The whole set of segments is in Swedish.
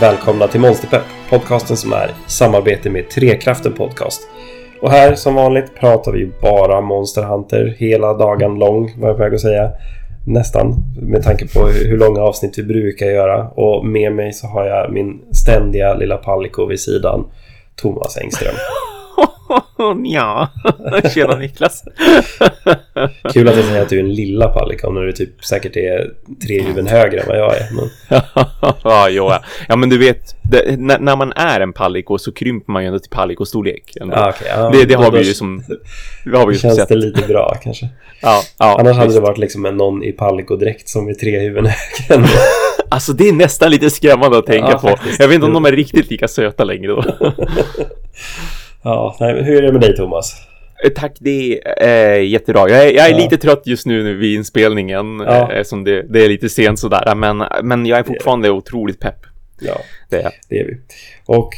Välkomna till Monsterpepp, podcasten som är i samarbete med Trekraften Podcast. Och här som vanligt pratar vi bara Monster Hunter hela dagen lång, var jag på väg att säga. Nästan, med tanke på hur långa avsnitt vi brukar göra. Och med mig så har jag min ständiga lilla Paliko vid sidan, Thomas Engström. ja, tjena Niklas. Kul att jag säger att du är en lilla Palikon när du typ säkert är tre huvuden högre än vad jag är. Men... ja, jo, ja, men du vet, det, när, när, man är en paliko så krymper man ju ändå till palikostorlek. Ah, okay, ja, det, det har vi ju som... Det har vi ju känns sett. det lite bra kanske. ja, ja, Annars hade det varit liksom en någon i palikodräkt som är tre huvuden högre Alltså det är nästan lite skrämmande att tänka ja, på. Faktiskt. Jag vet inte om de är riktigt lika söta längre då. Ja, nej, hur är det med dig Thomas? Eh, tack, det är äh, jättebra. Jag är, jag är ja. lite trött just nu vid inspelningen ja. äh, som det, det, är lite sent sådär. Men, men jag är fortfarande det. otroligt pepp. Ja, det är. det är vi. Och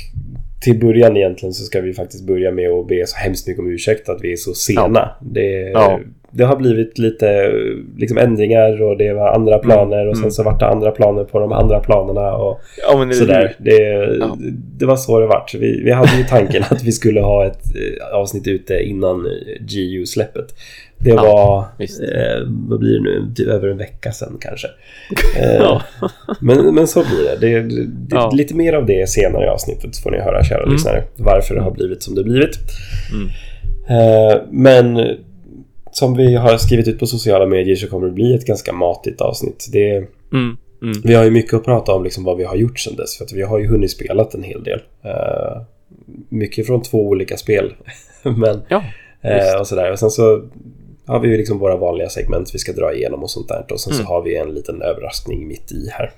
till början egentligen så ska vi faktiskt börja med att be så hemskt mycket om ursäkt att vi är så sena. Ja. Det, ja. Det har blivit lite liksom ändringar och det var andra mm. planer mm. och sen så vart det andra planer på de andra planerna och ja, det, sådär. Det, ja. det var så det vart. Vi, vi hade ju tanken att vi skulle ha ett eh, avsnitt ute innan GU-släppet. Det var, eh, vad blir det nu, typ över en vecka sedan kanske. Eh, men, men så blir det. Det, det, ja. Lite mer av det senare i avsnittet får ni höra kära mm. lyssnare. Varför det har blivit som det blivit. Mm. Eh, men som vi har skrivit ut på sociala medier så kommer det bli ett ganska matigt avsnitt. Det, mm. Mm. Vi har ju mycket att prata om liksom vad vi har gjort sedan dess. För att vi har ju hunnit spela en hel del. Uh, mycket från två olika spel. Men, ja, uh, och sådär. Och sen så har vi ju liksom våra vanliga segment vi ska dra igenom och sånt där. Och sen mm. så har vi en liten överraskning mitt i här.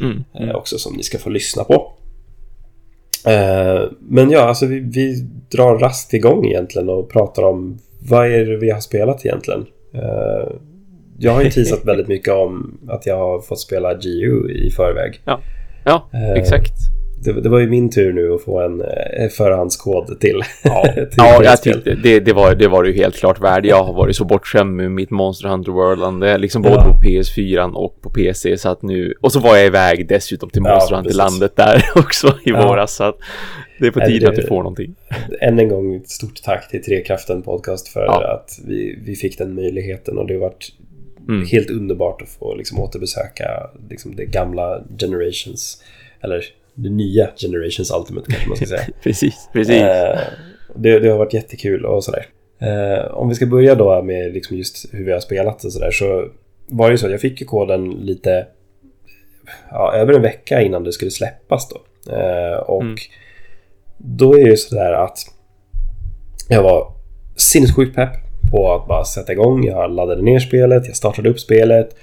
Mm. också som ni ska få lyssna på. Men ja, alltså vi, vi drar rast igång egentligen och pratar om vad är det vi har spelat egentligen. Eh, jag har ju teasat väldigt mycket om att jag har fått spela GU i förväg. Ja, ja exakt det, det, var ju min tur nu att få en eh, förhandskod till. Ja, till ja jag tyckte det, det, var, det var ju helt klart värd. Jag har varit så bortskämd med mitt Monster Hunter World. Liksom både ja. på PS4 och på PC. Så att nu, och så var jag iväg dessutom till Monster ja, Hunter-landet där också i ja. våras. Så att det är på tiden att du får någonting. Än en gång stort tack till Trekraften Podcast för ja. att vi, vi fick den möjligheten. Och det har varit mm. helt underbart att få liksom, återbesöka liksom, det gamla Generations. Eller det nya Generations Ultimate kanske man ska säga. precis, precis. Eh, det, det, har varit jättekul och sådär. Eh, om vi ska börja då med liksom just hur vi har spelat och sådär så var det ju så att jag fick ju koden lite ja, över en vecka innan det skulle släppas då. Eh, och mm. då är det ju sådär att jag var sinnessjukt pepp på att bara sätta igång. Jag laddade ner spelet, jag startade upp spelet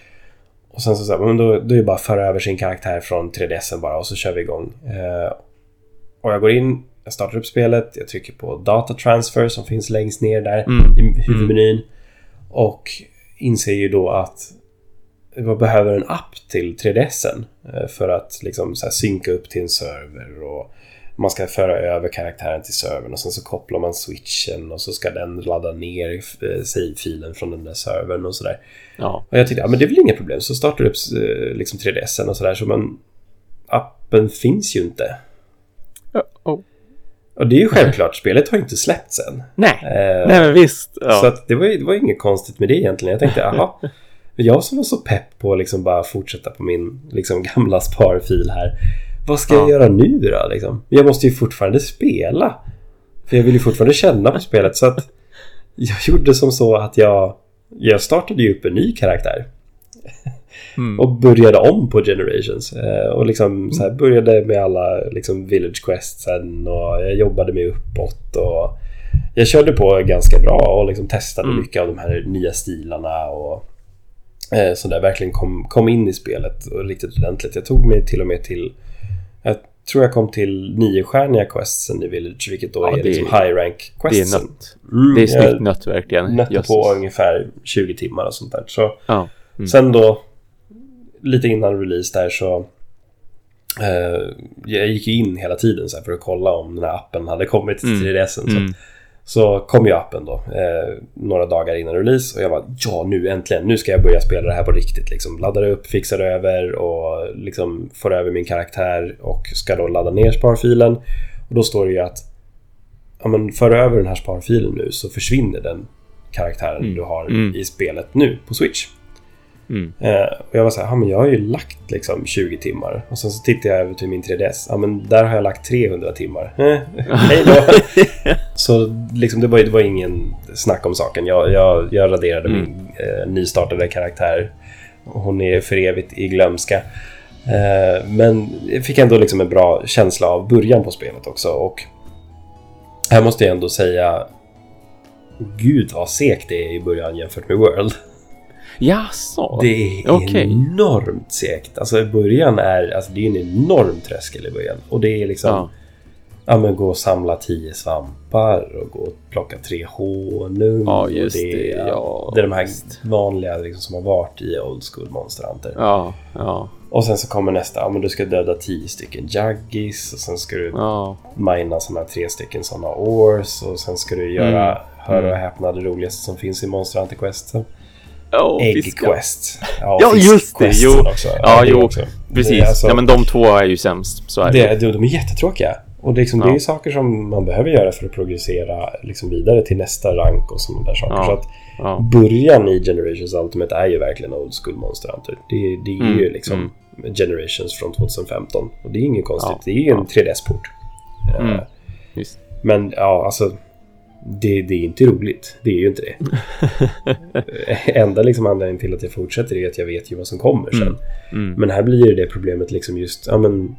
och sen så, så men då, då är det bara att föra över sin karaktär från 3DSen bara och så kör vi igång. Eh, och jag går in, jag startar upp spelet, jag trycker på Data Transfer som finns längst ner där mm. i huvudmenyn. Mm. Och inser ju då att jag behöver en app till 3DSen eh, för att liksom så här synka upp till en server och man ska föra över karaktären till servern och sen så kopplar man switchen och så ska den ladda ner eh, save-filen från den där servern och sådär. Ja. Och jag tyckte, ja men det är väl inga problem. Så startar du upp eh, liksom 3DSen och sådär så man... Appen finns ju inte. Uh -oh. Och det är ju självklart, spelet har ju inte släppts än. Nej, eh, nej men visst. Ja. Så att det, var ju, det var inget konstigt med det egentligen. Jag tänkte, jaha. jag som var så pepp på att liksom bara fortsätta på min liksom, gamla sparfil här. Vad ska ja. jag göra nu då liksom? Jag måste ju fortfarande spela. För jag vill ju fortfarande känna på spelet så att jag gjorde som så att jag jag startade ju upp en ny karaktär. Mm. och började om på Generations. Eh, och liksom så här började med alla liksom Village Questsen och jag jobbade mig uppåt. Och jag körde på ganska bra och liksom testade mm. mycket av de här nya stilarna och eh, sådär. Verkligen kom, kom in i spelet och riktigt ordentligt. Jag tog mig till och med till jag tror jag kom till niostjärniga questsen i Village, vilket då ja, är, liksom high rank questen. Det är nött. Mm, det är snyggt nött verkligen. Nötte på ungefär 20 timmar och sånt där. Så ja. mm. Sen då, lite innan release där så eh, jag gick ju in hela tiden så för att kolla om den här appen hade kommit till 3DSen. Mm. Så, mm. Så kom ju appen då, eh, några dagar innan release och jag var ja nu äntligen, nu ska jag börja spela det här på riktigt liksom. Laddade upp, fixade över och liksom får över min karaktär och ska då ladda ner sparfilen. Och då står det ju att ja, men för över den här sparfilen nu så försvinner den karaktären Mm. du har Mm. i spelet nu på Switch. Mm. Eh, och jag var så här, men jag har ju lagt liksom 20 timmar. Och sen så tittade jag över till min 3DS. Ja men där har jag lagt 300 timmar. Eh, hej då. så liksom det var, det var ingen snack om saken. Jag, jag, jag raderade Mm. min eh, nystartade karaktär. Hon är för evigt i glömska. Eh, men jag fick ändå liksom en bra känsla av början på spelet också. Och här måste jag ändå säga Gud vad segt det är i början jämfört med World. Jaså? Det är Okej. enormt segt. Alltså i början är alltså, det är en enorm tröskel i början. Och det är liksom... Ja. Ja. men gå och samla tio svampar och gå och plocka tre honung. Ja, just och det, är- ja, det är de här vanliga liksom, som har varit i Old School Monster Hunter. Ja, ja, Och sen så kommer nästa. Ja, men du ska döda tio stycken Juggis. Och sen ska du ja. mina såna här tre stycken sådana ors. Och sen ska du göra, Mm. hör och Mm. häpna, det roligaste som finns i Monster Hunter Quest. Oh, Egg fiskar. Quest. Ja, just det, jo. Också. Ja, jo, också. Precis. Alltså- ja, men de två är ju sämst. Så är det. det, de, är jättetråkiga. Och det är, liksom, det är Ja. saker som man behöver göra för att progressera liksom vidare till nästa rank och sådana där saker. Ja. Så att Ja. början i Generations Ultimate är ju verkligen Old School Monster Hunter. Det, det är Mm, ju liksom Generations från 2015. Och det är inget konstigt. Ja, Det är ju en ja. 3DS-port. Eh, Mm. Visst. Men ja, alltså. Det, det är inte roligt. Det är ju inte det. Enda liksom anledningen till att jag fortsätter är att jag vet ju vad som kommer sen. Mm. Mm. Men här blir det problemet liksom just, ja men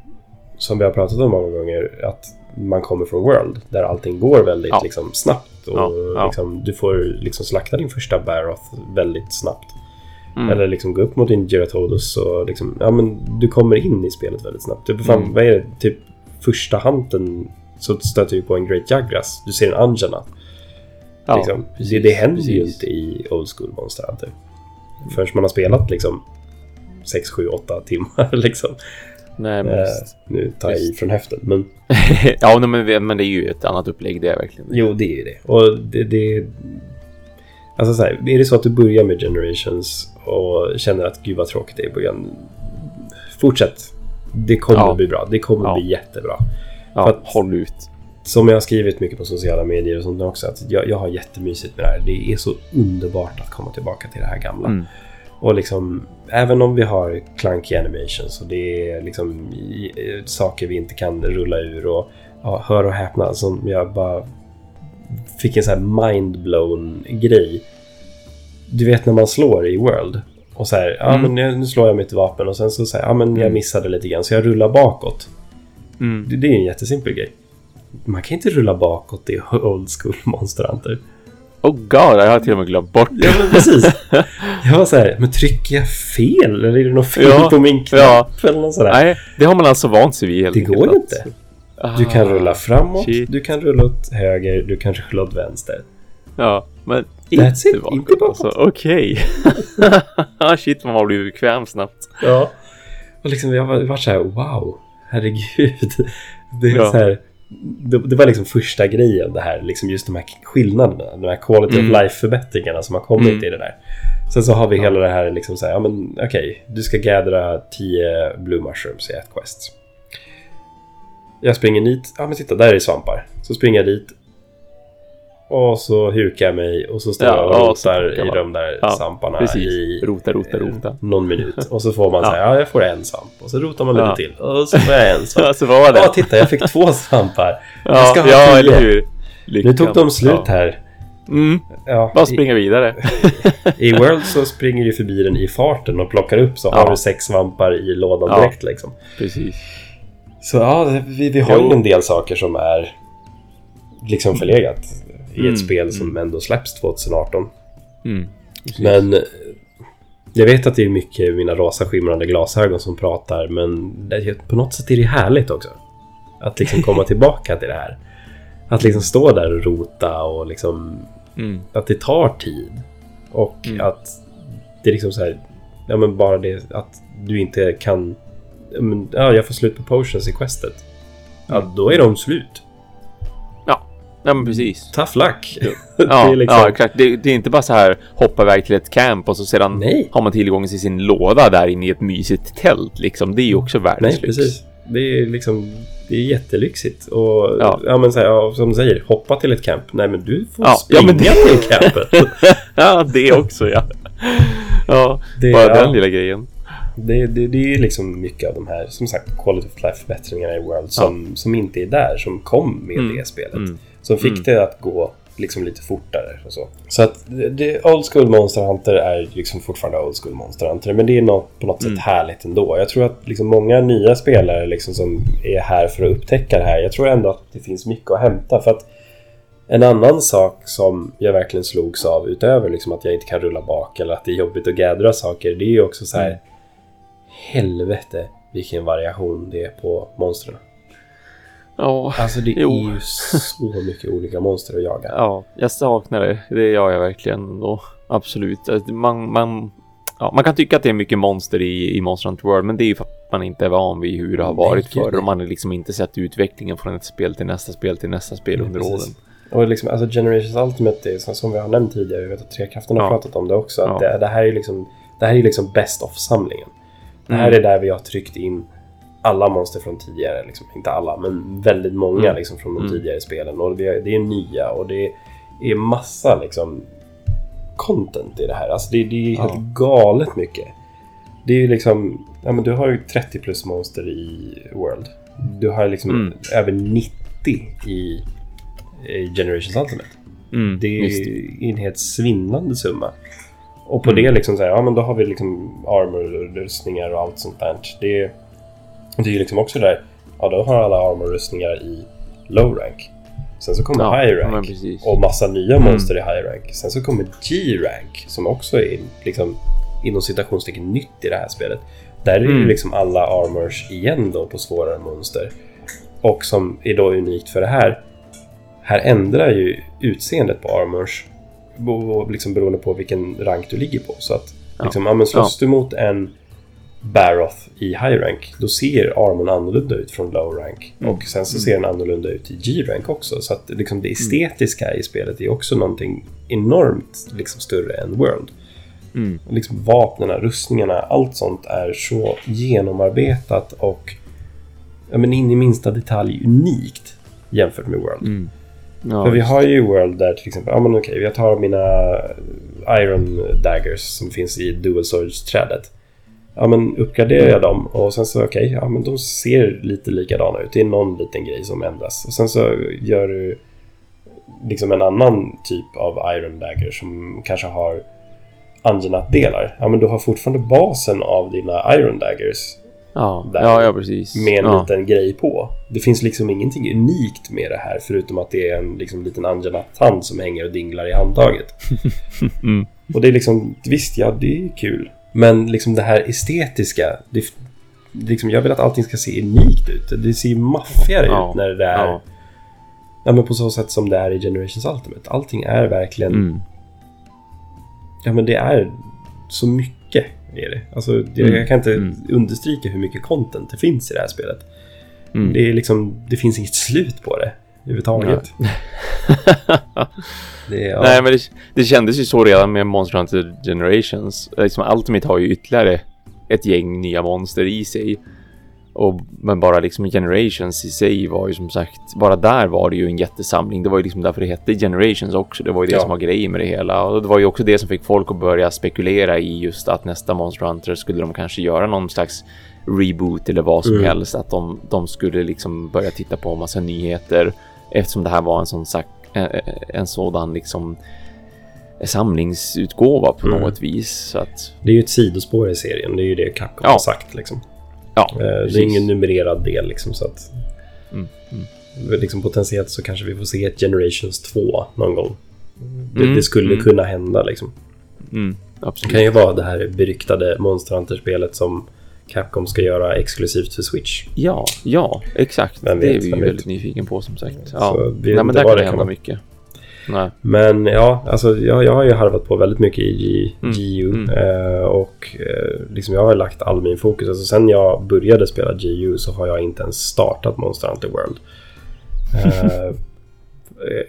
som vi har pratat om många gånger, att man kommer från World där allting går väldigt Ja. liksom, snabbt. Och Ja. Liksom, du får liksom slakta din första Baroth väldigt snabbt. Mm. Eller liksom gå upp mot din Geratodus och liksom, ja men du kommer in i spelet väldigt snabbt. Typ, fan, Mm. vad är det? Typ första hanten så stöter du på en Great Jagras. Du ser en Anjana. Ja, liksom. precis, det, det händer ju precis. inte i Old School Monster Hunter. Förrän man har spelat liksom 6, 7, 8 timmar liksom. Nej, men visst. nu tar jag i från höften. Men ja, men, men det är ju ett annat upplägg, det är verkligen. jo, det är ju det. Och det... det alltså så här, är det så att du börjar med Generations och känner att gud vad tråkigt det är i början. Fortsätt. Det kommer Ja. att bli bra. Det kommer Ja. bli jättebra. Ja, För att- håll ut. Som jag har skrivit mycket på sociala medier och sånt också. Att jag, jag har jättemysigt med det här. Det är så underbart att komma tillbaka till det här gamla. Mm. Och liksom, även om vi har clunky animations och det är liksom saker vi inte kan rulla ur och ja, hör och häpna som jag bara fick en sån här mind-blown grej. Du vet när man slår i World och så här, ja Mm. men nu- nu slår jag mitt vapen och sen så säger ja men jag Mm. missade lite grann så jag rullar bakåt. Mm. Det, det är en jättesimpel grej. Man kan inte rulla bakåt i Old School Monster Hunter. Oh god, jag har till och med glömt bort. Ja men precis. Jag var så här, men trycker jag fel? Eller är det något fel Ja, på min knapp? ja. Eller något sådär. Nej, det har man alltså vant sig vid helt Det går inte. Du kan Ah, rulla framåt, shit. du kan rulla åt höger, du kan rulla åt vänster. Ja, men That's inte it, bakåt. inte bakåt. Alltså, Okej. shit, man har blivit bekväm snabbt. Ja. Och liksom jag var, var så här, wow, herregud. Det, är Ja. så här, det, det var liksom första grejen det här, liksom just de här skillnaderna, de här quality Mm. of life-förbättringarna som har kommit Mm. i det där. Sen så har vi hela det här liksom så här, ja men okej, du ska gaddra 10 blue mushrooms i ett quest. Jag springer dit, ja men titta där är svampar. Så springer jag dit. Och så hukar jag mig och så står Ja, jag och så rotar i de där Ja, svamparna Precis. i Rota, rota, eh, rota. någon minut. Och så får man Ja. så här, ja jag får en svamp. Och så rotar man lite Ja. till. Och så får jag en svamp. Vad var det? Ja, titta jag fick två svampar. Jag Ja, ska ha ja eller hur? Nu Lyckan. tog de slut här. Mm, Ja, bara springa vidare. I World så springer du förbi den i farten och plockar upp så har du sex svampar i lådan direkt liksom. Precis. Så ja, vi, vi har ju en del saker som är liksom förlegat i Mm, ett spel som ändå släpps 2018. Mm. Men eh, jag vet att det är mycket mina rosa skimrande glasögon som pratar men det, på något sätt är det härligt också. Att liksom komma tillbaka till det här. Att liksom stå där och rota och liksom Mm. att det tar tid. Och Mm. att det är liksom så här, ja men bara det att du inte kan, ja, men, ja jag får slut på potions i questet. Ja, Mm. då är de slut. Ja. Men precis. Tough luck. ja, liksom... ja, exakt. Det, det, är inte bara så här hoppa iväg till ett camp och så sedan Nej. har man tillgång till sin låda där inne i ett mysigt tält. Liksom. Det är ju också världens Nej, precis. Det är liksom det är jättelyxigt. Och ja. ja men så här, ja, som du säger, hoppa till ett camp. Nej men du får ja, springa ja, men det... till campet. ja, det också ja. Ja, det, bara den lilla grejen. Det, det, det är liksom mycket av de här, som sagt, quality of life-förbättringarna i World som, som inte är där, som kom med mm. det spelet. Mm. Som fick mm. det att gå liksom lite fortare och så. Så att det, Old School Monster Hunter är liksom fortfarande Old School Monster Hunter. Men det är något, på något mm. sätt härligt ändå. Jag tror att liksom många nya spelare liksom som är här för att upptäcka det här. Jag tror ändå att det finns mycket att hämta. För att en annan sak som jag verkligen slogs av utöver liksom att jag inte kan rulla bak eller att det är jobbigt att gaddra saker. Det är ju också så här. Mm. Helvete vilken variation det är på monstren. Ja, Alltså det jo. är ju så mycket olika monster att jaga. Ja, jag saknar det. Det gör jag verkligen då. Absolut. Alltså, man, man, ja, man kan tycka att det är mycket monster i, i Monster Hunter World, men det är ju för att man inte är van vid hur det har varit förr och man har liksom inte sett utvecklingen från ett spel till nästa spel till nästa spel under åren. Och liksom, alltså Generations Ultimate, är, som, som vi har nämnt tidigare, jag vet att Trekraften har ja. pratat om det också, att ja. det, det, här är liksom, det här är liksom best of-samlingen. Det här mm. är där vi har tryckt in alla monster från tidigare, liksom, inte alla, men väldigt många mm. liksom, från de mm. tidigare spelen. Och det, det, är nya och det är massa liksom, content i det här. Alltså det, det är helt ja. galet mycket. Det är ju liksom, ja men du har ju 30 plus monster i World. Du har liksom mm. över 90 i, i Generations Ultimate. Mm, det är en helt svindlande summa. Och på mm. det liksom så här, ja men då har vi liksom armor, rustningar och allt sånt där. Det, det är ju liksom också där, ja då har alla armor-rustningar i low rank. Sen så kommer ja, high rank och massa nya mm. monster i high rank. Sen så kommer G-rank som också är liksom inom citationstecken nytt i det här spelet. Där är det mm. liksom alla armors igen då på svårare monster. Och som är då unikt för det här. Här ändrar ju utseendet på armors liksom beroende på vilken rank du ligger på. Så att liksom, ja. men slåss ja. du mot en Baroth i high rank, då ser armon annorlunda ut från low rank. Mm. Och sen så ser den annorlunda ut i G-rank också. Så att liksom det estetiska mm. i spelet är också någonting enormt liksom, större än World. Mm. Liksom vapnen, rustningarna, allt sånt är så genomarbetat och ja, men in i minsta detalj unikt jämfört med World. Mm. Ja, För vi har ju World där till exempel, ja men okej, jag tar mina Iron Daggers som finns i Dual Swords-trädet ja men uppgraderar jag dem och sen så okej, okay, ja men de ser lite likadana ut. Det är någon liten grej som ändras. Och sen så gör du liksom en annan typ av Iron Dagger som kanske har Angenat-delar. Ja men du har fortfarande basen av dina Iron Daggers. Ja, ja, ja precis. Med en ja. liten grej på. Det finns liksom ingenting unikt med det här förutom att det är en liksom, liten Angenat-hand som hänger och dinglar i handtaget. mm. Och det är liksom, visst ja, det är kul. Men liksom det här estetiska. Det, liksom, jag vill att allting ska se unikt ut. Det ser maffigare ja, ut när det är... Ja. ja. men på så sätt som det är i Generations Ultimate. Allting är verkligen... Mm. Ja men det är så mycket. Är det. Alltså, det, mm. Jag kan inte mm. understryka hur mycket content det finns i det här spelet. Mm. Det, är liksom, det finns inget slut på det överhuvudtaget. det, ja. Nej, men det, det kändes ju så redan med Monster Hunter Generations. Liksom Ultimate har ju ytterligare ett gäng nya monster i sig. Och, men bara liksom Generations i sig var ju som sagt, bara där var det ju en jättesamling. Det var ju liksom därför det hette Generations också. Det var ju det ja. som var grejen med det hela. Och det var ju också det som fick folk att börja spekulera i just att nästa Monster Hunter skulle de kanske göra någon slags reboot eller vad som mm. helst. Att de, de skulle liksom börja titta på en massa nyheter eftersom det här var en sån sagt eh, eh, en sådan liksom samlingsutgåva på mm. något vis. Så att... Det är ju ett sidospår i serien, det är ju det Capcom ja. har sagt. Liksom. Ja, eh, det är ingen numrerad del liksom, så att... Mm. Mm. Liksom, potentiellt så kanske vi får se ett Generations 2 någon gång. Det, mm. det skulle mm. kunna hända liksom. Mm, det kan ju vara det här beryktade Monster Hunter-spelet som Capcom ska göra exklusivt för Switch. Ja, ja, exakt. Vet, det är vi ju väldigt nyfiken på som sagt. Ja, Nej, men där kan det hända mycket. Nej. Men ja, alltså jag, jag har ju harvat på väldigt mycket i mm. GU mm. Eh, och eh, liksom jag har lagt all min fokus. Alltså sen jag började spela GU så har jag inte ens startat Monster Hunter World.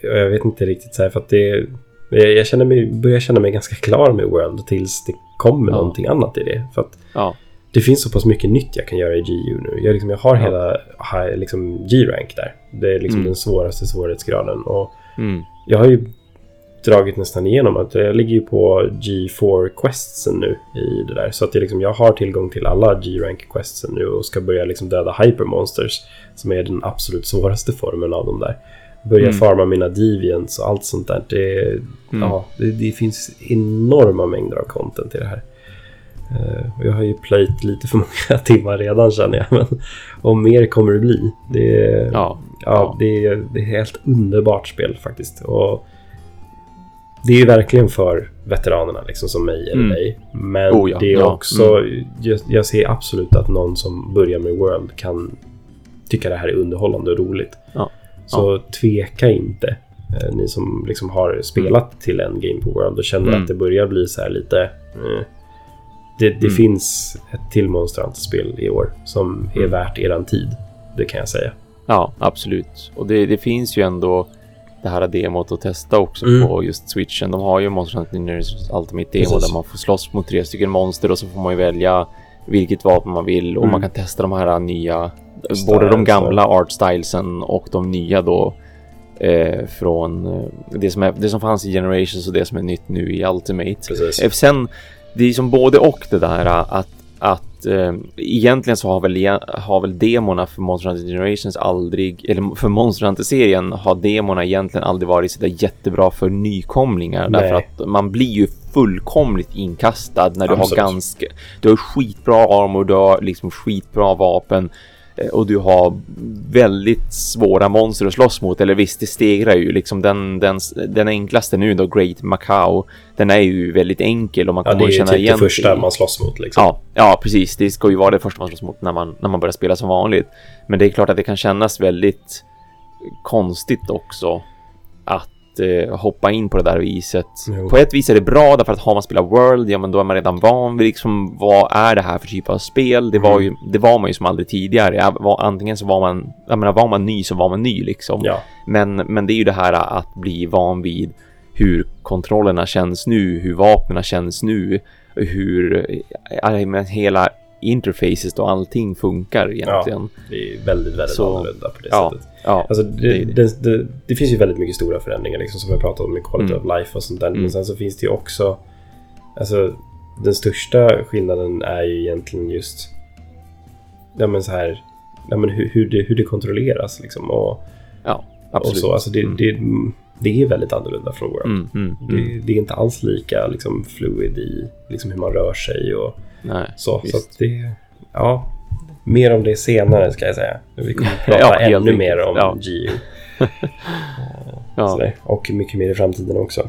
Eh, jag vet inte riktigt så här för att det... Jag känner mig, börjar känna mig ganska klar med World tills det kommer ja. någonting annat i det. För att ja. Det finns så pass mycket nytt jag kan göra i GU nu. Jag, liksom, jag har ja. hela liksom, G-rank där. Det är liksom mm. den svåraste svårighetsgraden. Och mm. Jag har ju dragit nästan igenom att jag ligger ju på G4 questsen nu i det där. Så att jag, liksom, jag har tillgång till alla G-rank questsen nu och ska börja liksom döda hypermonsters. Som är den absolut svåraste formen av dem där. Börja mm. farma mina deviants och allt sånt där. Det, mm. ja, det, det, finns enorma mängder av content i det här. Uh, jag har ju plöjt lite för många timmar redan känner jag. Men, och mer kommer det bli. Det, ja, ja, ja. Det, det är ett helt underbart spel faktiskt. Och det är ju verkligen för veteranerna liksom som mig eller mm. dig. Men oh, ja. det är också, mm. jag, jag, ser absolut att någon som börjar med World kan tycka det här är underhållande och roligt. Ja. Så ja. tveka inte. Eh, ni som liksom har spelat till en game på World och känner mm. att det börjar bli så här lite... Eh, det, det mm. finns ett till Monster Hunter-spel i år som är mm. värt eran tid. Det kan jag säga. Ja, absolut. Och det, det finns ju ändå det här demot att testa också mm. på just switchen. De har ju Monster Hunter Ultimate Demo Precis. där man får slåss mot tre stycken monster och så får man ju välja vilket vapen man vill och mm. man kan testa de här nya, Styles, både de gamla art stylesen och de nya då eh, från eh, det som, är, det som fanns i Generations och det som är nytt nu i Ultimate. Precis. Eh, sen, det är som både och det där att, att eh, egentligen så har väl, har väl demorna för Monster Hunter Generations aldrig, eller för Monster Hunter-serien har demorna egentligen aldrig varit så där jättebra för nykomlingar. Nej. Därför att man blir ju fullkomligt inkastad när du Absolut. har ganska, du har skitbra armor, du har liksom skitbra vapen. Eh, och du har väldigt svåra monster att slåss mot. Eller visst, det stegrar ju liksom den, den, den enklaste nu då, Great Macau. Den är ju väldigt enkel och man kommer ja, känna igen. Det är typ det första man slåss mot liksom. Ja, ja, precis. Det ska ju vara det första man slåss mot när man, när man börjar spela som vanligt. Men det är klart att det kan kännas väldigt konstigt också att eh, hoppa in på det där viset. Jo. På ett vis är det bra därför att har man spelat World, ja men då är man redan van vid liksom vad är det här för typ av spel? Det var mm. ju, det var man ju som aldrig tidigare. Var, antingen så var man, jag menar var man ny så var man ny liksom. Ja. Men, men det är ju det här att bli van vid hur kontrollerna känns nu, hur vapnen känns nu, hur äh, hela interfaces och allting funkar egentligen. Ja, det är väldigt, väldigt så, annorlunda på det ja, sättet. Ja, alltså det, det, det, det, finns ju väldigt mycket stora förändringar liksom, som har pratat om med quality mm. of life och sånt där. Mm. Men sen så finns det ju också... Alltså, den största skillnaden är ju egentligen just... Ja men så här... Ja, men hur, hur, det, hur det kontrolleras liksom. Och, ja, absolut. Och så. Alltså det, mm. det, det är väldigt annorlunda från World. Mm, mm, det, mm. det, är inte alls lika liksom, fluid i liksom, hur man rör sig och Nej, så. Visst. Så det... Ja, Mer om det senare ska jag säga. Vi kommer att prata ja, ännu mer om ja. GU. ja. Och mycket mer i framtiden också.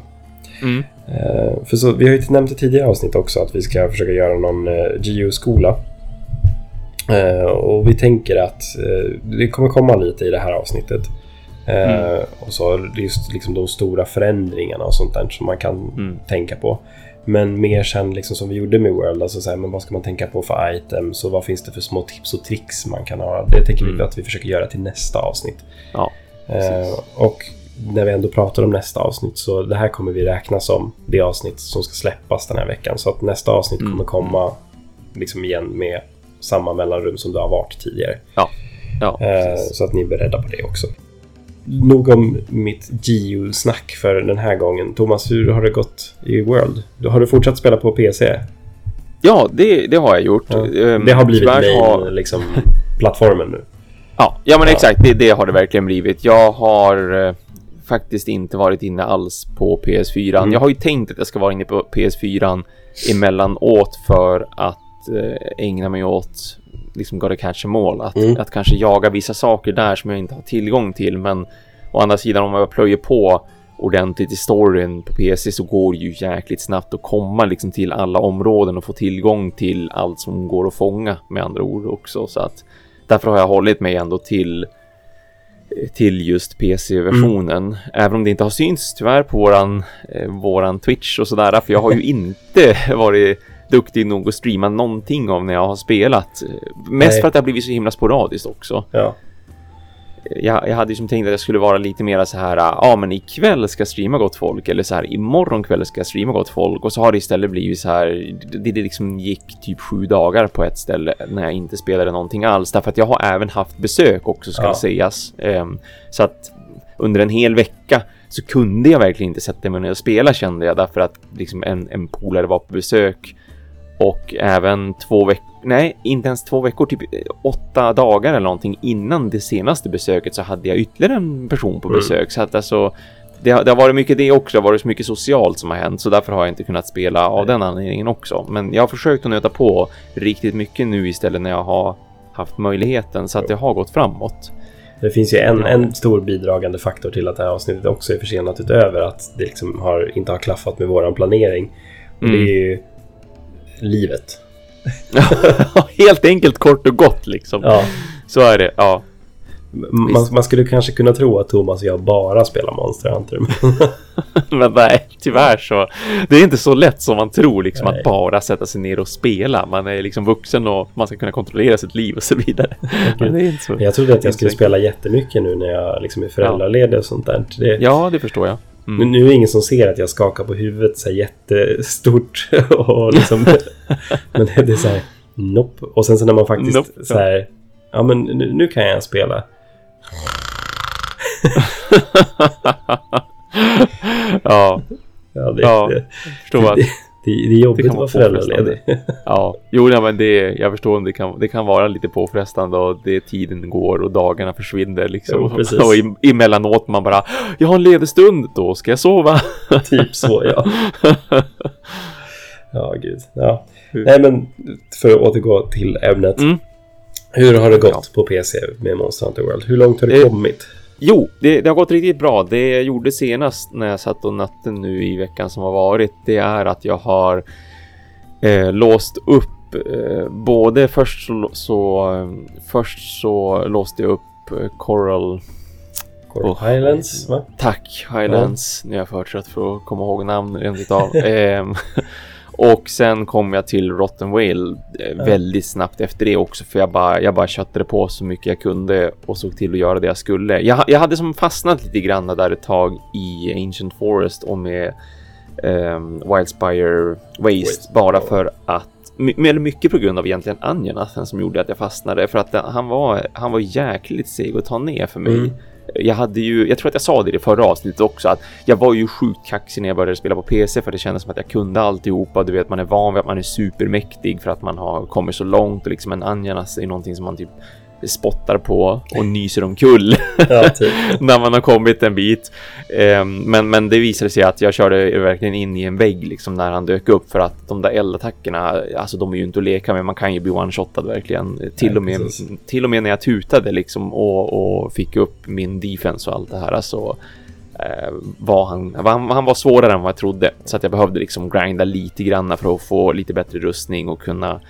Mm. Uh, för så, vi har ju nämnt i tidigare avsnitt också att vi ska försöka göra någon eh, GU-skola. Eh, och vi tänker att det kommer komma lite i det här avsnittet. Mm. Och så just liksom de stora förändringarna och sånt där som man kan mm. tänka på. Men mer sen liksom som vi gjorde med World, alltså så här, men vad ska man tänka på för items och vad finns det för små tips och tricks man kan ha. Det tänker mm. vi att vi försöker göra till nästa avsnitt. Ja, eh, och när vi ändå pratar om nästa avsnitt så det här kommer vi räkna som det avsnitt som ska släppas den här veckan. Så att nästa avsnitt mm. kommer komma liksom igen med samma mellanrum som det har varit tidigare. Ja. Ja, eh, så att ni är beredda på det också nog om mitt GU-snack för den här gången. Thomas, hur har det gått i World? Har du fortsatt spela på PC? Ja, det, det har jag gjort. Ja, ehm, det har blivit main, har... liksom, plattformen nu. Ja, ja men ja. exakt. Det, det, har det verkligen blivit. Jag har eh, faktiskt inte varit inne alls på PS4. Mm. Jag har ju tänkt att jag ska vara inne på PS4 emellanåt för att eh, ägna mig åt liksom gotta catch em all. Att, mm. att kanske jaga vissa saker där som jag inte har tillgång till. Men å andra sidan om jag plöjer på ordentligt i storyn på PC så går det ju jäkligt snabbt att komma liksom till alla områden och få tillgång till allt som går att fånga med andra ord också. Så att därför har jag hållit mig ändå till till just PC-versionen. Mm. Även om det inte har synts tyvärr på våran, eh, våran Twitch och sådär. För jag har ju inte varit duktig nog att streama någonting av när jag har spelat. Mest Nej. för att det har blivit så himla sporadiskt också. Ja. jag, jag hade ju som tänkt att jag skulle vara lite mer så här, ja men ikväll ska jag streama gott folk eller så här imorgon kväll ska jag streama gott folk och så har det istället blivit så här, det, det liksom gick typ sju dagar på ett ställe när jag inte spelade någonting alls därför att jag har även haft besök också ska ja. sägas. Um, så att under en hel vecka så kunde jag verkligen inte sätta mig ner och spela kände jag därför att liksom en, en polare var på besök och även två veckor, nej inte ens två veckor, typ åtta dagar eller någonting innan det senaste besöket så hade jag ytterligare en person på mm. besök. Mm. Så att alltså det har, det har, varit mycket det också, det har varit så mycket socialt som har hänt så därför har jag inte kunnat spela av den anledningen också. Men jag har försökt att nöta på riktigt mycket nu istället när jag har haft möjligheten så att det har gått framåt. Det finns ju en, en stor bidragande faktor till att det här avsnittet också är försenat utöver att det liksom har, inte har klaffat med våran planering. Mm. Det är ju livet. Helt enkelt kort och gott liksom. Ja. Så är det, ja. Man, man, skulle kanske kunna tro att Thomas och jag bara spelar Monster Hunter. Men nej, tyvärr så. Det är inte så lätt som man tror liksom nej. att bara sätta sig ner och spela. Man är liksom vuxen och man ska kunna kontrollera sitt liv och så vidare. Men det är inte så. Jag trodde att jag skulle spela jättemycket nu när jag liksom är föräldraledig och sånt där. Det... Ja, det förstår jag. Mm. Nu är det ingen som ser att jag skakar på huvudet så här jättestort. och liksom, men det är så här, nope. Och sen så när man faktiskt nope, så här, ja men nu, nu kan jag spela. ja. Ja, det, ja, det, förstår det, det, det är jobbigt att vara föräldraledig. ja, jo, nej, men det, jag förstår det kan, det kan vara lite påfrestande och det tiden går och dagarna försvinner liksom. Jo, precis. och i, emellanåt man bara, jag har en ledig stund, då ska jag sova. typ så, ja. ja, gud. Ja. Nej, men för att återgå till ämnet. Mm. Hur har det gått ja. på PC med Monster Hunter World? Hur långt har det eh, kommit? Jo, det, det, har gått riktigt bra. Det jag gjorde senast när jag satt och nötte nu i veckan som har varit, det är att jag har eh, låst upp eh, både först så, så eh, först så låste jag upp eh, Coral Coral oh, Highlands va? Tack Highlands. Ja. Nu är jag för trött för att komma ihåg namn rent utav. Och sen kom jag till Rotten Whale eh, väldigt snabbt efter det också för jag bara, jag bara köttade på så mycket jag kunde och såg till att göra det jag skulle. Jag, jag hade som fastnat lite grann där ett tag i Ancient Forest och med um, Wildspire Waste, Waste bara för att eller mycket på grund av egentligen Anjanathan som gjorde att jag fastnade för att han var, han var jäkligt seg att ta ner för mig. Mm jag hade ju, jag tror att jag sa det i det förra avsnittet också, att jag var ju sjukt kaxig när jag började spela på PC för det kändes som att jag kunde alltihopa. Du vet, man är van vid att man är supermäktig för att man har kommit så långt och liksom en Anjanas är någonting som man typ spottar på och nyser omkull ja, typ. när man har kommit en bit. Um, men, men det visade sig att jag körde verkligen in i en vägg liksom när han dök upp för att de där eldattackerna, alltså de är ju inte att leka med. Man kan ju bli one-shotad verkligen. Till, ja, och med, till och med när jag tutade liksom och, och fick upp min defense och allt det här. Alltså, uh, var han, han, han var svårare än vad jag trodde så att jag behövde liksom grinda lite grann för att få lite bättre rustning och kunna Eh,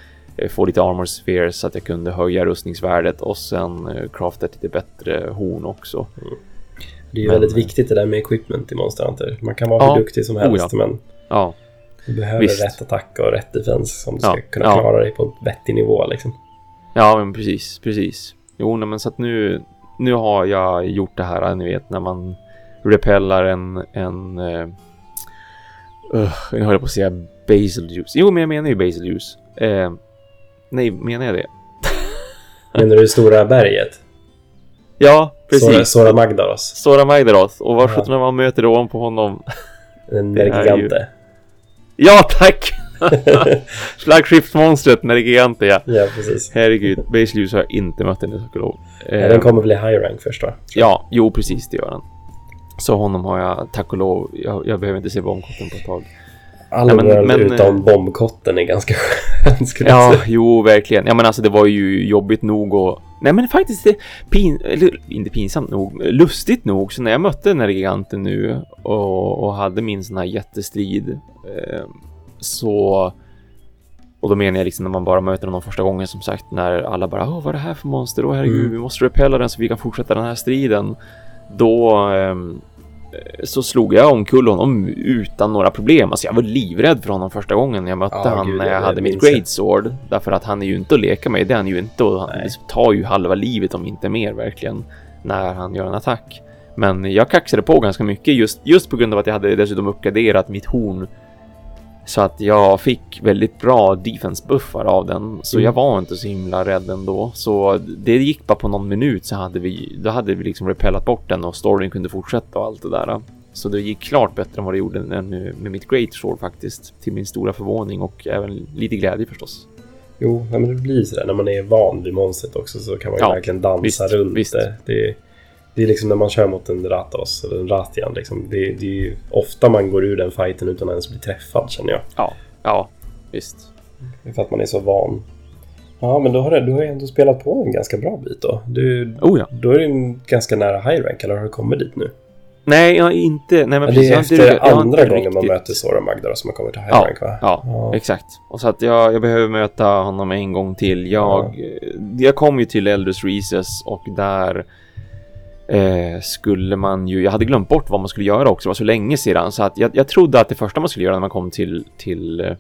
få lite armor spheres så att jag kunde höja rustningsvärdet och sen eh, crafta lite bättre horn också. Mm. Det är ju väldigt viktigt det där med equipment i Monster Hunter. Man kan vara ja. hur duktig som helst oh, ja. men ja. du behöver Visst. rätt attack och rätt defense om du ska kunna klara dig på en vettig nivå liksom. Ja, men precis, precis. Jo, nej, men så att nu, nu har jag gjort det här, ni vet, när man repellar en, en uh, uh, jag höll på att säga basil juice. Jo, men jag menar ju basil juice. Uh, Nej, menar jag det? Menar du Stora berget? Ja, precis. Sora, Sora Magdaros. Sora Magdaros. Och vad sjutton när man möter ovanpå honom? En Nergigante. Ju... Ja, tack! Flaggskeppsmonstret Nergigante, ja. Ja, precis. Herregud, Basically har jag inte mött tack och lov. den kommer bli high rank först va? Ja, jo precis det gör den. Så honom har jag, tack och lov, jag, jag behöver inte se bombkotten på ett tag. Alla ja, men, men, utom eh, bombkotten är ganska skön skulle Ja, säga. jo verkligen. Ja men alltså det var ju jobbigt nog och Nej men faktiskt det pin... eller inte pinsamt nog, lustigt nog så när jag mötte den här giganten nu och, och hade min sån här jättestrid eh, så och då menar jag liksom när man bara möter honom första gången som sagt när alla bara Åh, vad är det här för monster? Åh herregud, mm. vi måste repella den så vi kan fortsätta den här striden. Då eh, så slog jag omkull honom utan några problem. Alltså jag var livrädd för honom första gången jag mötte ah, honom när jag, jag hade mitt great sword. Därför att han är ju inte att leka med, det är han ju inte och han Nej. tar ju halva livet om inte mer verkligen. när han gör en attack. Men jag kaxade på ganska mycket just, just på grund av att jag hade dessutom uppgraderat mitt horn. Så att jag fick väldigt bra defense-buffar av den. Så mm. jag var inte så himla rädd ändå. Så det gick bara på någon minut så hade vi, då hade vi liksom repellat bort den och storyn kunde fortsätta och allt det där. Så det gick klart bättre än vad det gjorde med mitt Great Sword faktiskt. Till min stora förvåning och även lite glädje förstås. Jo, men det blir sådär när man är van vid monstret också så kan man ju ja, verkligen dansa visst, runt visst. det. det. Det är liksom när man kör mot en Ratos eller en Ratian. Liksom, det, det är ju ofta man går ur den fighten utan att ens bli träffad känner jag. Ja, ja, visst. Det är för att man är så van. Ja, men då har du, du har ju ändå spelat på en ganska bra bit då. Du, oh ja. Då är du ganska nära high rank, eller har du kommit dit nu? Nej, jag inte. Nej, men precis, det är efter inte, andra gången riktigt... man möter Sora Magdara som har kommit till high ja, rank, va? Ja, ja, exakt. Och så att jag, jag behöver möta honom en gång till. Jag, ja. jag kom ju till Elders Recess och där eh, skulle man ju, jag hade glömt bort vad man skulle göra också, det var så länge sedan så att jag, jag trodde att det första man skulle göra när man kom till, till eh,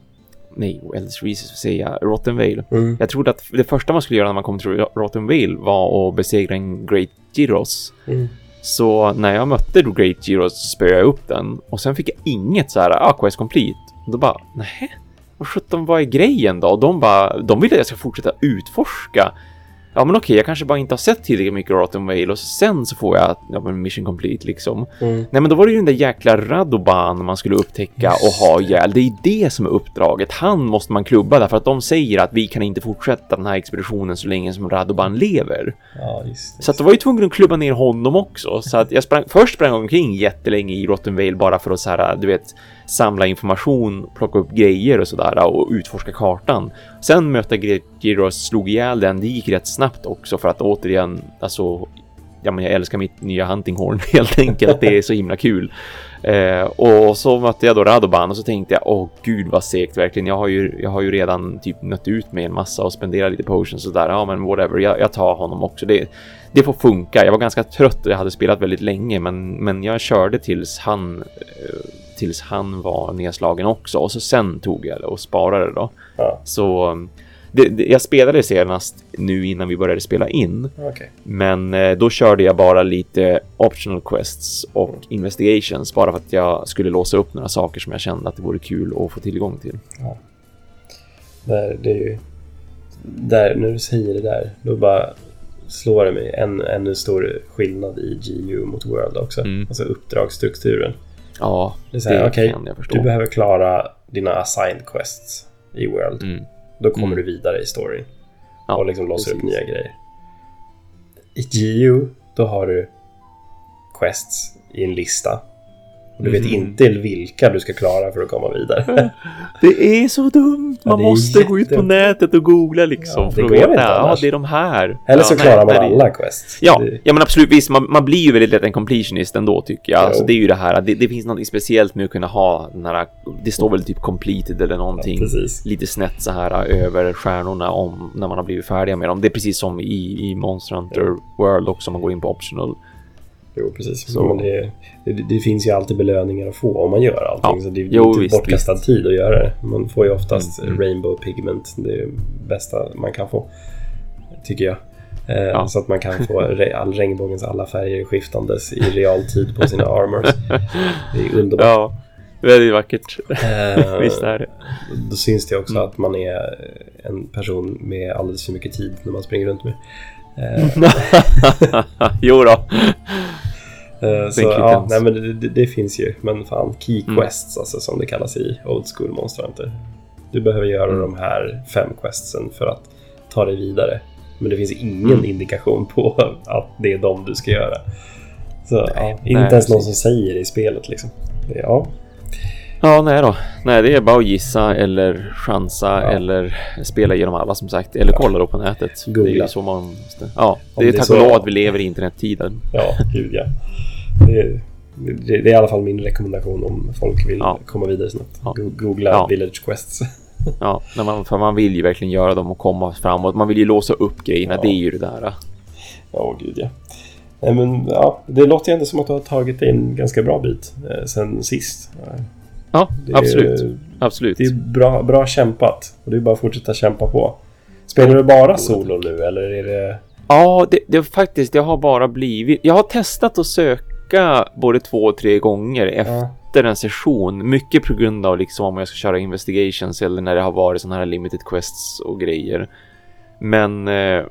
nej, Elders Recess, säger jag, Rotten Vale. Mm. Jag trodde att det första man skulle göra när man kom till Rotten Vale var att besegra en Great Gyros. Mm. Så när jag mötte då Great Gyros så spöade jag upp den och sen fick jag inget så här, ah, quest complete. Och då bara, nej, vad sjutton, vad är grejen då? Och de bara, de vill att jag ska fortsätta utforska ja men okej, jag kanske bara inte har sett tillräckligt mycket Rotten Whale och sen så får jag ja, men mission complete liksom. Mm. Nej men då var det ju den där jäkla Radoban man skulle upptäcka just och ha ihjäl. Det är det som är uppdraget. Han måste man klubba därför att de säger att vi kan inte fortsätta den här expeditionen så länge som Radoban lever. Ja, just, just. Så att då var ju tvungen att klubba ner honom också. Så att jag sprang, först sprang omkring jättelänge i Rotten Vale bara för att så här, du vet, samla information, plocka upp grejer och sådär och utforska kartan. Sen möta Gyros, slog ihjäl den. Det gick rätt snabbt också för att återigen, alltså, ja, men jag älskar mitt nya huntinghorn helt enkelt. Det är så himla kul. Eh, och så mötte jag då Radoban och så tänkte jag, åh gud vad segt verkligen. Jag har ju, jag har ju redan typ nött ut med en massa och spenderat lite potions och där. Ja, men whatever, jag, jag tar honom också. Det, det får funka. Jag var ganska trött och jag hade spelat väldigt länge, men, men jag körde tills han eh, tills han var nedslagen också och så sen tog jag det och sparade då. Ja. Så det, det, jag spelade senast nu innan vi började spela in. Okay. Men eh, då körde jag bara lite optional quests och mm. investigations bara för att jag skulle låsa upp några saker som jag kände att det vore kul att få tillgång till. Ja. Där, det är ju... Där, när du säger det där, då bara slår det mig en ännu stor skillnad i GU mot World också. Mm. Alltså uppdragsstrukturen. Ja, det, är så här, okay, kan jag förstå. Du behöver klara dina assigned quests i World. Mm. Då kommer mm. du vidare i storyn. Ja, och liksom låser precis. upp nya grejer. I GU, då har du quests i en lista. Och du vet mm. inte vilka du ska klara för att komma vidare. det är så dumt! Man ja, måste gå ut på nätet och googla liksom. Ja, för att veta. Ja, det är de här. Eller så klarar man alla quests. Ja, det... ja men absolut. Visst, man, man, blir ju väldigt lätt en completionist ändå tycker jag. Alltså, det är ju det här. Det, det finns något speciellt med att kunna ha den här. Det står väl typ completed eller någonting. lite snett så här över stjärnorna om när man har blivit färdiga med dem. Det är precis som i, i Monster Hunter World också. Man går in på optional. Jo, precis. Så. Det, det, det, finns ju alltid belöningar att få om man gör allting. Ja. Så det är jo, inte visst, bortkastad visst. tid att göra det. Man får ju oftast mm. mm. Rainbow Pigment. Det är det bästa man kan få. Tycker jag. Eh, ja. Så att man kan få all regnbågens alla färger skiftandes i realtid på sina armors. Det är underbart. Ja, väldigt vackert. Eh, visst är det. Då syns det också mm. att man är en person med alldeles för mycket tid när man springer runt med. Eh. jo då. Uh, så ja, nej, men det, det, finns ju. Men fan, key mm. quests alltså, som det kallas i Old School Monster Hunter. Du behöver göra mm. de här fem questsen för att ta dig vidare. Men det finns ingen mm. indikation på att det är de du ska göra. Så nej, ja, inte nej, ens någon som säger det i spelet liksom. Det, ja, Ja, nej då. Nej, det är bara att gissa eller chansa ja. eller spela igenom alla som sagt. Eller kolla då på nätet. Googla. Det är så man måste. Ja, det är tack och lov att vi lever i internettiden. Ja, gud ja. Det är, det är i alla fall min rekommendation om folk vill ja. komma vidare snabbt. Ja. Googla ja. Village Quests. ja, man, för man vill ju verkligen göra dem och komma framåt. Man vill ju låsa upp grejerna. Det är ju det där. Ja, gud ja. Nej, men, ja, det låter ju ändå som att du har tagit en ganska bra bit eh, sen sist. Ja, det absolut. Är, absolut. Det är bra, bra kämpat. Och det är bara att fortsätta kämpa på. Spelar du bara solo nu eller är det Ja, det, det faktiskt, det har bara blivit. Jag har testat att söka både två och tre gånger efter en session. Mycket på grund av liksom om jag ska köra investigations eller när det har varit sådana här limited quests och grejer. Men, eh,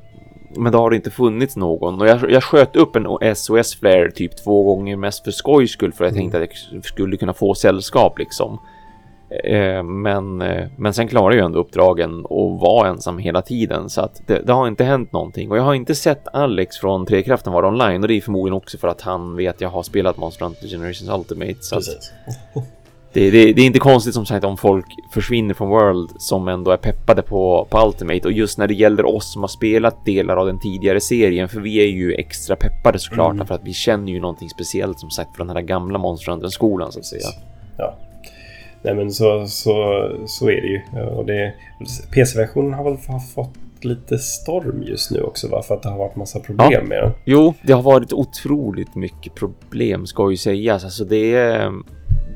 men då har det inte funnits någon och jag, jag sköt upp en SOS flare typ två gånger mest för skojs skull för jag tänkte att jag skulle kunna få sällskap liksom. Eh, men, eh, men sen klarade jag ändå uppdragen och var ensam hela tiden så att det, det, har inte hänt någonting och jag har inte sett Alex från Trekraften vara online och det är förmodligen också för att han vet att jag har spelat Monster Hunter Generations Ultimate. Så Precis. Det, det, det, är inte konstigt som sagt om folk försvinner från World som ändå är peppade på, på Ultimate och just när det gäller oss som har spelat delar av den tidigare serien för vi är ju extra peppade såklart mm. för att vi känner ju någonting speciellt som sagt från den här gamla Monster skolan så att säga. Ja, Nej men så, så, så är det ju. Och det, PC-versionen har väl fått lite storm just nu också va? För att det har varit massa problem ja. med den. Jo, det har varit otroligt mycket problem ska ju sägas. Alltså det är,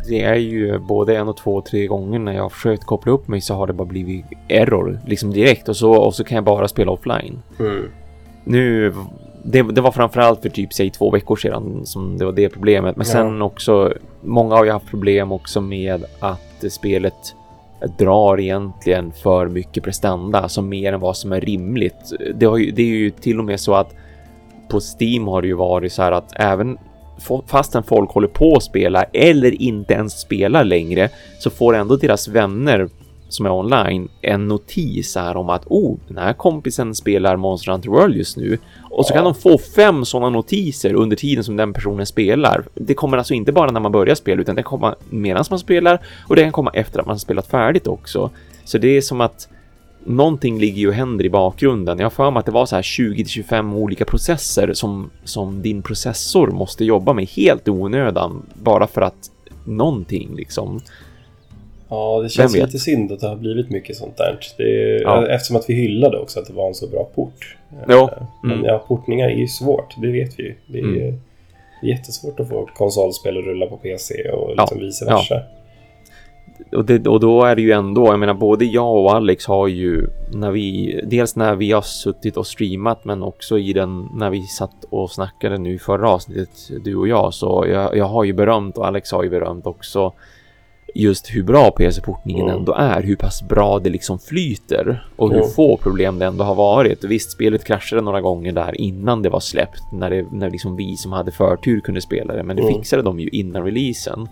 det är ju både en och två och tre gånger när jag har försökt koppla upp mig så har det bara blivit error liksom direkt och så, och så kan jag bara spela offline. Mm. Nu det, det, var framförallt för typ säg två veckor sedan som det var det problemet. Men ja. sen också, många har ju haft problem också med att spelet drar egentligen för mycket prestanda, alltså mer än vad som är rimligt. Det, har ju, det är ju till och med så att på Steam har det ju varit så här att även fastän folk håller på att spela eller inte ens spelar längre så får ändå deras vänner som är online en notis här om att oh, den här kompisen spelar Monster Hunter World just nu och så kan de få fem sådana notiser under tiden som den personen spelar. Det kommer alltså inte bara när man börjar spela utan det kommer medan man spelar och det kan komma efter att man spelat färdigt också. Så det är som att någonting ligger ju och händer i bakgrunden. Jag har för mig att det var så här 20 25 olika processer som, som din processor måste jobba med helt i onödan bara för att någonting liksom. Ja, det känns lite synd att det har blivit mycket sånt där. Det, ja. Eftersom att vi hyllade också att det var en så bra port. Jo. Eh, men mm. ja, portningar är ju svårt, det vet vi ju. Det är, mm. jättesvårt att få konsolspel att rulla på PC och liksom ja. vice versa. Ja. Och, det, och, då är det ju ändå, jag menar både jag och Alex har ju när vi, dels när vi har suttit och streamat men också i den, när vi satt och snackade nu förra avsnittet, du och jag, så jag, jag har ju berömt och Alex har ju berömt också just hur bra PC-portningen mm. ändå är, hur pass bra det liksom flyter och hur mm. få problem det ändå har varit. Visst, spelet kraschade några gånger där innan det var släppt, när, det, när liksom vi som hade förtur kunde spela det, men det mm. fixade de ju innan releasen.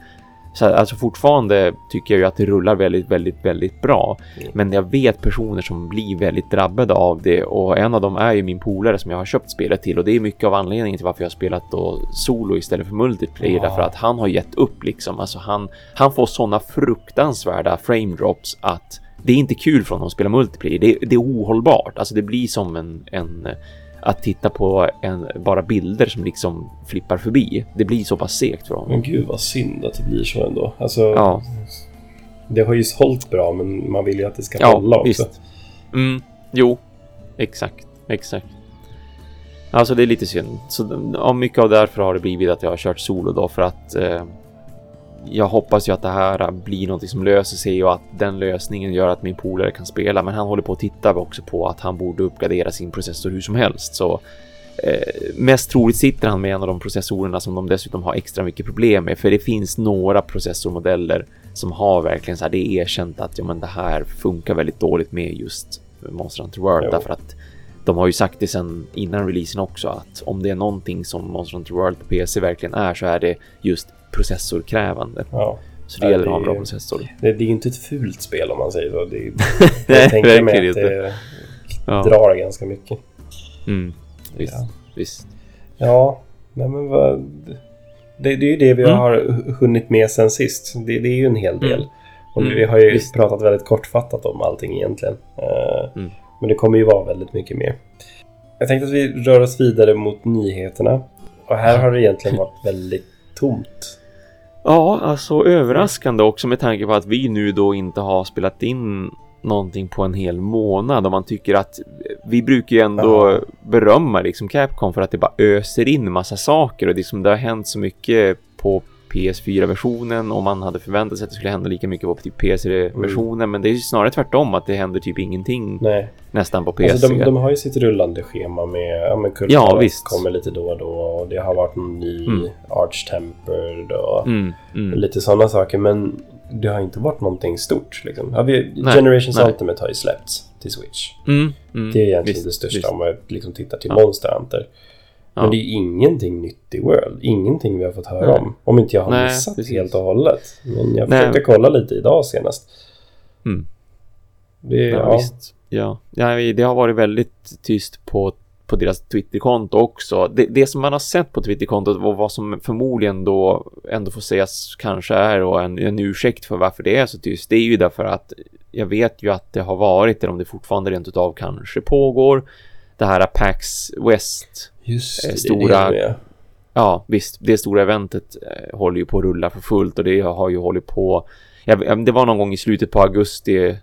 Så alltså fortfarande tycker jag ju att det rullar väldigt, väldigt, väldigt bra. Mm. Men jag vet personer som blir väldigt drabbade av det och en av dem är ju min polare som jag har köpt spelet till och det är mycket av anledningen till varför jag har spelat då solo istället för multiplayer ja. därför att han har gett upp liksom. Alltså han, han får sådana fruktansvärda frame drops att det är inte kul för honom att spela multiplayer. Det, det är ohållbart. Alltså det blir som en, en att titta på en, bara bilder som liksom flippar förbi. Det blir så pass segt för honom. Men gud vad synd att det blir så ändå. Alltså, ja. Det har ju sålt bra men man vill ju att det ska ja, hålla också. Visst. Mm, jo, exakt, exakt. Alltså det är lite synd. Så ja, mycket av därför har det blivit att jag har kört solo då för att eh, jag hoppas ju att det här blir något som löser sig och att den lösningen gör att min polare kan spela. Men han håller på att titta också på att han borde uppgradera sin processor hur som helst. Så eh, mest troligt sitter han med en av de processorerna som de dessutom har extra mycket problem med. För det finns några processormodeller som har verkligen så här, det är erkänt att ja, men det här funkar väldigt dåligt med just Monster Hunter World. Jo. Därför att de har ju sagt det sedan innan releasen också att om det är någonting som Monster Hunter World på PC verkligen är så är det just processorkrävande. Ja. Så det gäller att ha en bra processor. Det, det är ju inte ett fult spel om man säger så. Det, jag tänker mig att det ja. drar ganska mycket. Mm, visst, ja. visst. Ja, nej men vad... Det, det är ju det vi mm. har hunnit med sen sist. Det, det är ju en hel del. Mm. Och mm, vi har ju visst. pratat väldigt kortfattat om allting egentligen. Uh, men det kommer ju vara väldigt mycket mer. Jag tänkte att vi rör oss vidare mot nyheterna. Och här har det egentligen varit väldigt tomt. Ja, alltså överraskande också med tanke på att vi nu då inte har spelat in någonting på en hel månad och man tycker att vi brukar ju ändå ja. berömma liksom Capcom för att det bara öser in massa saker och liksom det har hänt så mycket på PS4-versionen och man hade förväntat sig att det skulle hända lika mycket på typ PC-versionen. Mm. Men det är snarare tvärtom att det händer typ ingenting Nej. nästan på PC. Alltså de, de, har ju sitt rullande schema med, ja men ja, visst. kommer lite då och då och det har varit en ny mm. Arch Tempered och mm, mm. lite sådana saker. Men det har inte varit någonting stort. Liksom. Ja, vi, nej, Generations nej. Ultimate har ju släppts till Switch. Mm, mm, det är egentligen visst, det största visst. om man liksom tittar till ja. Monster Hunter. Men ja. det är ingenting nytt i World. Ingenting vi har fått höra nej. om. Om inte jag har nej, missat precis. helt och hållet. Men jag försökte kolla lite idag senast. Mm. Det, ja, ja. Visst. Ja. ja, det har varit väldigt tyst på på deras Twitterkonto också. Det, det, som man har sett på Twitterkontot och vad som förmodligen då ändå får sägas kanske är en, en ursäkt för varför det är så tyst. Det är ju därför att jag vet ju att det har varit, eller om det fortfarande rent utav kanske pågår, det här PAX West. Just det, stora, det, det Ja, visst. Det stora eventet eh, håller ju på att rulla för fullt och det har ju hållit på. Det var någon gång i slutet på augusti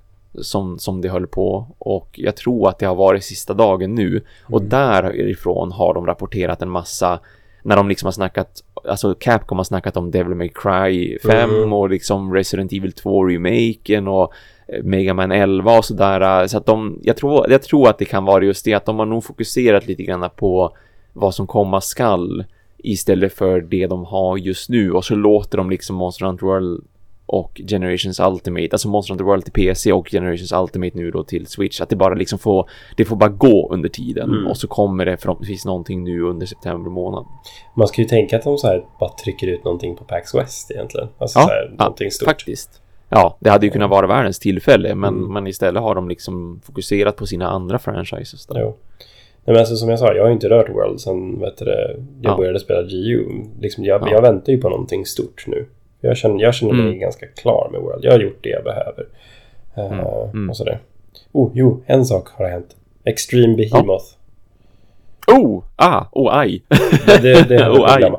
som, som det höll på och jag tror att det har varit sista dagen nu mm. och därifrån har de rapporterat en massa när de liksom har snackat alltså Capcom har snackat om Devil May Cry 5 mm. och liksom Resident Evil 2 remaken och eh, Mega Man 11 och sådär så att de jag tror jag tror att det kan vara just det att de har nog fokuserat lite grann på vad som komma skall istället för det de har just nu och så låter de liksom Monster Hunter World och Generations Ultimate, alltså Monster Hunter World till PC och Generations Ultimate nu då till Switch, att det bara liksom får, det får bara gå under tiden mm. och så kommer det förhoppningsvis någonting nu under september månad. Man ska ju tänka att de så här bara trycker ut någonting på PAX West egentligen, alltså ja, så här, någonting ja, stort. faktiskt. Ja, det hade ju kunnat vara världens tillfälle, men, mm. men istället har de liksom fokuserat på sina andra franchises. Där. Jo. Nej, men alltså, som jag sa, jag har inte rört World sen vet du, jag ja. började spela GU. Liksom, jag, ja. jag väntar ju på någonting stort nu. Jag känner, jag känner mig mm. ganska klar med World. Jag har gjort det jag behöver. Uh, mm. Och sådär. Oh, jo, en sak har hänt. Extreme Behemoth. Ja. Oh, ah, oh, aj. det, det, det, oh, aj.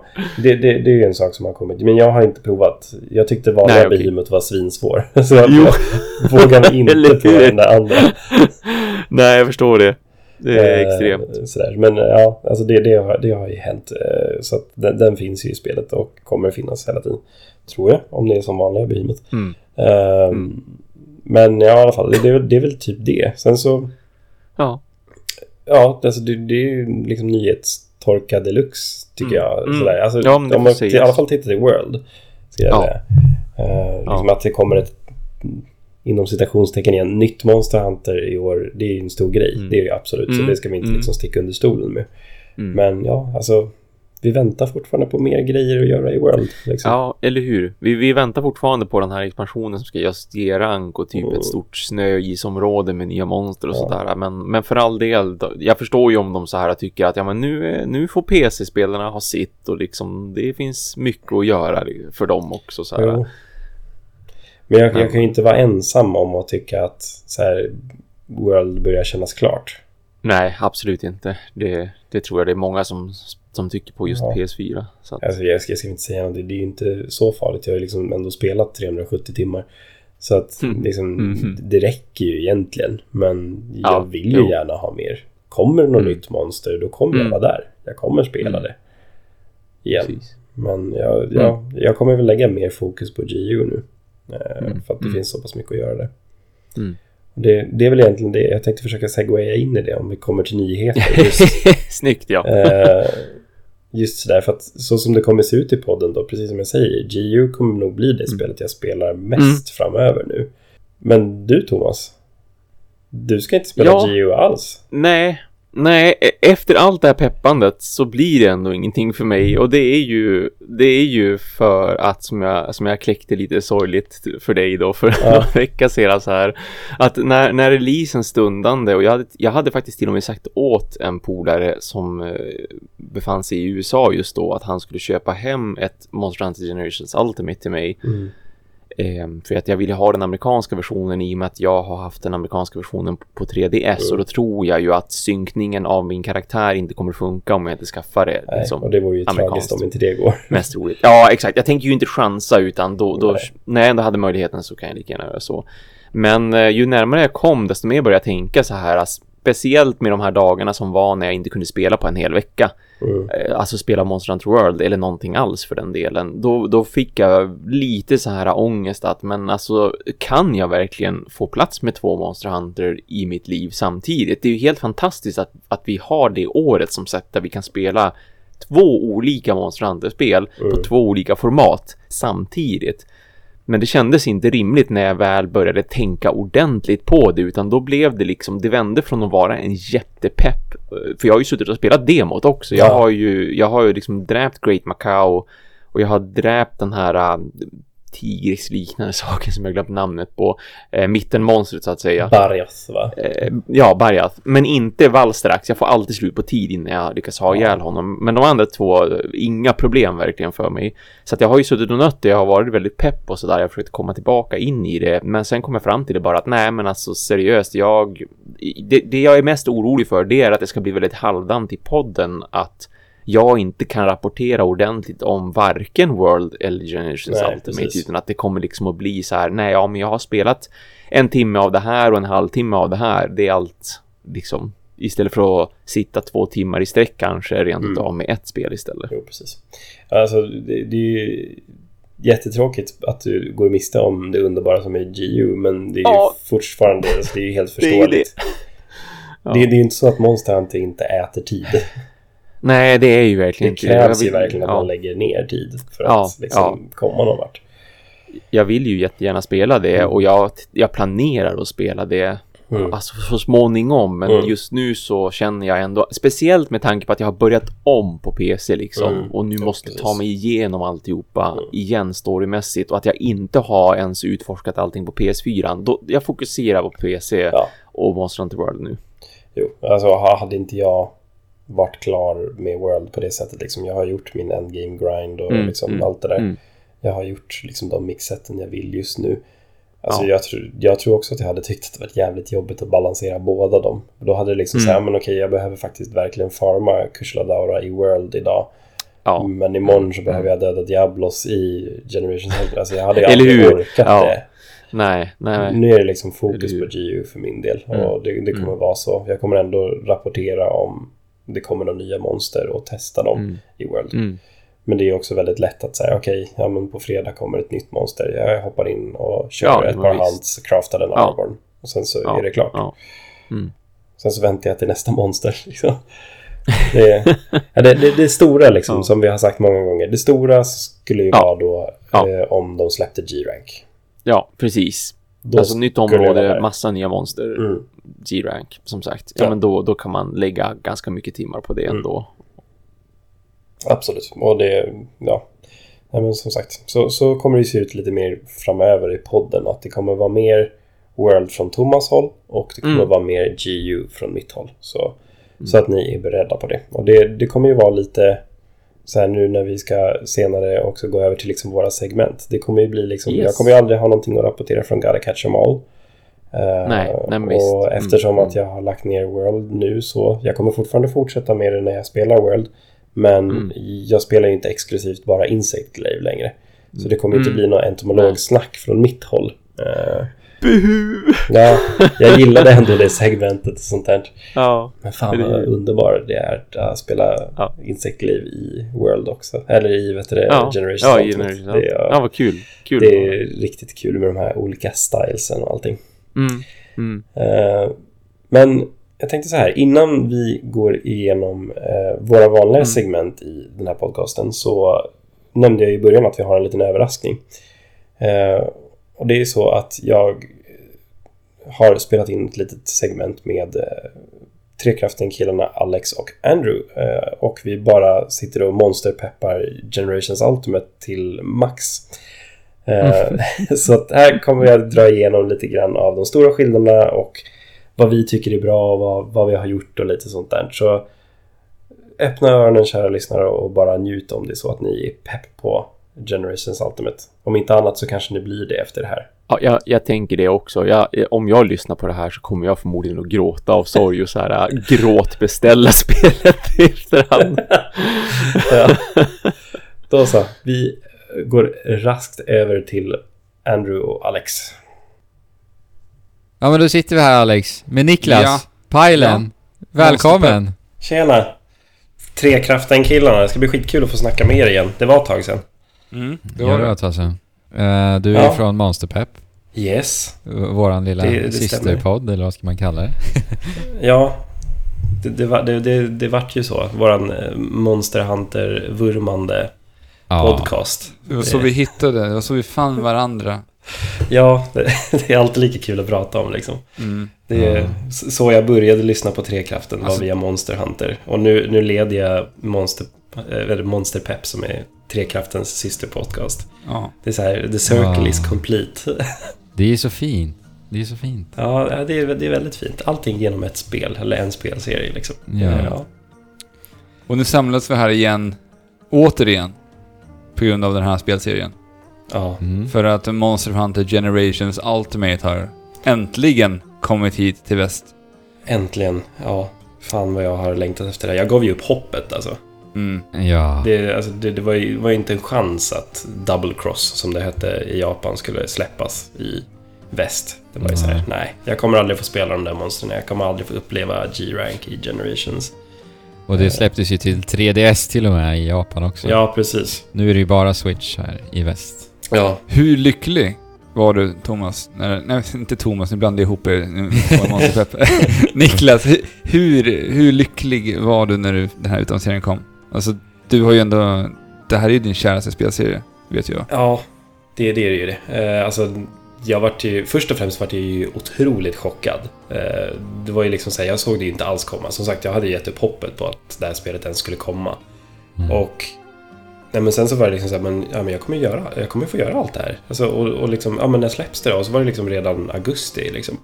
Det, det, det är ju en sak som har kommit. Men jag har inte provat. Jag tyckte vanliga Nej, okay. Behemoth var svinsvår. Så jag vågar inte på den andra. Nej, jag förstår det. Det är eh, extremt. Sådär. Men ja, alltså det, det, har, det har ju hänt. Eh, så att den, den, finns ju i spelet och kommer finnas hela tiden. Tror jag, om det är som vanliga Behemoth. Mm. Uh, mm. Men ja, i alla fall, det, det, det är väl typ det. Sen så... Ja. Ja, alltså det, det är ju liksom nyhetstorka deluxe, tycker mm. jag. Mm. Sådär. Alltså, ja, om man i alla fall tittar i World. Jag ja. Uh, liksom ja. att det kommer ett inom citationstecken igen, nytt Monster Hunter i år, det är ju en stor grej. Mm. Det är ju absolut, mm. så det ska vi inte mm. liksom sticka under stolen med. Mm. Men ja, alltså vi väntar fortfarande på mer grejer att göra i World. Liksom. Ja, eller hur? Vi, vi väntar fortfarande på den här expansionen som ska ge rank och typ mm. ett stort snöisområde med nya monster och ja. sådär. Men, men för all del, jag förstår ju om de så här tycker att ja, men nu, nu får PC-spelarna ha sitt och liksom det finns mycket att göra för dem också. Så här. Men jag, jag kan ju inte vara ensam om att tycka att så här, World börjar kännas klart. Nej, absolut inte. Det, det tror jag det är många som, som tycker på just ja. PS4. Så att... alltså, jag, ska, jag ska inte säga något, det är ju inte så farligt. Jag har ju liksom ändå spelat 370 timmar. Så att mm. Liksom, mm. det räcker ju egentligen. Men jag ja, vill ju jo. gärna ha mer. Kommer det något mm. nytt monster, då kommer jag mm. vara där. Jag kommer spela mm. det. Igen. Precis. Men jag, jag, mm. jag kommer väl lägga mer fokus på GU nu. Eh, mm. För att det mm. finns så pass mycket att göra där. Mm. Det, det, är väl egentligen det. Jag tänkte försöka segwaya in i det om vi kommer till nyheter. Just, Snyggt ja. Eh, just sådär, för att så som det kommer se ut i podden då, precis som jag säger, GU kommer nog bli det mm. spelet jag spelar mest mm. framöver nu. Men du Thomas, du ska inte spela ja, GU alls. Nej, Nej, e- efter allt det här peppandet så blir det ändå ingenting för mig och det är ju det är ju för att som jag som jag kläckte lite sorgligt för dig då för ja. några vecka sedan så här att när när releasen stundande och jag hade jag hade faktiskt till och med sagt åt en polare som eh, befann sig i USA just då att han skulle köpa hem ett Monster Hunter Generations Ultimate till mig. Mm. Eh, för att jag ville ha den amerikanska versionen i och med att jag har haft den amerikanska versionen på 3DS mm. och då tror jag ju att synkningen av min karaktär inte kommer funka om jag inte skaffar det. Nej, liksom, och det vore ju tragiskt om inte det går. Mest roligt. Ja, exakt. Jag tänker ju inte chansa utan då, då när jag ändå hade möjligheten så kan jag lika gärna göra så. Men eh, ju närmare jag kom desto mer började jag tänka så här speciellt med de här dagarna som var när jag inte kunde spela på en hel vecka. Mm. Eh, alltså spela Monster Hunter World eller någonting alls för den delen. Då, då fick jag lite så här ångest att men alltså kan jag verkligen få plats med två Monster Hunter i mitt liv samtidigt? Det är ju helt fantastiskt att, att vi har det året som sätt där vi kan spela två olika Monster Hunter-spel Mm. på två olika format samtidigt. Men det kändes inte rimligt när jag väl började tänka ordentligt på det utan då blev det liksom, det vände från att vara en jättepepp. För jag har ju suttit och spelat demot också. Jag Ja. har ju, jag har ju liksom dräpt Great Macau och jag har dräpt den här tigrisliknande saken som jag glömt namnet på. Eh, mittenmonstret så att säga. Barjas va? Eh, ja, Barjath. Men inte Valstrax. Jag får alltid slut på tid innan jag lyckas ha ihjäl honom. Men de andra två, inga problem verkligen för mig. Så att jag har ju suttit och nött det. Jag har varit väldigt pepp och sådär. Jag har försökt komma tillbaka in i det. Men sen kom jag fram till det bara att nej, men alltså seriöst. Jag, det, det jag är mest orolig för det är att det ska bli väldigt halvdant i podden att jag inte kan rapportera ordentligt om varken World eller Generations Nej, Ultimate precis. utan att det kommer liksom att bli så här nej ja men jag har spelat en timme av det här och en halvtimme av det här det är allt liksom istället för att sitta två timmar i sträck kanske rent Mm. utav med ett spel istället. Jo, precis. Alltså, det, det är ju jättetråkigt att du går miste om det underbara som är GU, men det är Ja. ju fortfarande, alltså, det är ju helt Det är ju förståeligt. det. Det, det, är ju inte så att Monster Hunter inte äter tid. Nej det är ju verkligen Det inte krävs jag ju verkligen att ja. man lägger ner tid för Ja, att liksom komma någon vart. jag vill ju jättegärna spela det och jag, jag planerar att spela det Mm. alltså så småningom men Mm. just nu så känner jag ändå speciellt med tanke på att jag har börjat om på PC liksom Mm. och nu Ja, måste ta mig igenom alltihopa Mm. igen storymässigt och att jag inte har ens utforskat allting på PS4 då, jag fokuserar på PC Ja. och Monster Hunter World nu Jo, alltså ha- hade inte jag varit klar med World på det sättet liksom. Jag har gjort min endgame grind och Mm, liksom mm, allt det där. mm. Jag har gjort liksom de mixsätten jag vill just nu. Alltså Ja. jag, tror, jag tror också att jag hade tyckt att det varit jävligt jobbigt att balansera båda dem. Då hade det liksom Mm. så här, men okej, jag behöver faktiskt verkligen farma Kushla i World idag. ja Men imorgon så behöver jag döda Diablos i Generation Center. Alltså jag hade Eller aldrig orkat Ja. det. nej nej Nu är det liksom fokus på? GU för min del. Mm. Och det, det kommer Mm. vara så. Jag kommer ändå rapportera om det kommer några nya monster och testa dem Mm. i World. mm. Men det är också väldigt lätt att säga okej, ja men på fredag kommer ett nytt monster. Jag hoppar in och kör Ja, ett par visst. hands, craftar en Ja. arborn. Och sen så Ja, är det klart. ja. Mm. Sen så väntar jag till nästa monster. Liksom. Det, ja, det, det, det stora liksom, Ja. som vi har sagt många gånger. Det stora skulle ju Ja. vara då Ja. eh, om de släppte G-rank. ja precis Då alltså nytt område massa nya monster Mm. G-rank som sagt. Ja, Ja. men då, då kan man lägga ganska mycket timmar på det Mm. ändå. Absolut. Och det, ja. Nej, men som sagt, så, så kommer det se ut lite mer framöver i podden. Att det kommer vara mer World från Thomas håll och det kommer Mm. vara mer GU från mitt håll. Så, så att ni är beredda på det. Och det, det kommer ju vara lite så här nu när vi ska senare också gå över till liksom våra segment. Det kommer ju bli liksom, Yes. jag kommer ju aldrig ha någonting att rapportera från Gotta Catch 'em All. Eh, Nej, nej, och visst. Mm, eftersom att mm. jag har lagt ner World nu så jag kommer fortfarande fortsätta med det när jag spelar World. Men Mm. jag spelar ju inte exklusivt bara Insect Glaive längre. Så det kommer inte Mm. bli någon entomologsnack från mitt håll. Eh, Buhu! ja, jag gillade ändå det segmentet och sånt där. Ja. Men fan Det vad ju- underbar det är att spela Ja. Insect Glaive i World också. Eller i vet du, det, Ja, Generation ja, Ultimate. Generation. Det, är, ja, vad kul. Kul. det är riktigt kul med de här olika stylesen och allting. Mm. Mm. Eh, men jag tänkte så här, innan vi går igenom eh, våra vanliga Mm. segment i den här podcasten så nämnde jag i början att vi har en liten överraskning. Eh, och det är så att jag har spelat in ett litet segment med eh, Trekraften-killarna Alex och Andrew. Eh, och vi bara sitter och monsterpeppar Generations Ultimate till max. Eh, så att här kommer jag dra igenom lite grann av de stora skillnaderna och vad vi tycker är bra och vad, vad vi har gjort och lite sånt där. Så öppna öronen kära lyssnare och bara njut om det är så att ni är pepp på Generations Ultimate. Om inte annat så kanske ni blir det efter det här. Ja, jag, jag tänker det också. Jag, om jag lyssnar på det här så kommer jag förmodligen att gråta av sorg och så här äh, gråtbeställa spelet i efterhand. Ja. Då så, vi går raskt över till Andrew och Alex. Ja men då sitter vi här Alex, med Niklas. Ja. Pajlen! Välkommen! Tjena! Trekraften-killarna, det ska bli skitkul att få snacka med er igen. Det var ett tag sedan. Mm, det var det ett tag sedan. Uh, du är ja. från Monsterpepp. Yes. Våran lilla systerpodd, eller vad ska man kalla det? ja, det, det, var, det, det, det vart ju så. Våran eh, Monster Hunter-vurmande ja. podcast. Det var så vi hittade, det var så vi fann varandra. Ja, det, det, är alltid lika kul att prata om liksom. Mm. Det är mm. så jag började lyssna på Trekraften, alltså, var via Monster Hunter. Och nu, nu leder jag Monster, äh, Monster Pep som är Trekraftens systerpodcast. Ja. Det är så här, the circle ja. is complete. det är så fint. Det är så fint. Ja, det är, det är väldigt fint. Allting genom ett spel, eller en spelserie liksom. Ja. ja. Och nu samlas vi här igen, återigen, på grund av den här spelserien. Ja. Mm. För att Monster Hunter Generations Ultimate har äntligen kommit hit till väst. Äntligen, ja. Fan vad jag har längtat efter det. Jag gav ju upp hoppet alltså. Mm. Ja. Det, alltså, det, det var, ju, var inte en chans att Double Cross, som det hette i Japan, skulle släppas i väst. Det var ju såhär, nej. Jag kommer aldrig få spela de där monstren. Jag kommer aldrig få uppleva G-Rank i Generations. Och det släpptes ju till 3DS till och med i Japan också. Ja, precis. Nu är det ju bara Switch här i väst. Ja. Hur lycklig var du, Thomas? När, nej, inte Thomas, nu blandar jag ihop er. Niklas, hur, hur lycklig var du när du, den här utannonseringen kom? Alltså, du har ju ändå... Det här är ju din käraste spelserie, vet jag. Ja, det, det är det ju det. Eh, alltså, jag vart ju, först och främst vart jag ju otroligt chockad. Eh, det var ju liksom så här, jag såg det ju inte alls komma. Som sagt, jag hade gett upp hoppet på att det här spelet ens skulle komma. Mm. Och Nej men sen så var det liksom så här, men, ja, men jag kommer göra, jag kommer få göra allt det här. Alltså, och, och liksom, ja men när släpps det då? Och så var det liksom redan augusti liksom.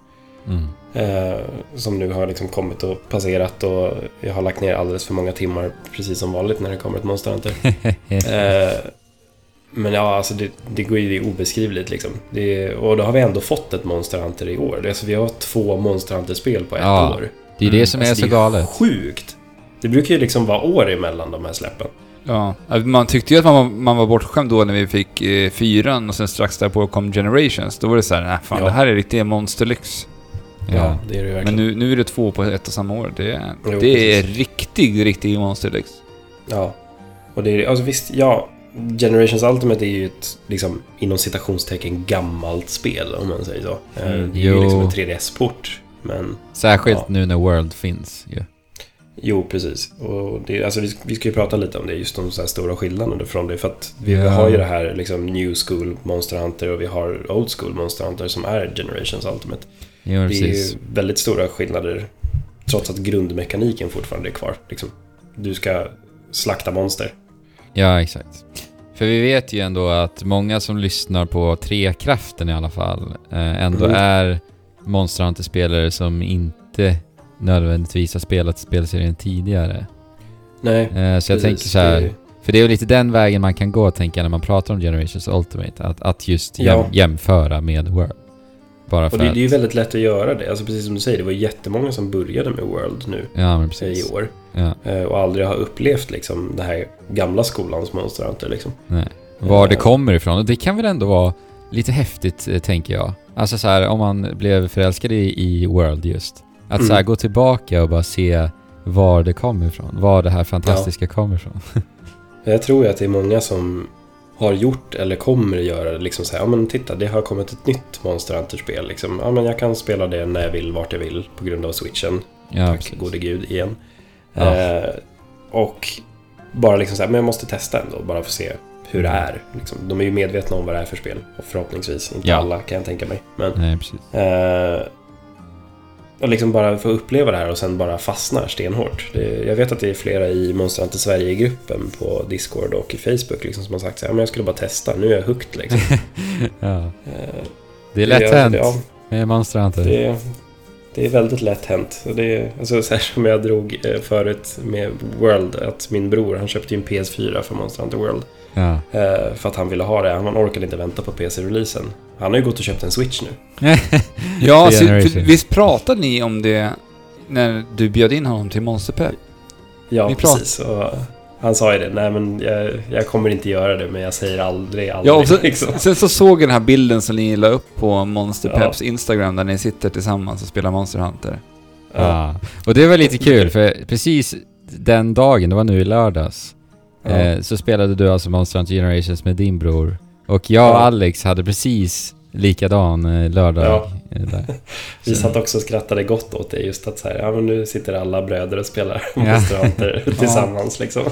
Mm. Eh, som nu har liksom kommit och passerat och jag har lagt ner alldeles för många timmar precis som vanligt när det kommer ett Monster Hunter. eh, men ja, alltså det, det går ju det obeskrivligt liksom. Det, och då har vi ändå fått ett Monster Hunter i år. Alltså, vi har två Monster Hunter-spel på ett ja, år. Det är det som mm. är alltså, så galet. Det är sjukt. Det brukar ju liksom vara år emellan de här släppen. Ja, man tyckte ju att man var, man var bortskämd då när vi fick eh, fyran och sen strax därpå kom Generations. Då var det så här, nej fan ja. det här är riktigt monsterlyx. Ja, ja, det är det verkligen. Men nu, nu är det två på ett och samma år. Det, jo, det är riktig, riktig monsterlyx. Ja. Och det är, alltså visst, ja. Generations Ultimate är ju ett, liksom, inom citationstecken, gammalt spel om man säger så. Mm, det är jo. ju liksom en 3DS-port. Men... Särskilt ja. nu när World finns ju. Jo, precis. Och det, alltså vi, vi ska ju prata lite om det, just de så här stora skillnaderna från det. För att vi ja. har ju det här liksom New School Monster Hunter och vi har Old School Monster Hunter som är Generations Ultimate. Ja, det är ju väldigt stora skillnader trots att grundmekaniken fortfarande är kvar. Liksom, du ska slakta monster. Ja, exakt. För vi vet ju ändå att många som lyssnar på Trekraften i alla fall eh, ändå mm. är Monster Hunter-spelare som inte nödvändigtvis har spelat spelserien tidigare. Nej. Eh, så jag tänker så här, för det är ju lite den vägen man kan gå tänker jag när man pratar om Generations Ultimate. Att, att just jäm, ja. jämföra med World. Bara för och det, att... det är ju väldigt lätt att göra det. Alltså precis som du säger, det var jättemånga som började med World nu. Ja, precis. I år. Ja. Eh, och aldrig har upplevt liksom det här gamla skolans monster inte liksom. Nej. Var det kommer ifrån. Det kan väl ändå vara lite häftigt, eh, tänker jag. Alltså så här, om man blev förälskad i, i World just. Att mm. så här, gå tillbaka och bara se var det kommer ifrån. Var det här fantastiska ja. kommer ifrån. jag tror ju att det är många som har gjort eller kommer göra. Liksom så här, ja men titta, det har kommit ett nytt Monster Hunter-spel. Liksom. Ja men jag kan spela det när jag vill, vart jag vill på grund av switchen. Ja, Tack precis. gode gud igen. Ja. Eh, och bara liksom så här, men jag måste testa ändå, bara för att se hur det är. Liksom, de är ju medvetna om vad det är för spel. Och förhoppningsvis, inte ja. alla kan jag tänka mig. Men, Nej, precis. Eh, och liksom bara få uppleva det här och sen bara fastnar stenhårt. Det, jag vet att det är flera i Monster Hunter Sverige-gruppen på Discord och i Facebook liksom, som har sagt så här, men jag skulle bara testa, nu är jag hooked liksom. ja. Eh, det är lätt hänt ja, med Monster Hunter. Det, det är väldigt lätt hänt. Det alltså, så här som jag drog eh, förut med World, att min bror han köpte ju en PS4 för Monster Hunter World. Ja. Eh, för att han ville ha det. Han orkade inte vänta på PC-releasen. Han har ju gått och köpt en Switch nu. ja, så, visst pratade ni om det när du bjöd in honom till Monsterpepp? Ja, ni precis. Och han sa ju det, nej men jag, jag, kommer inte göra det, men jag säger aldrig, aldrig. Ja, och så, liksom. sen så såg jag den här bilden som ni la upp på Monsterpeps ja. Instagram, där ni sitter tillsammans och spelar Monster Hunter. Ja. Och det var lite kul för precis den dagen, det var nu i lördags, Ja. eh, så spelade du alltså Monster Hunter Generations med din bror. Och jag och Ja. Alex hade precis likadan eh, lördag. Ja. eh, Där. Vi satt också och skrattade gott åt det just att så här, ja men nu sitter alla bröder och spelar Ja. Monster Hunter tillsammans liksom.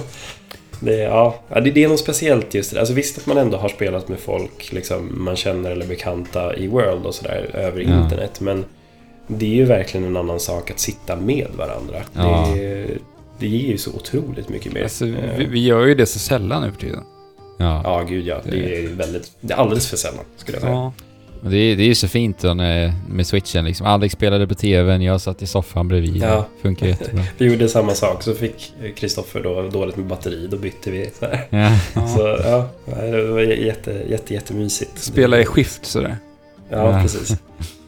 Det, är- ja, ja, det, det är något speciellt just det. Alltså visst att man ändå har spelat med folk liksom, man känner eller bekanta i World och sådär över Ja. internet. Men det är ju verkligen en annan sak att sitta med varandra. Ja. Det, det ger ju så otroligt mycket mer. Alltså, Eh, vi, vi gör ju det så sällan nu för tiden. Ja. Ja, gud ja. Det är väldigt... Det är alldeles för sällan, skulle jag säga. Ja. Det, är, det är ju så fint då när, med switchen liksom. Alex spelade på tvn, jag satt i soffan bredvid. Ja. Det funkar jättebra. Vi gjorde samma sak, så fick Kristoffer då dåligt med batteri, då bytte vi. Så, här. Ja. så ja, det var jätte, jätte, jättemysigt. Spela i skift sådär. Ja, Ja. precis.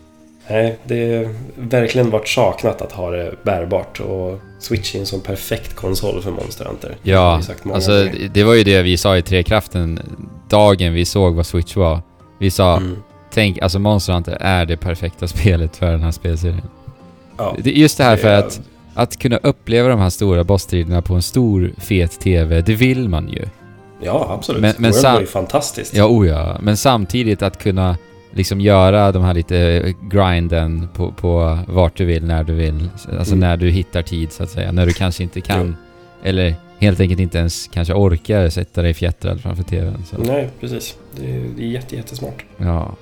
Nej, det har verkligen varit saknat att ha det bärbart och Switch är en sån perfekt konsol för Monster Hunter. Det Ja, alltså gånger. det- det var ju det vi sa i Trekraften dagen vi såg vad Switch var. Vi sa, Mm. tänk, alltså Monster Hunter är det perfekta spelet för den här spelserien. Ja, Det är just det här för är- att, att kunna uppleva de här stora bossstriderna på en stor fet TV, det vill man ju. Ja, absolut. Men- men World var ju fantastiskt. Ja, oh ja. Men samtidigt att kunna liksom göra de här lite grinden på, på vart du vill, när du vill. Alltså Mm. när du hittar tid så att säga. När du kanske inte kan, eller helt enkelt inte ens kanske orkar sätta dig fjättrad framför TVn. Så. Nej, precis. Det är, det är jätte, jättesmart. Ja.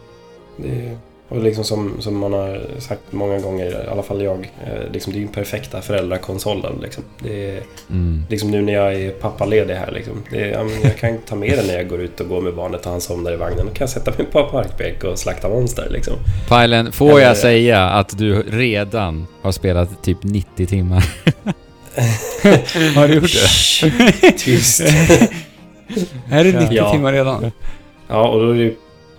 Det är, och liksom som, som man har sagt många gånger, i alla fall jag, eh, liksom det är ju den perfekta föräldrakonsolen. Liksom. Det är, Mm. liksom nu när jag är pappaledig här, liksom. det är, ja, jag kan ta med den när jag går ut och går med barnet och han somnar i vagnen. Då kan jag sätta mig på en parkbänk och slakta monster. Liksom. Pajlen, får Eller- jag säga att du redan har spelat typ 90 timmar? har du gjort Shh, Tyst. Är det 90 Ja. timmar redan? Ja, och då är det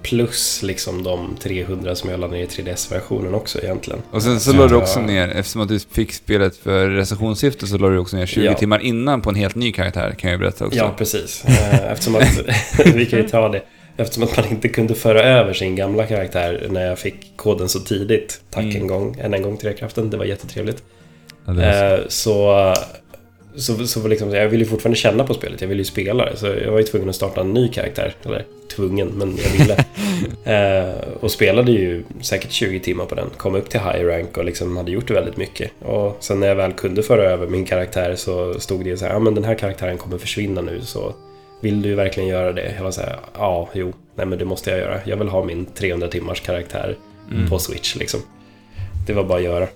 plus liksom de 300 som jag laddade ner i 3DS-versionen också egentligen. Och sen så Ja. la du också ner, eftersom att du fick spelet för recensionssyfte så la du också ner 20 Ja. timmar innan på en helt ny karaktär kan jag berätta också. Ja, precis. Eh, Eftersom att, vi kan ju ta det. Eftersom att man inte kunde föra över sin gamla karaktär när jag fick koden så tidigt. Tack Mm. en gång, än en gång till kraften. det var jättetrevligt. Ja, så. Så, så, liksom, jag ville ju fortfarande känna på spelet, jag ville ju spela det. Så jag var ju tvungen att starta en ny karaktär. Eller tvungen, men jag ville. Eh, och spelade ju säkert 20 timmar på den. Kom upp till high rank och liksom hade gjort väldigt mycket. Och sen när jag väl kunde föra över min karaktär så stod det ju så här, ja men den här karaktären kommer försvinna nu så vill du verkligen göra det? Jag var så här, ja, jo, nej men det måste jag göra. Jag vill ha min 300 timmars karaktär Mm. på Switch liksom. Det var bara att göra.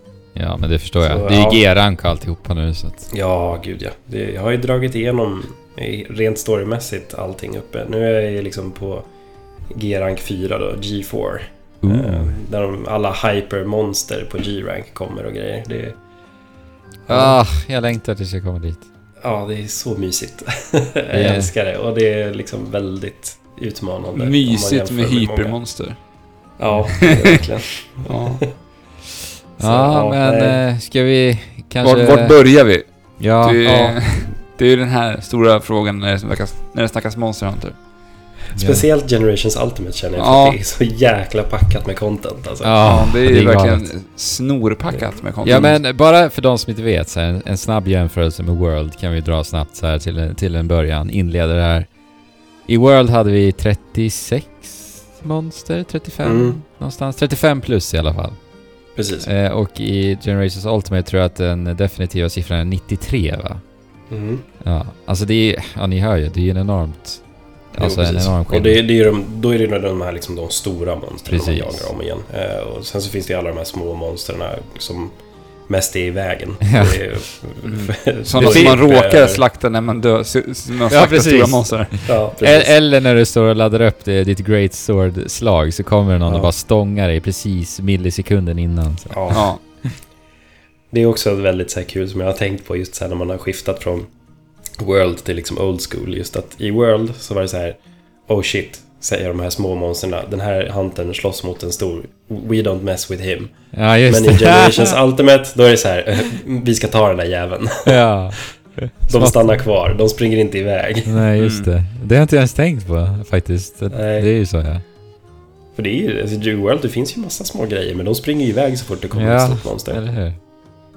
Ja, men det förstår jag. Så, det är ju ja. G-rank alltihopa nu så att... Ja, gud ja. Det, jag har ju dragit igenom rent storymässigt allting uppe. Nu är jag ju liksom på G-rank 4 då, G4. Eh, där de, alla hypermonster på G-rank kommer och grejer. Det, Ah, jag längtar tills jag kommer dit. ja, det är så mysigt. jag älskar det och det är liksom väldigt utmanande. Mysigt med många. hypermonster. Ja, det är verkligen. Ja. Så, ja, men nej. eh, ska vi kanske... Vart, vart börjar vi? Ja, det, är, ja. det är ju den här stora frågan när det snackas, när det snackas Monster Hunter. Speciellt Generations Ultimate känner jag för Ja. att det är så jäkla packat med content. Alltså. Ja, det är ju verkligen galet. snorpackat med content. Ja men bara för de som inte vet, så här, en, en snabb jämförelse med World kan vi dra snabbt så här till, en- till en början, inleda det här. I World hade vi 36 monster, 35 Mm. någonstans, 35 plus i alla fall. Precis. Eh, och i Generations Ultimate tror jag att den definitiva siffran är 93 va? Mm. Ja, alltså det är ja ni hör ju, det är ju en enormt... Alltså Jo, en enorm Och skillnad. det, det är de, då är det ju de här liksom de stora monstren man jagar om igen. Eh, och sen så finns det alla de här små monstren som mest är i vägen. Ja. Mm. Sådana som man råkar slakta när man dör, man slaktar precis. stora monster. Ja. Eller när du står och laddar upp det, ditt Great Sword-slag så kommer någon Ja. och bara stångar dig precis millisekunden innan. Så. Ja. Ja. Det är också väldigt så här kul som jag har tänkt på just så här när man har skiftat från World till liksom Old School. Just att i World så var det så här Oh shit, säger de här små monstren. Den här huntern slåss mot en stor. We don't mess with him. Ja, just Men i. Generations Ultimate, då är det så här eh, Vi ska ta den där jäveln. ja. De stannar kvar, de springer inte iväg. Nej, just Mm. det. Det har jag inte ens tänkt på faktiskt. Det, det är ju så ja. För det är ju, alltså, i World det finns ju massa små grejer men de springer ju iväg så fort det kommer Ja, ett stort monster. Eller hur?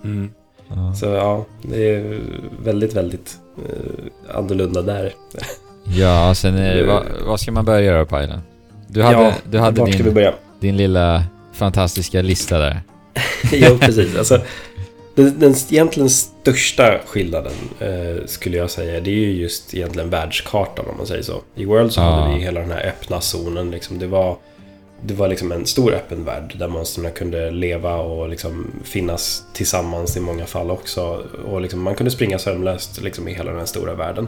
Mm. Ja. Så ja, det är väldigt, väldigt uh, annorlunda där. ja, sen uh, vad, vad ska man börja göra Pajlen? Du hade, ja, du hade din, din lilla fantastiska lista där. jo, precis. Alltså, den, den egentligen största skillnaden eh, skulle jag säga, det är ju just egentligen världskartan om man säger så. I World så ja. hade vi hela den här öppna zonen. Liksom, det var, det var liksom en stor öppen värld där monstren kunde leva och liksom finnas tillsammans i många fall också. Och liksom, man kunde springa sömlöst liksom, i hela den stora världen.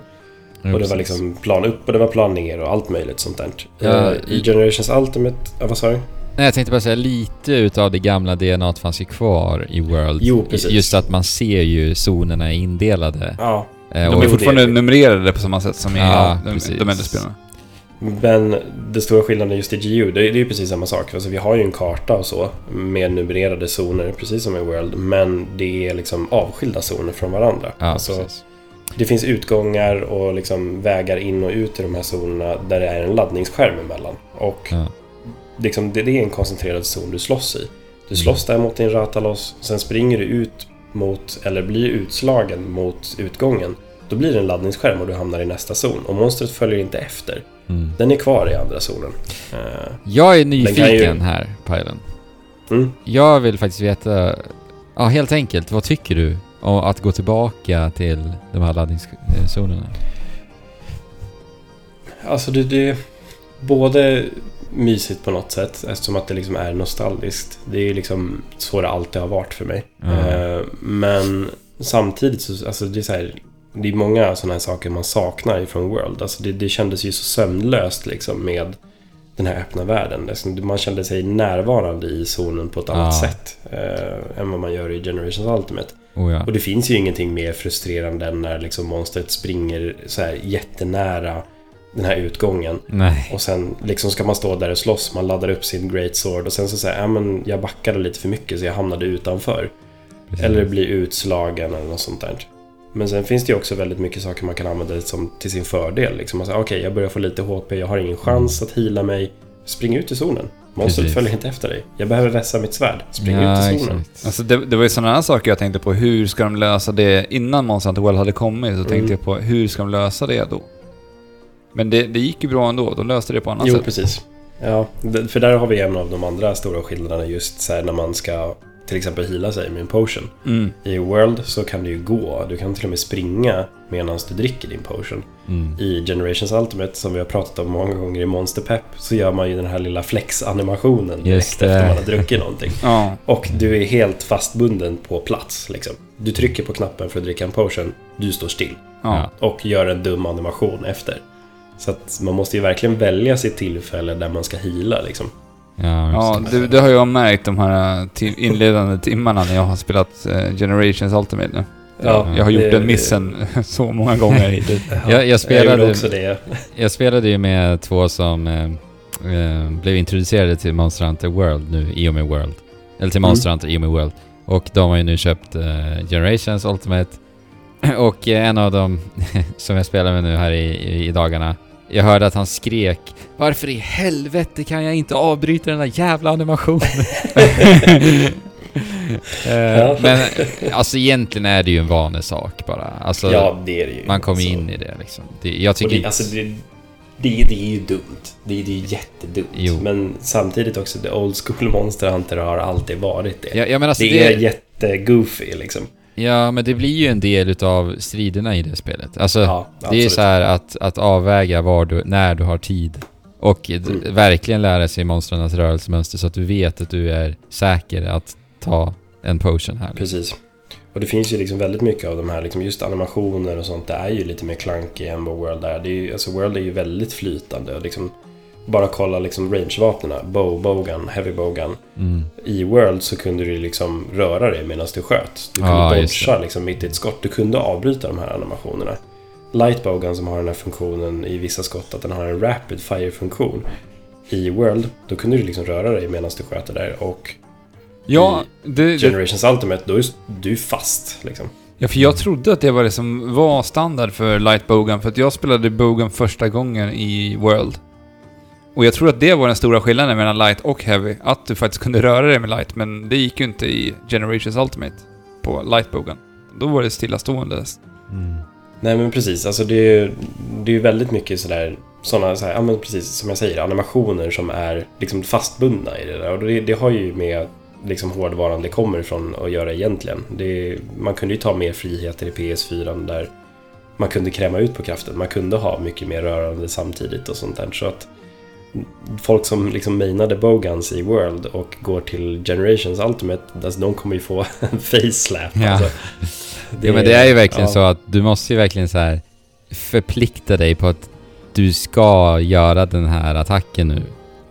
Och det var liksom plan upp och det var plan ner och allt möjligt sånt där. Ja, I Generations Ultimate, ja, vad sa du? Nej, jag tänkte bara säga lite utav det gamla DNA fanns ju kvar i World. Jo, precis. Just att man ser ju zonerna är indelade. Ja. Eh, de är fortfarande numrerade på samma sätt som i ja, de, de äldre spelarna. Men det stora skillnaden just i GU, det är ju precis samma sak. Alltså vi har ju en karta och så med numrerade zoner, precis som i World. Men det är liksom avskilda zoner från varandra. Ja, alltså, det finns utgångar och liksom vägar in och ut i de här zonerna där det är en laddningsskärm emellan. Och ja liksom, det, det, är en koncentrerad zon du slåss i. Du slåss där mot din Ratalos, sen springer du ut mot, eller blir utslagen mot utgången. Då blir det en laddningsskärm och du hamnar i nästa zon. Och monstret följer inte efter. Mm. Den är kvar i andra zonen. Uh, jag är nyfiken ju... här, Pajlen. Mm. Jag vill faktiskt veta, ja helt enkelt, vad tycker du om att gå tillbaka till de här laddningszonerna? Alltså det, det... Både mysigt på något sätt eftersom att det liksom är nostalgiskt. Det är ju liksom så det alltid har varit för mig. Mm. men samtidigt så, alltså det är så här, det är många sådana här saker man saknar ifrån World. Alltså det, det kändes ju så sömnlöst liksom med den här öppna världen. Man kände sig närvarande i zonen på ett annat ja. sätt eh, än vad man gör i Generations Ultimate. Oh ja. Och det finns ju ingenting mer frustrerande än när liksom monstret springer så här jättenära den här utgången. Nej. Och sen liksom ska man stå där och slåss, man laddar upp sin Great Sword och sen så säger ja men jag backade lite för mycket så jag hamnade utanför. Precis. Eller blir utslagen eller något sånt där. Men sen finns det ju också väldigt mycket saker man kan använda som till sin fördel. Liksom okej, okay, jag börjar få lite HP, jag har ingen chans att hila mig. Spring ut i zonen. Monstret följer inte efter dig. Jag behöver vässa mitt svärd. Spring ja, ut i zonen. Alltså det, det var ju sådana här saker jag tänkte på. Hur ska de lösa det? Innan Monster Hunter World hade kommit så mm. tänkte jag på hur ska de lösa det då? Men det, det gick ju bra ändå, de löste det på annat jo, sätt. Jo, precis. Ja, för där har vi en av de andra stora skillnaderna just så när man ska till exempel hila sig med en potion. Mm. I World så kan du ju gå, du kan till och med springa medan du dricker din potion. Mm. I Generations Ultimate, som vi har pratat om många gånger i Monster Pep, så gör man ju den här lilla flex-animationen direkt efter man har druckit någonting. ja. Och du är helt fastbunden på plats. Liksom. Du trycker på knappen för att dricka en potion, du står still. Ja. Och gör en dum animation efter. Så att man måste ju verkligen välja sitt tillfälle där man ska hila liksom. Ja, ja det, det, har jag märkt de här inledande timmarna när jag har spelat uh, Generations Ultimate nu. Ja, jag har gjort det, den missen så många gånger hittills. ja, jag, jag, spelade, jag också det. jag spelade ju med två som eh, eh, blev introducerade till Monster Hunter World nu i och med World. Eller till Monster mm. Hunter i och med World. Och de har ju nu köpt eh, Generations Ultimate. Och en av dem som jag spelar med nu här i, i, i dagarna jag hörde att han skrek Varför i helvete kan jag inte avbryta den där jävla animationen? uh, men alltså egentligen är det ju en vanesak bara. Alltså, ja, det är det ju. Man kommer alltså. in i det liksom. Det, jag tycker... Det, alltså, det, det, det, är ju dumt. Det, det är jättedumt. Jo. Men samtidigt också, the old school Monster Hunter har alltid varit det. Ja, alltså det, det är jättegoofy liksom. Ja, men det blir ju en del utav striderna i det spelet. Alltså, ja, det är så här att, att avväga var du, när du har tid. Och mm. verkligen lära sig monstrens rörelsemönster så att du vet att du är säker att ta en potion här. Precis. Och det finns ju liksom väldigt mycket av de här, liksom just animationer och sånt, det är ju lite mer clunky än vad World är. Det är ju, alltså World är ju väldigt flytande och liksom bara kolla liksom range-vapnen, bow, bowgun, heavy bowgun. Mm. I World så kunde du liksom röra dig medan du sköt. Du kunde ah, dodga liksom mitt i ett skott. Du kunde avbryta de här animationerna. Light bowgun som har den här funktionen i vissa skott, att den har en rapid fire-funktion. I World, då kunde du liksom röra dig medan du sköt där och ja, i det, Generations det... Ultimate, då är du fast liksom. Ja, för jag trodde att det var det som var standard för Light Bogan, för att jag spelade Bogan första gången i World. Och jag tror att det var den stora skillnaden mellan light och heavy. Att du faktiskt kunde röra dig med light, men det gick ju inte i Generations Ultimate. på lightbogen. Då var det stillastående. Mm. Nej men precis, alltså det är ju det är väldigt mycket sådär sådana, så här, ja men precis som jag säger, animationer som är liksom fastbundna i det där. Och det, det har ju med liksom hårdvaran det kommer ifrån att göra egentligen. Det, man kunde ju ta mer friheter i PS4 där man kunde kräma ut på kraften. Man kunde ha mycket mer rörande samtidigt och sånt där. Så att folk som liksom mainade Bogans i World och går till Generations Ultimate, alltså de kommer ju få en face slap. Ja. Alltså. ja men det är ju verkligen ja. så att du måste ju verkligen så här förplikta dig på att du ska göra den här attacken nu.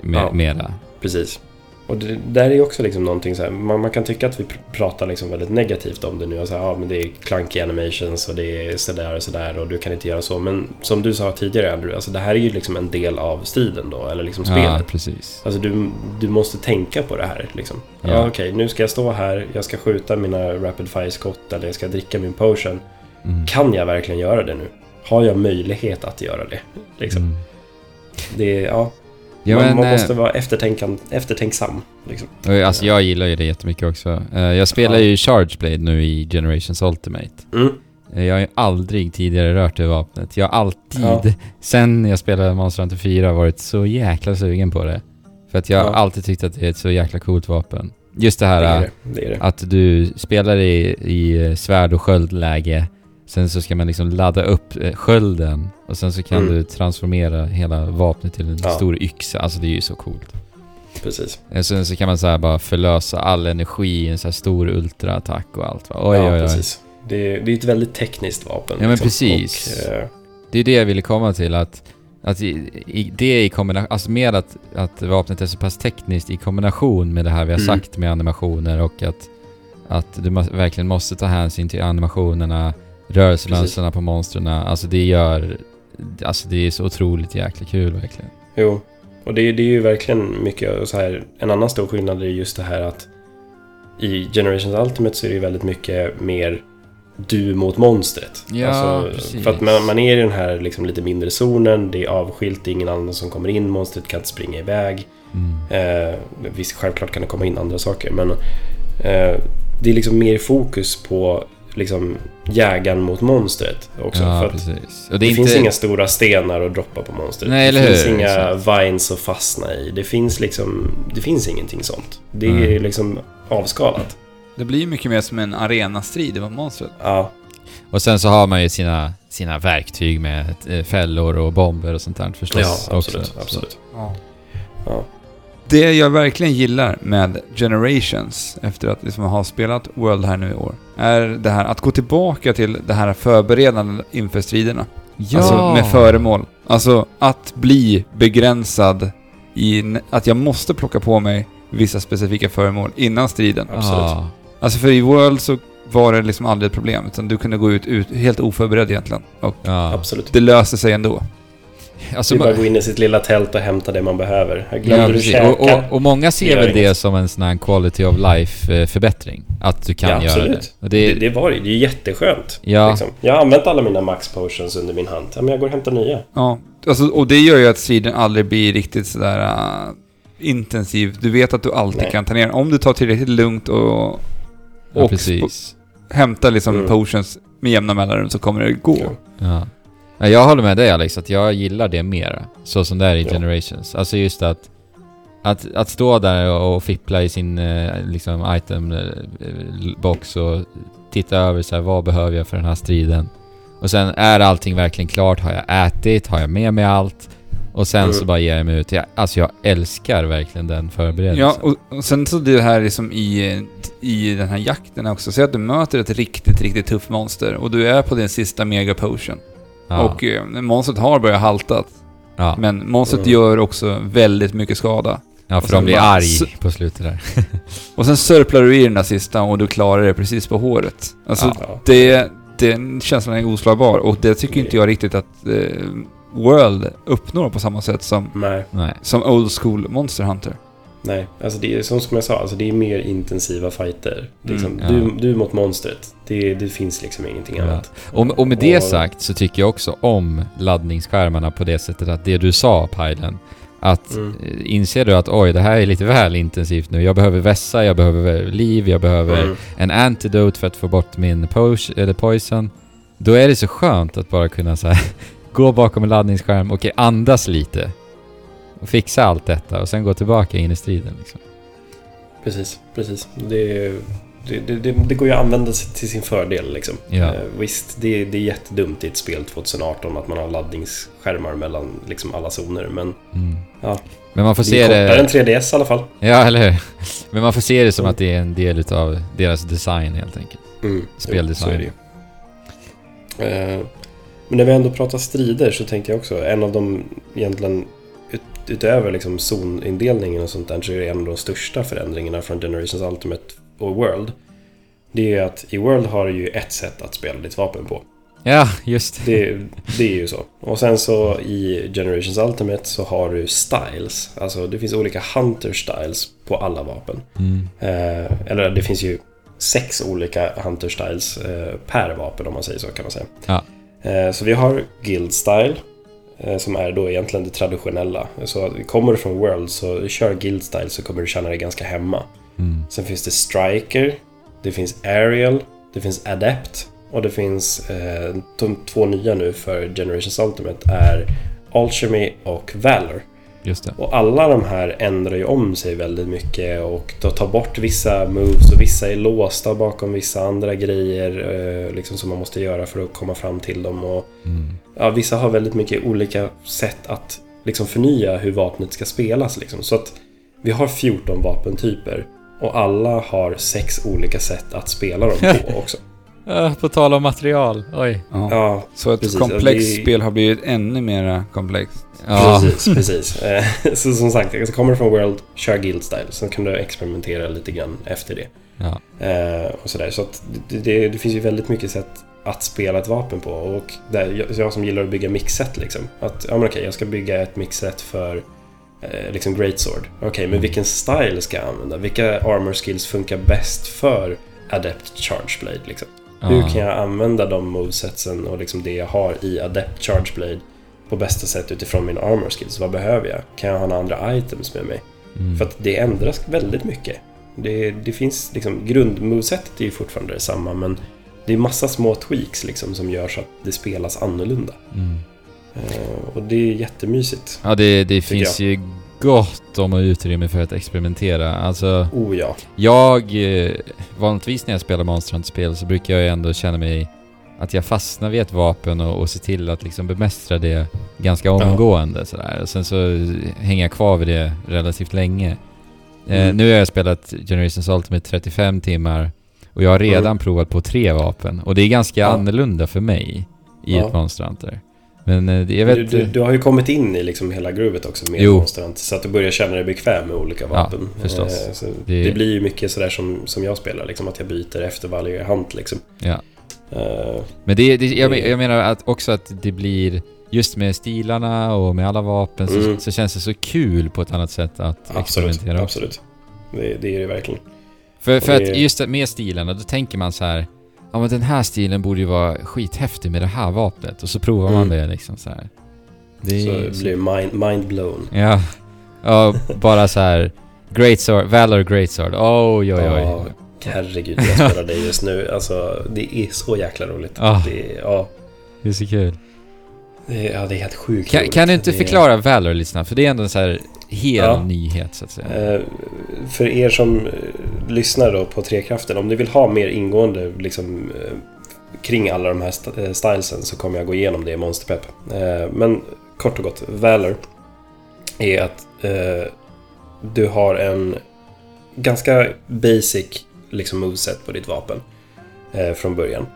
Med, Ja. Mera. Precis. Och det där är ju också liksom någonting så här, man, man kan tycka att vi pr- pratar liksom väldigt negativt om det nu och säga ja men det är clunky animations och det är sådär och sådär och du kan inte göra så. Men som du sa tidigare Andrew, alltså det här är ju liksom en del av striden då, eller liksom Ja, spelet. precis. Alltså du, du måste tänka på det här liksom. Ja, Ja. okej, nu ska jag stå här, jag ska skjuta mina rapid fire skott eller jag ska dricka min potion. Mm. Kan jag verkligen göra det nu? Har jag möjlighet att göra det? Liksom. Mm. Det är, ja, Ja, man, men, man eh, måste vara eftertänksam. Liksom. Alltså jag gillar ju det jättemycket också. Eh, Jag spelar Ja. ju Charge Blade nu i Generations Ultimate. Mm. Eh, Jag har ju aldrig tidigare rört det vapnet. Jag har alltid, Ja. sen jag spelade Monster Hunter 4, varit så jäkla sugen på det. För att jag har Ja. alltid tyckt att det är ett så jäkla coolt vapen. Just det här Det det. det. att du spelar i, i svärd och sköldläge. Sen så ska man liksom ladda upp eh, skölden och sen så kan Mm. du transformera hela vapnet till en Ja. stor yxa. Alltså det är ju så coolt. Precis. Eh, Sen så kan man så här bara förlösa all energi i en så här stor ultraattack och allt va? Oj, ja, oj, oj. precis. Det är, det är ett väldigt tekniskt vapen. Ja, men precis. Och, eh, Det är det jag ville komma till att, att i, i, det i kombination, alltså med att, att vapnet är så pass tekniskt i kombination med det här vi har Mm. sagt med animationer och att, att du må, verkligen måste ta hänsyn till animationerna, rörelsemönstren på monstren. Alltså det gör, alltså det är så otroligt jäkla kul verkligen. jo. Och det, är- det är ju verkligen mycket så här. En annan stor skillnad är just det här att i Generations Ultimate så är det ju väldigt mycket mer du mot monstret. Ja, alltså, precis. För att man, man är i den här liksom lite mindre zonen, det är avskilt, det är ingen annan som kommer in, monstret kan inte springa iväg. Mm. Eh, visst, självklart kan det komma in andra saker, men eh, det är liksom mer fokus på liksom jägaren mot monstret också. Ja, för att precis. Och det, det är finns inte... inga stora stenar att droppa på monstret. Nej, eller det finns hur? inga vines att fastna i. Det finns liksom, det finns ingenting sånt. Det är Mm. liksom avskalat. Det blir ju mycket mer som en arenastrid än monstret. Ja, Och sen så har man ju sina, sina verktyg med eh, fällor och bomber och sånt där förstås. ja absolut. också. absolut. Ja. Ja. Det jag verkligen gillar med Generations, efter att liksom ha spelat World här nu i år, är det här att gå tillbaka till det här förberedande inför striderna. Ja! Alltså med föremål. Alltså att bli begränsad i att jag måste plocka på mig vissa specifika föremål innan striden. Absolut. Ja. Alltså för i World så var det liksom aldrig ett problem, utan du kunde gå ut, ut helt oförberedd egentligen. Och ja. Absolut. det löste sig ändå. Alltså, Det är bara att gå in i sitt lilla tält och hämta det man behöver. Jag glömde Ja, du precis. käka? Och, och, och många ser väl det inget. som en sån här quality of life eh, förbättring. Att du kan Ja, göra det. absolut. Och det, det, det var det. Det är jätteskönt. ja, Liksom. Jag har använt alla mina max potions under min hand. Ja, men jag går och hämtar nya. Ja, alltså, och det gör ju att striden aldrig blir riktigt sådär uh, intensiv. Du vet att du alltid Nej. kan ta ner. Om du tar tillräckligt lugnt och, ja, och precis. hämtar liksom Mm. potions med jämna mellanrum så kommer det gå. Ja. Ja. Ja, jag håller med dig Alex, att jag gillar det mera. Så som det är i Ja. Generations. Alltså just att, att, att stå där och, och fippla i sin eh, liksom item eh, och titta över så här, vad behöver jag för den här striden? Och sen är allting verkligen klart? Har jag ätit? Har jag med mig allt? Och sen Mm. så bara ger jag mig ut. Jag, alltså jag älskar verkligen den förberedelsen. Ja, och, och sen så det här liksom i, i den här jakten också. Säg att du möter ett riktigt, riktigt tufft monster och du är på din sista mega potion. Ja. Och eh, monstret har börjat halta. ja. Men monstret Mm. gör också väldigt mycket skada. ja, för de blir bara- arg på slutet där. Och sen sörplar du i den där sista och du klarar det precis på håret. Alltså, Ja. det, den känslan är oslagbar och det tycker inte jag riktigt att eh, World uppnår på samma sätt som, Nej, Nej. som Old School Monster Hunter. nej. Alltså det är som som jag sa, alltså det är mer intensiva fighter. Liksom, Mm, du, du mot monstret. Det, det finns liksom ingenting Ja. annat. Och, och med det Och- sagt så tycker jag också om laddningsskärmarna på det sättet att det du sa, Pajlen, Att Mm. eh, inser du att oj, det här är lite väl intensivt nu. Jag behöver vässa, jag behöver liv, jag behöver Mm. en antidote för att få bort min poison. Då är det så skönt att bara kunna så här, gå bakom en laddningsskärm och andas lite. Och fixa allt detta och sen gå tillbaka in i striden liksom. Precis, precis. Det, det, det, det, det går ju att använda sig till sin fördel liksom. Ja. Eh, visst, det, det är jättedumt i ett spel 2018 att man har laddningsskärmar mellan liksom alla zoner. Men Mm. Ja. Men man får det se är kortare än det... 3DS i alla fall. Ja, eller hur? Men man får se det som Mm. att det är en del utav deras design helt enkelt. Mm. Speldesign. Jo, så är det ju. Eh, Men när vi ändå pratar strider så tänkte jag också, en av de egentligen ut, utöver liksom zonindelningen och sånt där så är det en av de största förändringarna från Generations Ultimate och World. Det är att i World har du ju ett sätt att spela ditt vapen på. Ja, just det. Det, det är ju så. Och sen så i Generations Ultimate så har du styles. Alltså det finns olika hunter styles på alla vapen. Mm. Eh, eller det finns ju sex olika hunter styles eh, per vapen om man säger så kan man säga. Ja. Eh, så vi har guild style. eh, Som är då egentligen det traditionella. Så kommer du från World så kör guild style så kommer du känna dig ganska hemma. Mm. Sen finns det striker. Det finns aerial. Det finns adept. Och det finns eh, de två nya nu för Generations Ultimate är Alchemy och Valor. Och alla de här ändrar ju om sig väldigt mycket och de tar bort vissa moves och vissa är låsta bakom vissa andra grejer eh, liksom som man måste göra för att komma fram till dem. Och, Mm. ja, vissa har väldigt mycket olika sätt att liksom förnya hur vapnet ska spelas. Liksom. Så att vi har 14 vapentyper och alla har sex olika sätt att spela dem på också. På tal om material. Oj. Ja. Ja, Så ett precis, komplext det- spel har blivit ännu mer komplext. Ja. Precis, precis. Eh, Så som sagt, alltså, kommer du från World, kör Guild Style. Sen kan du experimentera lite grann efter det. Ja. Eh, och sådär. Så att det, det, det finns ju väldigt mycket sätt att spela ett vapen på. Och där, jag, jag som gillar att bygga mixset liksom. Att, ja men okej, jag ska bygga ett mixset för liksom Great Sword. Okej, men vilken style ska jag använda? Vilka armor skills funkar bäst för Adept Charge Blade liksom? Hur Ja. kan jag använda de movesetsen och liksom det jag har i Adept Charge Blade på bästa sätt utifrån min armor skills? Vad behöver jag? Kan jag ha några andra items med mig? Mm. För att det ändras väldigt mycket. Det, det finns liksom, grundmovesetet är ju fortfarande detsamma men det är massa små tweaks liksom som gör så att det spelas annorlunda. Mm. Eh, och det är jättemysigt. Ja, det, det finns ju gott om utrymme för att experimentera. Alltså, Oh ja. jag... Eh, vanligtvis när jag spelar Monster Hunter-spel så brukar jag ändå känna mig... Att jag fastnar vid ett vapen och, och ser till att liksom bemästra det ganska omgående sådär. Och sen så hänger jag kvar vid det relativt länge. Eh, Mm. nu har jag spelat Generations Ultimate 35 timmar och jag har redan Mm. provat på tre vapen. Och det är ganska Ja. annorlunda för mig i Ja. ett Monster Hunter. Men eh, jag vet... Du, du, du har ju kommit in i liksom hela groovet också med Jo. Monster Hunter, Så att du börjar känna dig bekväm med olika vapen. förstås. Eh, så Det- det... blir ju mycket sådär som, som jag spelar, liksom att jag byter efter varje hunt liksom. Ja. Eh, Men det, det, jag, jag menar att också att det blir, just med stilarna och med alla vapen Mm. så, så känns det så kul på ett annat sätt att absolut, experimentera absolut. Det, det är det verkligen. För, för det- att just med stilarna, då tänker man så här. Ja men den här stilen borde ju vara skithäftig med det här vapnet. Och så provar man Mm. det liksom så här. Det Så är det blir mind, mind blown. Ja. Ja, bara så här. Great Sword, Valor Great Sword. Oj, oj, oj. Ja, herregud, jag spelar det just nu. Alltså, det är så jäkla roligt. Ah. Det, är- ja, Det är så kul. det, är- ja, det är helt sjukt Kan, roligt. kan du inte Det är- förklara Valor lite snabbt? För det är ändå en så här hel Ja. nyhet så att säga. Eh, för er som eh, lyssnar då på Trekraften, om ni vill ha mer ingående liksom, eh, kring alla de här st- stylesen så kommer jag gå igenom det i Monsterpepp. Men kort och gott, Valor är att du har en ganska basic liksom, moveset på ditt vapen från början.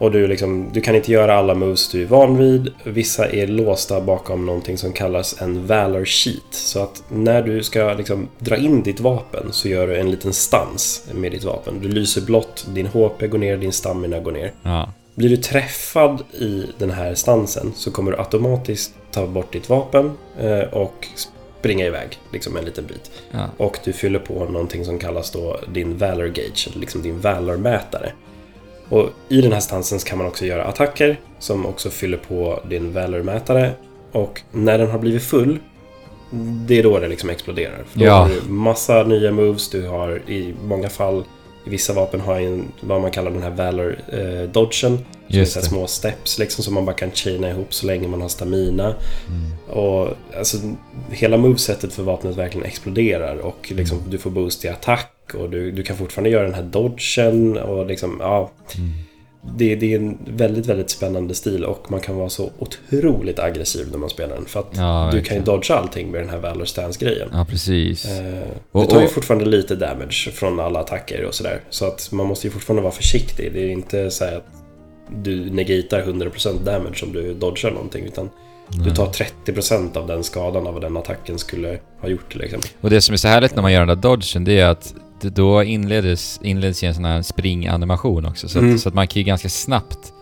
Och du, liksom, du kan inte göra alla moves du är van vid. Vissa är låsta bakom någonting som kallas en Valor Sheet. Så att när du ska liksom, dra in ditt vapen så gör du en liten stans med ditt vapen. Du lyser blått, din HP går ner, din stamina går ner. Ja. Blir du träffad i den här stansen så kommer du automatiskt ta bort ditt vapen eh, och springa iväg liksom en liten bit. ja. Och du fyller på någonting som kallas då din Valor Gauge, liksom din Valor-mätare. Och i den här stansen kan man också göra attacker som också fyller på din Valor-mätare. Och när den har blivit full, det är då det liksom exploderar. För då Ja. har du massa nya moves, du har i många fall, i vissa vapen har en, vad man kallar den här Valor eh. Som Just är det. små steps liksom som man bara kan chaina ihop så länge man har stamina. Mm. Och alltså, hela movesetet för vapnet verkligen exploderar och liksom, Mm. du får boost i attack och du, du kan fortfarande göra den här dodgen och liksom, ja. Mm. Det, det är en väldigt, väldigt spännande stil och man kan vara så otroligt aggressiv när man spelar den. För att Ja, du kan ju dodga allting med den här Valor Stance-grejen. Ja, precis. Eh, Och- du tar ju fortfarande lite damage från alla attacker och sådär. Så att man måste ju fortfarande vara försiktig. Det är inte så att du negatar 100% damage om du dodgar någonting. Utan du tar 30% av den skadan av vad den attacken skulle ha gjort liksom. Och det som är så härligt när man gör den där dodgen, det är att då inleds, inleds ju en sån här springanimation också. Så, Mm. att, så att man kan ju ganska snabbt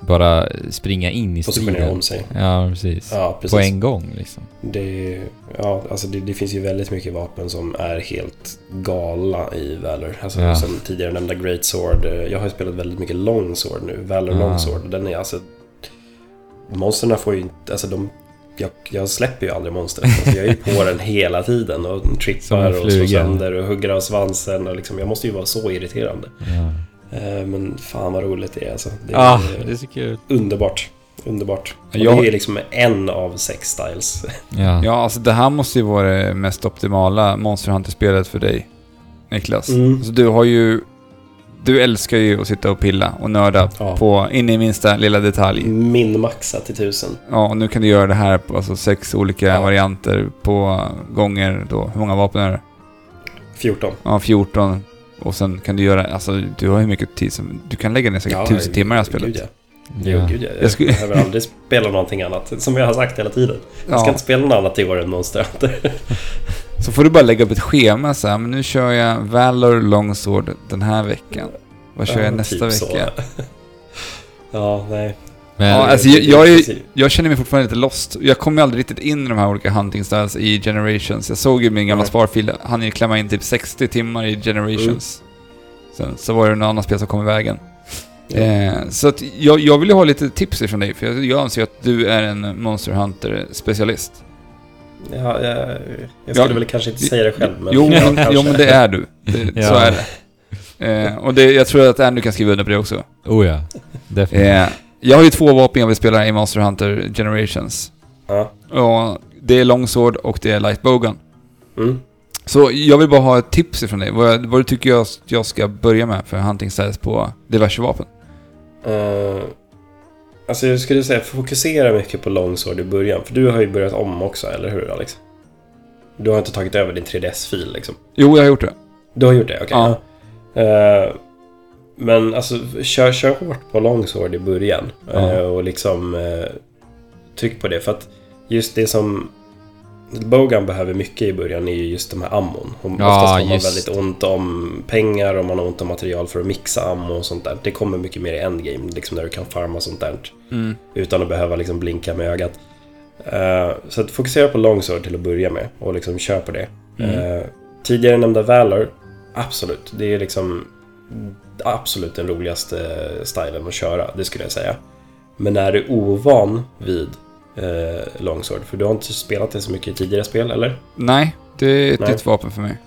bara springa in i Positionera striden. om sig. Ja, precis. Ja, precis. På en gång liksom. Det, ja, alltså det, det finns ju väldigt mycket vapen som är helt galna i Valor. Alltså Ja. som tidigare nämnda Great Sword. eh, Jag har ju spelat väldigt mycket Long Sword nu. Valor Ah. Long Sword. Den är alltså... Monsterna får ju inte... Alltså de... Jag, jag släpper ju aldrig monstret. Alltså jag är ju på den hela tiden och trippar och slår sönder och hugger av svansen. Och liksom, jag måste ju vara så irriterande. Ja. Eh, Men fan vad roligt det är alltså. Det är Ah, det är så kul. underbart. Underbart. Och Jag- Det är liksom en av sex styles. Ja. Ja, alltså det här måste ju vara det mest optimala Monster Hunter-spelet för dig, Niklas. Mm. Alltså du har ju... Du älskar ju att sitta och pilla och nörda Ja. på in i minsta lilla detalj. Min maxa till tusen. Ja, och nu kan du göra det här på alltså sex olika Ja. varianter på gånger då. Hur många vapen är det? 14. Ja, 14. Och sen kan du göra, alltså du har ju mycket tid som... Du kan lägga ner säkert tusen timmar i det här spelet. Gud, ja. Jo, Ja. gud, ja. Jag, Jag skulle- behöver aldrig spela någonting annat. Som jag har sagt hela tiden. Jag ska Ja. inte spela något annat i år än Monster Hunter. Så får du bara lägga upp ett schema så här, men nu kör jag Valor Longsword den här veckan. Vad kör jag Ja, nästa typ vecka? ja, nej. Men, Ja, alltså, jag- jag är- Jag känner mig fortfarande lite lost. Jag kom ju aldrig riktigt in i de här olika hunting styles i Generations. Jag såg ju min gamla sparfil, han ju klämma in typ 60 timmar i Generations. Sen så var det något annat spel som kom i vägen. Eh, så att jag, jag vill ju ha lite tips ifrån dig, för jag, jag anser att du är en Monster Hunter-specialist. Ja, jag, jag skulle Ja, väl kanske inte säga det själv, men... jo, ja, men, jo, men det är du. Det, Så Ja. är det. Eh, och det, jag tror att Andy kan skriva under på det också. oh ja, definitivt. Eh, jag har ju två vapen jag vill spela i Monster Hunter Generations. Ja. Och det är Longsword och det är Lightbogan. Mm. Så jag vill bara ha ett tips ifrån dig. Vad, vad du tycker jag, jag ska börja med för hunting styles på diverse vapen? Eh, alltså jag skulle säga fokusera mycket på longsword i början. För du har ju börjat om också, eller hur Alex? Du har inte tagit över din 3DS-fil liksom. Jo, jag har gjort det. Du har gjort det? Okej. Ja. ja. Eh, men alltså, kör, kör hårt på longsword i början. Ja. Eh, och liksom eh, tryck på det. För att just det som Bogan behöver mycket i början är ju just de här ammon. Och Ja, Oftast har man väldigt ont om pengar och man har ont om material för att mixa ammo och sånt där. Det kommer mycket mer i endgame, liksom när du kan farma sånt där. Mm. Utan att behöva liksom blinka med ögat. Eh, så att fokusera på longsword till att börja med och liksom kör på det. Mm. Eh, tidigare nämnda Valor, absolut. Det är liksom absolut den roligaste stilen att köra, det skulle jag säga. Men är du ovan vid eh, longsword, för du har inte spelat det så mycket i tidigare spel, eller? Nej, det är ett Nej. nytt vapen för mig.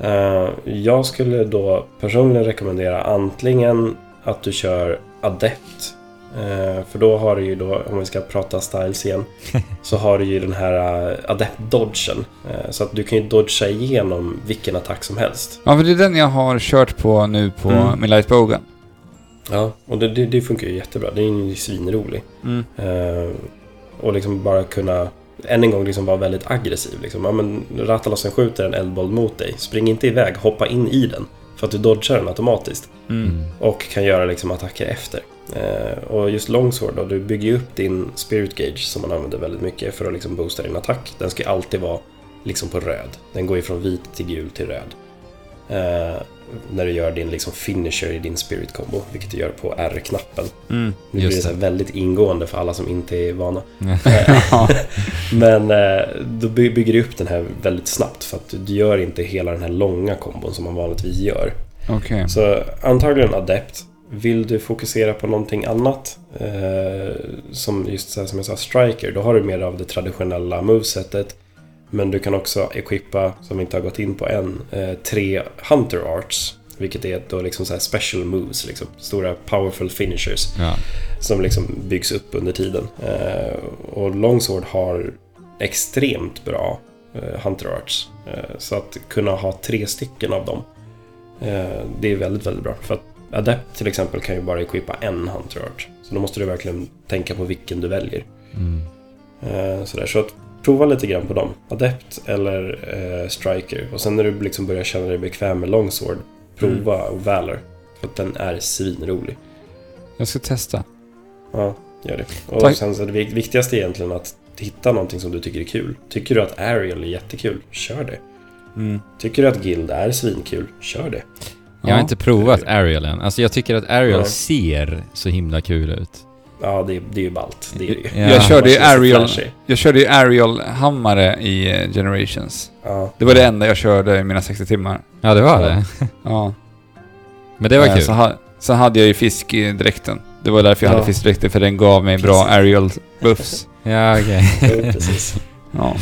Eh, jag skulle då personligen rekommendera antingen att du kör Adept. Eh, för då har du ju då, om vi ska prata styles igen, så har du ju den här uh, Adept-dodgen. Eh, så att du kan ju dodga igenom vilken attack som helst. Ja, för det är den jag har kört på nu på Mm. min Lightbogan. Ja, och det, det, det funkar ju jättebra. Det är ju svinrolig. Mm. Eh, och liksom bara kunna än en gång liksom vara väldigt aggressiv. Liksom. Ja, men Ratalossen skjuter en eldboll mot dig. Spring inte iväg, hoppa in i den. För att du dodgar den automatiskt. Mm. Och kan göra liksom attacker efter. Eh, och just Longsword då, du bygger ju upp din Spirit Gauge som man använder väldigt mycket för att liksom boosta din attack. Den ska alltid vara liksom på röd. Den går ju från vit till gul till röd. Eh, när du gör din liksom finisher i din Spirit Combo, vilket du gör på R-knappen. Mm. Nu blir det så väldigt ingående för alla som inte är vana. Men eh, då by- bygger du upp den här väldigt snabbt för att du gör inte hela den här långa kombon som man vanligtvis gör. Okej. Så antagligen adept. Vill du fokusera på någonting annat, eh, som just så här, som jag sa, striker, då har du mer av det traditionella movesetet. Men du kan också equippa, som vi inte har gått in på än, eh, tre Hunter Arts. Vilket är då liksom så special moves, liksom, stora powerful finishers. Ja. Som liksom byggs upp under tiden. Eh, och Longsword har extremt bra eh, Hunter Arts. Så att kunna ha tre stycken av dem, det är väldigt, väldigt bra. För att Adept till exempel kan ju bara equippa en Hunter Art. Så då måste du verkligen tänka på vilken du väljer. Mm. Sådär. Så att prova lite grann på dem. Adept eller eh, Striker. Och sen när du liksom börjar känna dig bekväm med Longsword, prova Valor. För att den är svinrolig. Jag ska testa. Ja, gör det. Och Tack. sen så det vik- viktigaste är egentligen att hitta någonting som du tycker är kul. Tycker du att Ariel är jättekul, kör det. Mm. Tycker du att Guild är svinkul, kör det. Jag har Ja. inte provat Ariel än. Alltså jag tycker att Ariel Nej. ser så himla kul ut. Ja, det, det är ju ballt. Det är det ju. Ja. Jag körde ju Ariel, jag körde ju Ariel-hammare i eh, Generations. Ja, Det var det enda jag körde i mina 60 timmar. Ja, det var Ja. det. Ja. Men det var Eh, kul. Så, ha, så hade jag ju fiskdräkten. Det var därför jag Ja. hade fiskdräkten, för den gav mig bra Precis. Ariel-buffs. Ja, okej. precis. Ja.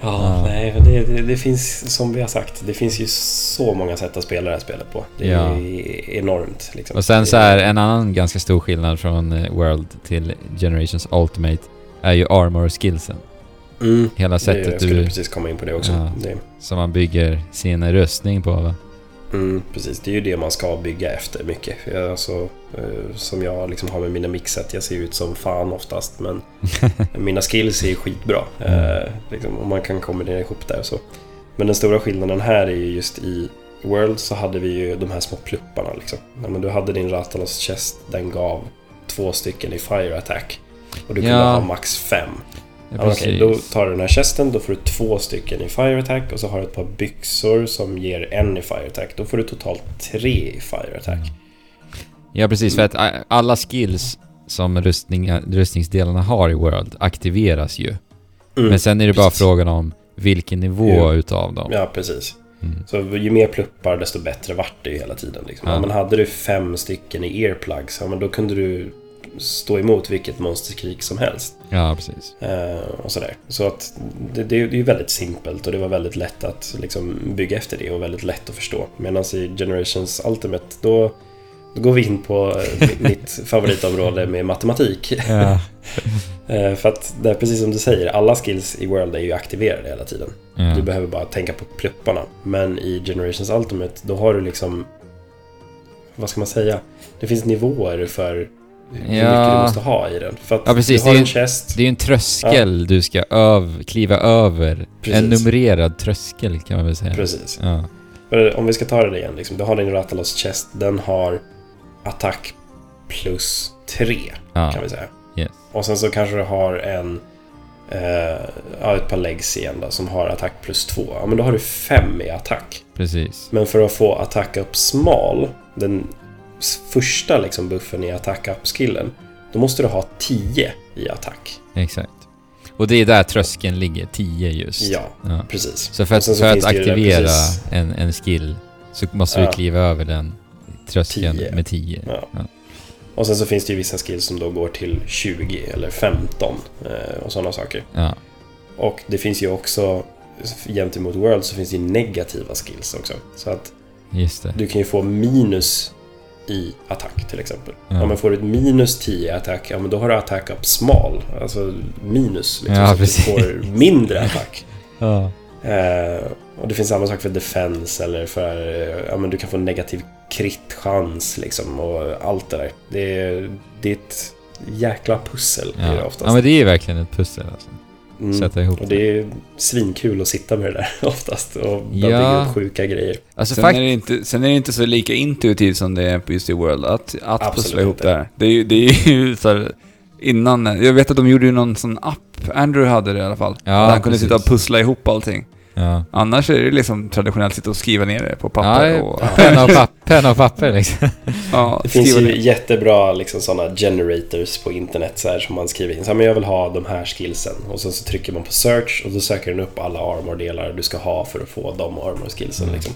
Ja, nej, det, det, det finns, som vi har sagt, det finns ju så många sätt att spela det här spelet på. Det är Ja. enormt. Liksom. Och sen så här, en annan ganska stor skillnad från eh, World till Generations Ultimate är ju armor skillsen. Mm, Hela det, sättet jag skulle du, precis komma in på det också. Ja. Det, som man bygger sin rustning på. va? Mm, precis, det är ju det man ska bygga efter mycket. Jag, alltså, eh, som jag liksom har med mina mixet, jag ser ut som fan oftast men mina skills är skitbra. Eh, liksom, och man kan kombinera ihop det och så. Men den stora skillnaden här är ju just i World så hade vi ju de här små plupparna liksom. Ja, men du hade din Ratalos Chest, den gav två stycken i Fire Attack. Och du kunde Ja. ha max fem. Ja, Okej, då tar du den här chesten, då får du två stycken i Fire Attack och så har du ett par byxor som ger en i Fire Attack. Då får du totalt tre i Fire Attack. Ja, precis. För att a- alla skills som rustningar, rustningsdelarna har i World aktiveras ju. Mm, Men sen är det bara precis. frågan om vilken nivå Ja. utav dem. Ja, precis. Mm. Så ju mer pluppar desto bättre vart det ju hela tiden. Liksom. Ja. men hade du fem stycken i earplugs, ja, men då kunde du stå emot vilket monsterkrig som helst. Ja, precis. Eh, och sådär. Så att det, det, är ju väldigt simpelt och det var väldigt lätt att liksom, bygga efter det och väldigt lätt att förstå. Medan i Generations Ultimate, då, då går vi in på eh, mi- mitt favoritområde med matematik. Ja. Eh, för att det är precis som du säger, alla skills i World är ju aktiverade hela tiden. ja. Du behöver bara tänka på plupparna. Men i Generations Ultimate, då har du liksom... Vad ska man säga? Det finns nivåer för hur Ja. mycket du måste ha i den. För att Ja, precis. du har Det är en chest. Det är ju en tröskel du ska öv, kliva över. Precis. En numrerad tröskel kan man väl säga. Precis. Ja. Om vi ska ta det igen, liksom, du har din Ratalos chest, den har attack plus 3 Ja. kan vi säga. Yes. Och sen så kanske du har en... Eh, ja, ett par legs igen då, som har attack plus 2. Ja, men då har du 5 i attack. Precis. Men för att få attack up small, den första liksom buffen i attack up-skillen, då måste du ha 10 i attack. Exakt. Och det är där tröskeln ligger, 10 just. Ja, Ja. precis. Så för att, så för att där aktivera precis- en, en skill så måste Ja. du kliva över den tröskeln 10. med 10. Ja. Ja. Och sen så finns det ju vissa skills som då går till 20 eller 15 eh, och sådana saker. Ja. Och det finns ju också, gentemot World så finns det ju negativa skills också. Så att du kan ju få minus i attack till exempel. Ja. Ja. men får du ett minus 10 i attack, ja men då har du attack up small. Alltså minus, liksom, Ja, så precis. du får mindre attack. Ja. Eh, och det finns samma sak för defense eller för, ja men du kan få negativ kritchans liksom och allt det där. Det är, det är ett jäkla pussel blir det Ja. oftast. ja, men det är verkligen ett pussel alltså. Mm. Sätta ihop Och det är svinkul att sitta med det där oftast och bara Ja. bygga upp sjuka grejer. Alltså Sen, är det inte, sen är det inte så lika intuitivt som det är på just i World att, att Absolut pussla ihop inte. det här. Det är ju, det är ju så här, innan, jag vet att de gjorde ju någon sån app, Andrew hade det i alla fall. Ja, där han kunde precis. sitta och pussla ihop allting. Ja. Annars är det liksom traditionellt sitta och skriva ner det på Ja, papper och... penna, och papp, penna och papper liksom. Ja, Det finns ju ner. jättebra liksom, sådana generators på internet så här, som man skriver in. Så här, men jag vill ha de här skillsen. Och sen så trycker man på search och då söker den upp alla armor-delar du ska ha för att få de armor-skillsen. Mm. Liksom.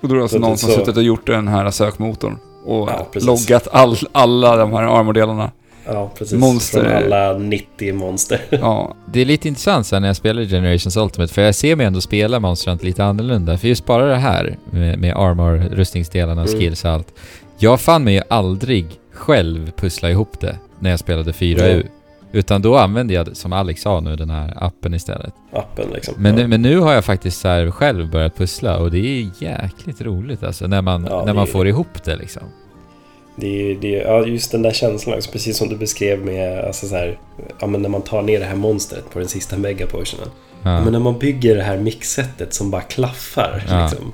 Och då är det alltså Så- någon som så- suttit och gjort den här sökmotorn och Ja, loggat all, alla de här armordelarna. Ja, precis. Monster. Från alla 90 monster. Ja, Det är lite intressant sen när jag spelar Generations Ultimate, för jag ser mig ändå spela Monster Hunter lite annorlunda. För just bara det här med, med armor, rustningsdelarna, Mm. skills och allt. Jag fann mig ju aldrig själv pussla ihop det när jag spelade 4U. Nej. Utan då använde jag, som Alex sa nu, den här appen istället. Appen liksom. Men, nu, men nu har jag faktiskt så här själv börjat pussla och det är jäkligt roligt alltså när man, Ja, när man är- får ihop det liksom. Det är, det är, ja, just den där känslan också, precis som du beskrev med alltså så här, ja, men när man tar ner det här monstret på den sista megaportionen. Ja. Ja. Men när man bygger det här mixsetet som bara klaffar. Ja. Liksom.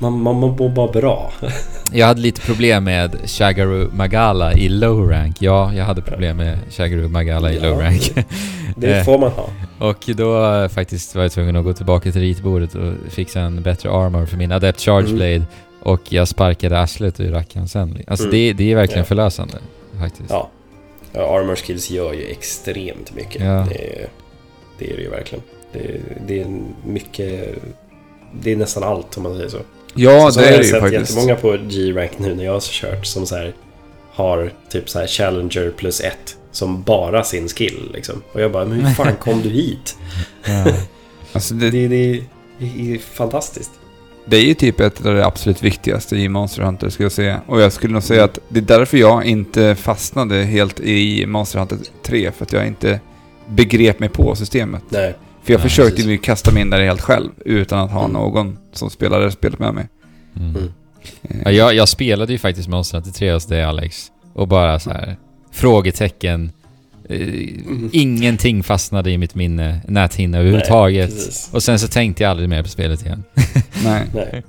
Man, man, man mår bara bra. Jag hade lite problem med Shagaru Magala i low rank. Ja, jag hade problem med Shagaru Magala i low rank. Det Eh. får man ha. Och då eh, faktiskt var jag tvungen att gå tillbaka till ritbordet och fixa en bättre armor för min Adept Charge Mm. Och jag sparkade arslet ur rackaren sen. Alltså Mm. det, det är verkligen Ja. förlösande. Faktiskt. Ja. Armor skills gör ju extremt mycket. Ja. Det, är, det är det ju verkligen. Det, det är mycket... Det är nästan allt om man säger så. ja så det har är jag det ju sett faktiskt. jättemånga på G-rank nu när jag har kört som så här har typ så här Challenger plus ett som bara sin skill liksom. Och jag bara, men hur fan kom du hit? Ja. Alltså Det, det, det är fantastiskt. Det är ju typ ett av det absolut viktigaste i Monster Hunter skulle jag säga. Och jag skulle nog säga att det är därför jag inte fastnade helt i Monster Hunter 3. För att jag inte begrep mig på systemet. Nej. För jag Nej, försökte precis. ju kasta mig in där helt själv. Utan att ha Mm. någon som spelade spelet med mig. Mm. Mm. Eh, Ja, jag, jag spelade ju faktiskt Monster Hunter 3 hos dig Alex. Och bara så här frågetecken. Eh, Mm. Ingenting fastnade i mitt minne, näthinna överhuvudtaget. precis. och sen så tänkte jag aldrig mer på spelet igen. Nej. Nej.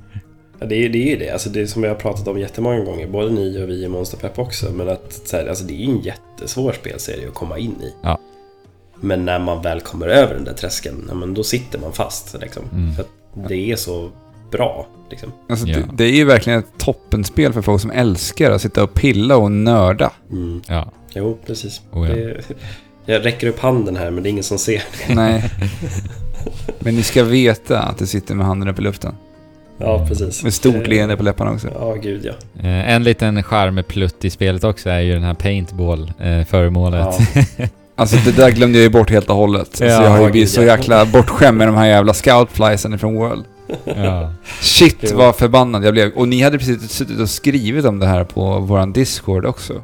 Ja, det, är, det är ju det. Alltså det är som vi har pratat om jättemånga gånger. Både ni och vi i Monster Pepp också. Men att så här, alltså det är ju en jättesvår spelserie att komma in i. Ja. Men när man väl kommer över den där tröskeln, ja, men då sitter man fast. Liksom. Mm. För att det är så bra. Liksom. Alltså, Ja. det, det är ju verkligen ett toppenspel för folk som älskar att sitta och pilla och nörda. Mm. Ja. Jo, precis. Oh, ja. det, jag räcker upp handen här, men det är ingen som ser. Nej. Men ni ska veta att det sitter med handen upp i luften. Ja, precis. Med stort Eh, leende på läpparna också. Ja, gud ja. Eh, en liten charmplutt i spelet också är ju den här paintball-föremålet. Ja. Alltså det där glömde jag ju bort helt och hållet. Alltså, Ja, jag har ju blivit så ja. jäkla bortskämd med de här jävla scoutflysen från World. ja. Shit vad förbannad jag blev. Och ni hade precis suttit och skrivit om det här på våran Discord också.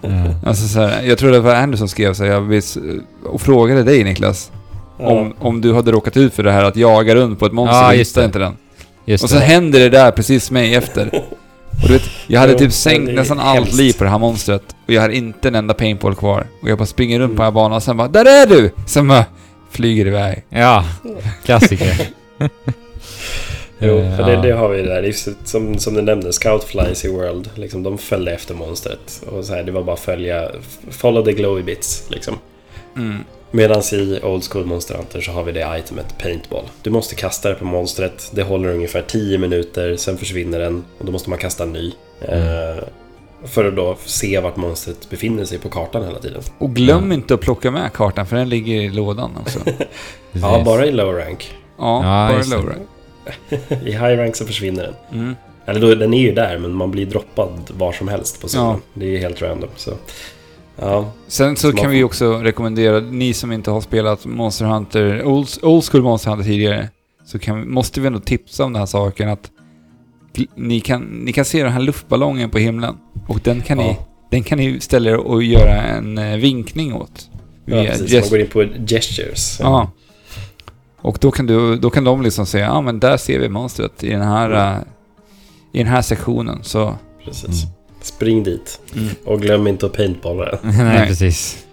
Ja. Alltså så här, jag tror det var Andy som skrev så här, jag vis, och frågade dig Niklas. Om, om du hade råkat ut för det här att jaga runt på ett monster Ja, och just hitta det. inte den. Just Och sen det. händer det där precis mig efter. Och du vet, jag hade typ sänkt nästan allt hemskt. liv på det här monstret. Och jag har inte en enda paintball kvar. Och jag bara springer runt på den här Mm. banan och sen bara Där är du! Sen bara flyger iväg. Ja, klassiker. Jo, Eh, för det, ja. det har vi där. Som, som du nämnde, Scoutflies i World. Liksom, de följde efter monstret. Och så här, det var bara att följa, follow the glowy bits. Liksom. Mm. Medan i Old School Monster Hunter så har vi det itemet Paintball. Du måste kasta det på monstret, det håller ungefär 10 minuter, sen försvinner den och då måste man kasta en ny. Mm. Eh, för att då se vart monstret befinner sig på kartan hela tiden. Och glöm inte att plocka med kartan för den ligger i lådan också. Ja, Precis. bara i low rank. Ja, Ja, bara det. low rank. I high rank så försvinner den. Mm. Eller då, den är ju där, men man blir droppad var som helst på sidan. Ja. Det är ju helt random. Så. Ja, Sen så Så man kan vi får- också rekommendera, ni som inte har spelat Monster Hunter, old, old school Monster Hunter tidigare, så kan, måste vi ändå tipsa om den här saken att ni kan, ni kan se den här luftballongen på himlen. Och den kan, ni, Ja. den kan ni ställa er och göra en eh, vinkning åt. ja precis. gest- Man går in på gestures. Ja. Och då kan, du, då kan de liksom säga, ja men där ser vi monstret i den här, Mm. eh, i den här sektionen. Så, Precis. Mm. Spring dit. mm. Och glöm inte att paintballa den. Nej, precis.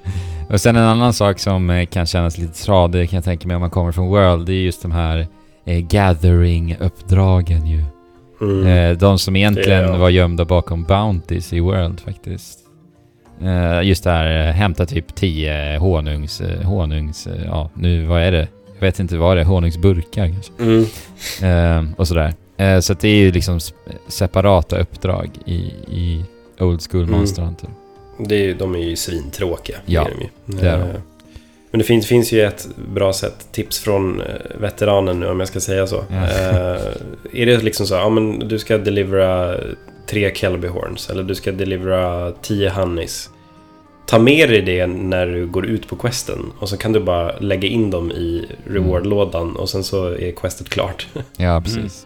Och sen en annan sak som eh, kan kännas lite tradig kan jag tänka mig om man kommer från World, det är just de här eh, gathering-uppdragen ju. Mm. Eh, de som egentligen ja. var gömda bakom Bounties i World faktiskt. Eh, just det här, eh, hämta typ 10 honungs, eh, honungs, eh, ja nu vad är det? Jag vet inte vad det är, honungsburkar kanske. Mm. Eh, och sådär. Eh, så det är ju liksom separata uppdrag i, i Old School Mm. Monster Hunter. Det är, de är ju svintråkiga. Ja, är de ju. det är de. Eh, Men det finns, finns ju ett bra sätt, tips från eh, veteranen nu om jag ska säga så. Ja. Eh, är det liksom så, ja men du ska delivera tre Kelby Horns eller du ska delivera tio Honeys. Ta med dig det när du går ut på questen. Och så kan du bara lägga in dem i reward-lådan och sen så är questet klart. Ja, precis.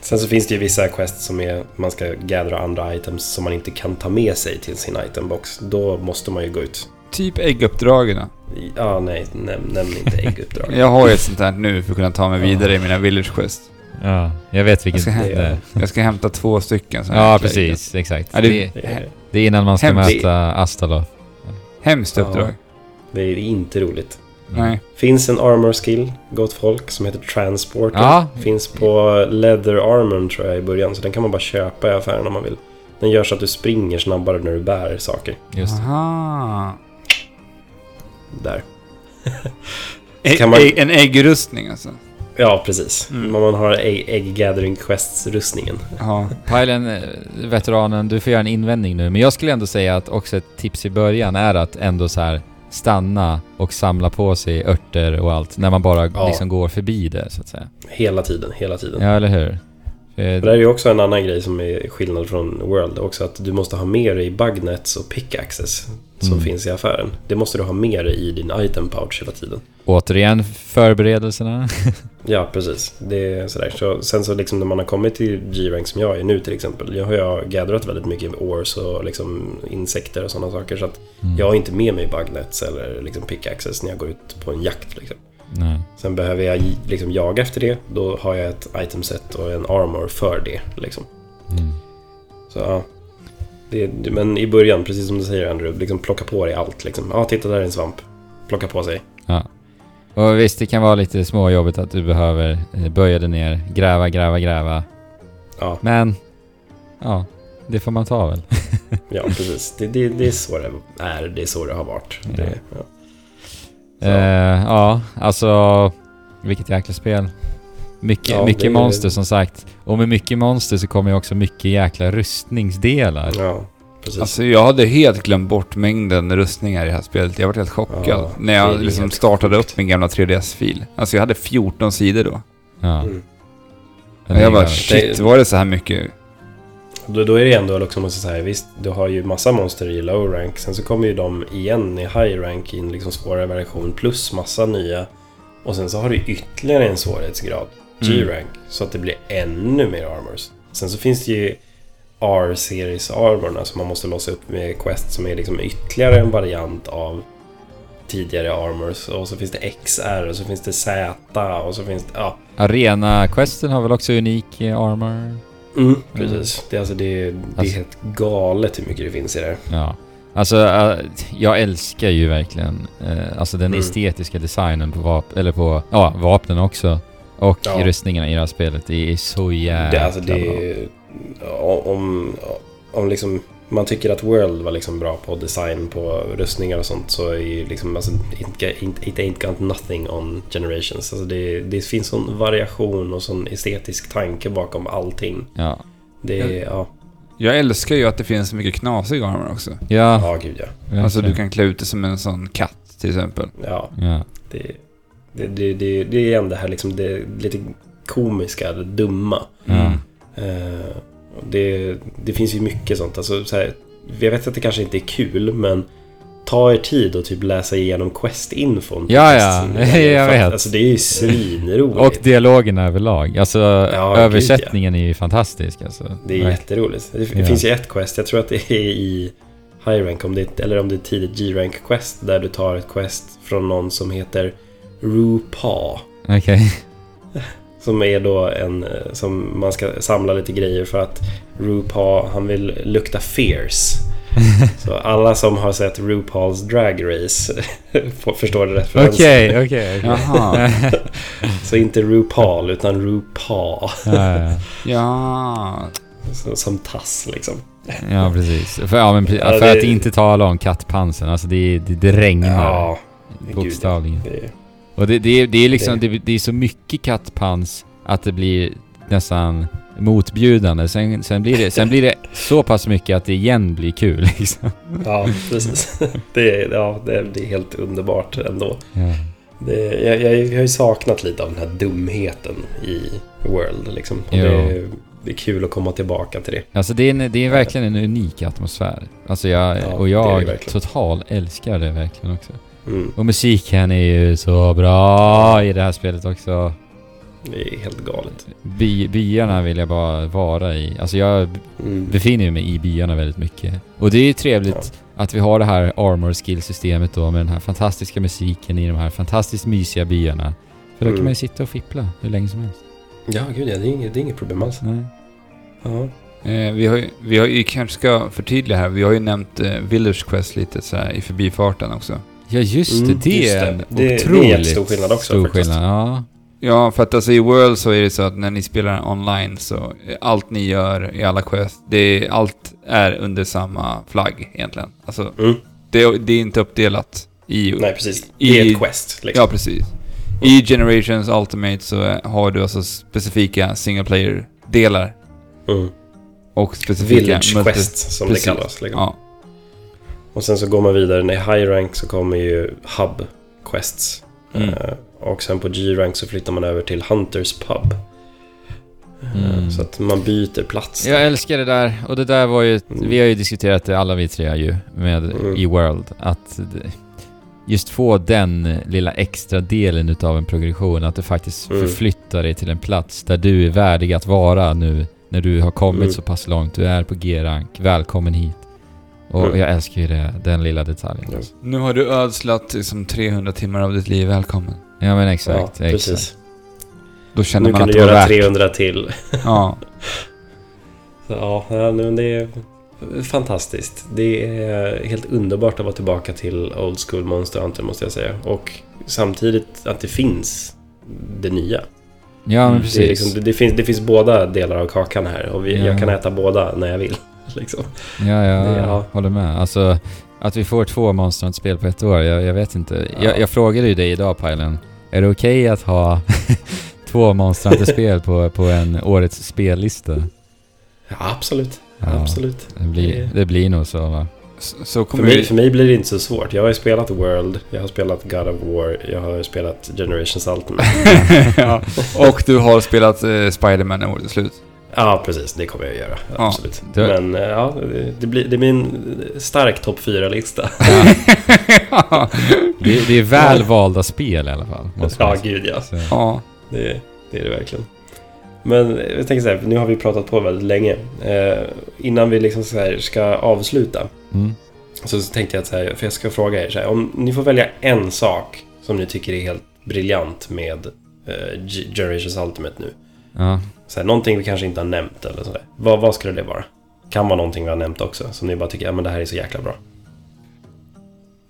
Sen så finns det ju vissa quests som är man ska gathera andra items som man inte kan ta med sig till sin itembox. Då måste man ju gå ut. Typ ägguppdragen. Ja, nej, näm nämn inte ägguppdrag. Jag har ju ett sånt här nu för att kunna ta mig vidare i mina village quest. Ja, jag vet vilket Jag ska det är. Jag ska hämta två stycken. Ja, precis. Exakt. Ja, det- det, är innan man ska Hemskt. möta Astaloth. Hemskt Ja. uppdrag. det är inte roligt. Nej. Finns en armor skill, gott folk, som heter Transporter. Ja. Finns på Leather Armor tror jag i början, så den kan man bara köpa i affären om man vill. Den gör så att du springer snabbare när du bär saker. Just det. Aha. Där. Man- En äggrustning alltså. Ja, precis. Mm. Man har Egg, Gathering Quests-rustningen. Ja. Pajlen, eh, veteranen, du får göra en invändning nu. Men jag skulle ändå säga att också ett tips i början är att ändå så här stanna och samla på sig örter och allt när man bara Ja. liksom går förbi det så att säga. Hela tiden, hela tiden. Ja, eller hur? Det där är ju också en annan grej som är skillnad från World. Också att du måste ha med dig bugnets och pickaxes som Mm. finns i affären. Det måste du ha med dig i din item pouch hela tiden. Återigen förberedelserna. Ja, precis. Det är sådär. Så, sen så liksom när man har kommit till G-rank som jag är nu till exempel. Jag har ju gatherat väldigt mycket ores och liksom insekter och sådana saker. Så att Mm. jag har inte med mig bugnets eller liksom pickaxes när jag går ut på en jakt. Liksom. Nej. Sen behöver jag liksom jaga efter det. Då har jag ett itemset och en armor för det. Liksom. Mm. Så ja. Det, men i början, precis som du säger Andrew, liksom plocka på dig allt. Liksom. Ja, titta där är en svamp. Plocka på sig. Ja. Och visst, det kan vara lite småjobbigt att du behöver eh, böja dig ner, gräva, gräva, gräva. Ja, Men, ja, det får man ta väl. ja precis. Det, det, det är så det är. Det är så det har varit. Det, ja. Eh, ja, alltså, vilket jäkla spel. Mycket, Ja, mycket det monster som sagt. Och med mycket monster så kommer ju också mycket jäkla rustningsdelar. ja, precis. Alltså jag hade helt glömt bort mängden rustningar i det här spelet. Jag var helt chockad Ja, när jag liksom startade upp min gamla 3DS-fil. Alltså jag hade 14 sidor då. Ja. Mm. Men Och jag det bara är- shit, var det så här mycket? Då, då är det ändå liksom, jag säga, visst, du har ju massa monster i low rank. Sen så kommer ju de igen i high rank i en liksom svårare version. Plus massa nya. Och sen så har du ytterligare en svårighetsgrad. Mm. G-rank. Så att det blir ännu mer armors. Sen så finns det ju R-series armorna som man måste låsa upp med quest som är liksom ytterligare en variant av tidigare armors. Och så finns det XR och så finns det Z och så finns det... Ja, Arena-questen har väl också unik eh, armor? mm, precis. Det, är alltså, det, det är Alltså- helt galet hur mycket det finns i det. Ja. Alltså, eh, jag älskar ju verkligen eh, alltså den Mm. estetiska designen på vapen, eller på, ja, vapnen också. Och Ja. rustningarna i det här spelet. Det är så jävla Det, alltså bra. det, om, om liksom man tycker att World var liksom bra på design på rustningar och sånt så är ju liksom alltså, it, it, it ain't got nothing on generations. Alltså det, det finns sån variation och sån estetisk tanke bakom allting. Ja. Det är, ja, Jag älskar ju att det finns så mycket knasig armor också. Ja, ja gud ja. Alltså du kan klä ut dig som en sån katt till exempel. ja Ja. det, det, det, det, det är igen det här liksom det lite komiska, det dumma. Ja. Eh, och det, det finns ju mycket sånt. Alltså, så här, jag vet att det kanske inte är kul, men ta er tid och typ läsa igenom Quest-infon. Ja, ja. Quest. Jag vet. Alltså, det är ju svinroligt. Och dialogerna överlag. Alltså Ja, översättningen är ju fantastisk alltså. det är Verkligen. jätteroligt. Det, det Ja. finns ju ett Quest, jag tror att det är i High Rank, om det, eller om det är tidigt G-Rank Quest, där du tar ett Quest från någon som heter RuPaw. Okej. Som är då en eh, som man ska samla lite grejer för att RuPaul, han vill lukta fierce. Så alla som har sett RuPaul's Drag Race förstår det rätt. Okej, okej. Så inte RuPaul utan RuPaul. Ja. Så- Som tass liksom. ja, precis. För, ja, men, pre- Ja, för det- att inte tala om kattpansen. Alltså det, det, det regnar. Ja, gud, ja. Bokstavligen. Det, Och det, det, är- det är liksom, Det- det, det är så mycket kattpans att det blir nästan motbjudande. Sen, sen, blir det, sen blir det så pass mycket att det igen blir kul liksom. ja, precis. Det, är- ja, det, det är helt underbart ändå. Ja. Det, jag, jag, jag har ju saknat lite av den här dumheten i World. Liksom. Och Jo. det, det är kul att komma tillbaka till det. Alltså det är, en, det är verkligen en unik atmosfär. Alltså jag, Ja, och det är jag det total älskar det verkligen också. Mm, Och musiken är ju så bra i det här spelet också. det är helt galet. By, byarna vill jag bara vara i. Alltså jag Mm. befinner mig i byarna väldigt mycket. Och det är ju trevligt att vi har det här armor skill systemet då med den här fantastiska musiken i de här fantastiskt mysiga byarna. För då Mm. kan man ju sitta och fippla hur länge som helst. Ja, gud ja, det är inget, det är inget problem alls. Nej. Ja. Eh, vi, har ju, vi har ju kanske ska förtydliga här, vi har ju nämnt eh, Village Quest lite så här i förbifarten också. Ja just Mm, det, det just är det. en Det- det är otroligt jättestor skillnad också, stor faktiskt. skillnad. Ja. Ja, för att alltså i World så är det så att när ni spelar online så allt ni gör i alla quest, det är, allt är under samma flagg egentligen. Alltså, Mm. det, det är inte uppdelat i... Nej, precis. I- Det är ett quest. Liksom. Ja, precis. I Generations Ultimate så har du alltså specifika single player-delar Mm. och specifika... Village multi- quest som Precis. det kallas. Liksom. Ja. Och sen så går man vidare. När high rank så kommer ju hub quests. Mm. Eh, och sen på G-rank så flyttar man över till Hunters pub. Mm. Så att man byter plats. Jag älskar det där. Och det där var ju... Mm. Vi har ju diskuterat det alla vi tre ju med Mm. i World. Att det- just få den lilla extra delen utav en progression. Att du faktiskt Mm. förflyttar dig till en plats där du är värdig att vara nu. När du har kommit Mm. så pass långt. Du är på G-rank. Välkommen hit. Och Mm. jag älskar ju det, den lilla detaljen. Ja. alltså. Nu har du ödslat liksom 300 timmar av ditt liv, välkommen. Ja men Ja, exakt. exakt. precis. Då känner Nu man kan att du det var göra värt. 300 till. Ja. Så, ja, ja, men det är fantastiskt. Det är helt underbart att vara tillbaka till Old School Monster Hunter måste jag säga. Och samtidigt att det finns det nya. Ja men Mm, precis. Det, liksom, det, det, finns, det finns båda delar av kakan här och vi, Ja. jag kan äta båda när jag vill. Liksom. Ja, ja, Det- ja. håller med. Alltså, att vi får två Monster Hunter-spel på ett år, jag, jag vet inte. Ja. Jag, jag frågade ju dig idag, Pajlen. Är det okej att ha två Monster Hunter-spel på, på en årets spellista? Ja, absolut. Ja, absolut. Det blir, det blir nog så va? Så, För mig, vi... för mig blir det inte så svårt. Jag har ju spelat World, jag har spelat God of War, jag har spelat Generations Ultimate. ja. Och du har spelat eh, Spider-Man när året är slut. Ja, precis. Det kommer jag att göra. Ja. Absolut. Men eh, ja, det- blir, det blir en stark topp 4-lista. Det, det är väl valda spel i alla fall. Ja, gud ja. Så, ja. Det, det är det verkligen. Men jag tänker så här, nu har vi pratat på väldigt länge. Eh, innan vi liksom så här ska avsluta mm. så tänkte jag att så här, för jag ska fråga er så här, om ni får välja en sak som ni tycker är helt briljant med eh, Generations Ultimate nu. ja. Så här, någonting vi kanske inte har nämnt eller sådär. Vad, vad skulle det vara? Kan vara någonting vi har nämnt också, som ni bara tycker, ja men det här är så jäkla bra.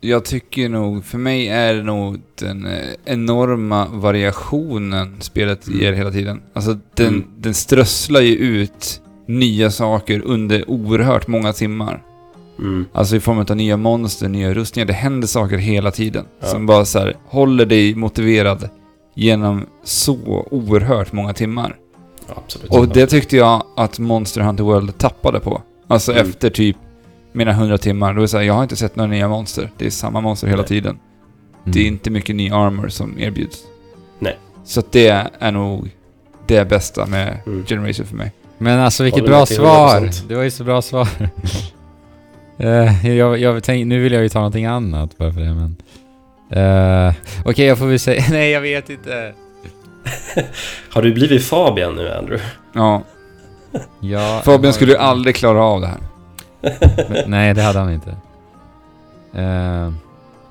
Jag tycker nog, för mig är det nog den eh, enorma variationen spelet Mm. ger hela tiden. Alltså den, Mm. den strösslar ju ut nya saker under oerhört många timmar. Mm. Alltså i form av nya monster, nya rustningar. Det händer saker hela tiden. Ja. Som bara så här, håller dig motiverad genom så oerhört många timmar. Absolut. Och det tyckte jag att Monster Hunter World tappade på. Alltså Mm. efter typ mina 100 timmar, då är det så här, jag har inte sett några nya monster. Det är samma monster hela Nej. tiden. Mm. Det är inte mycket ny armor som erbjuds. Nej. Så det är nog det bästa med Mm. Generation för mig. Men alltså vilket bra svar! 100%. Det var ju så bra svar. Eh, jag, jag tänk, nu vill jag ju ta någonting annat bara för det men... Uh, Okej, jag får väl säga... Nej, jag vet inte. Har du blivit Fabian nu, Andrew? Ja, Ja, Fabian skulle ju aldrig klara av det här. Men, nej, det hade han inte. Uh,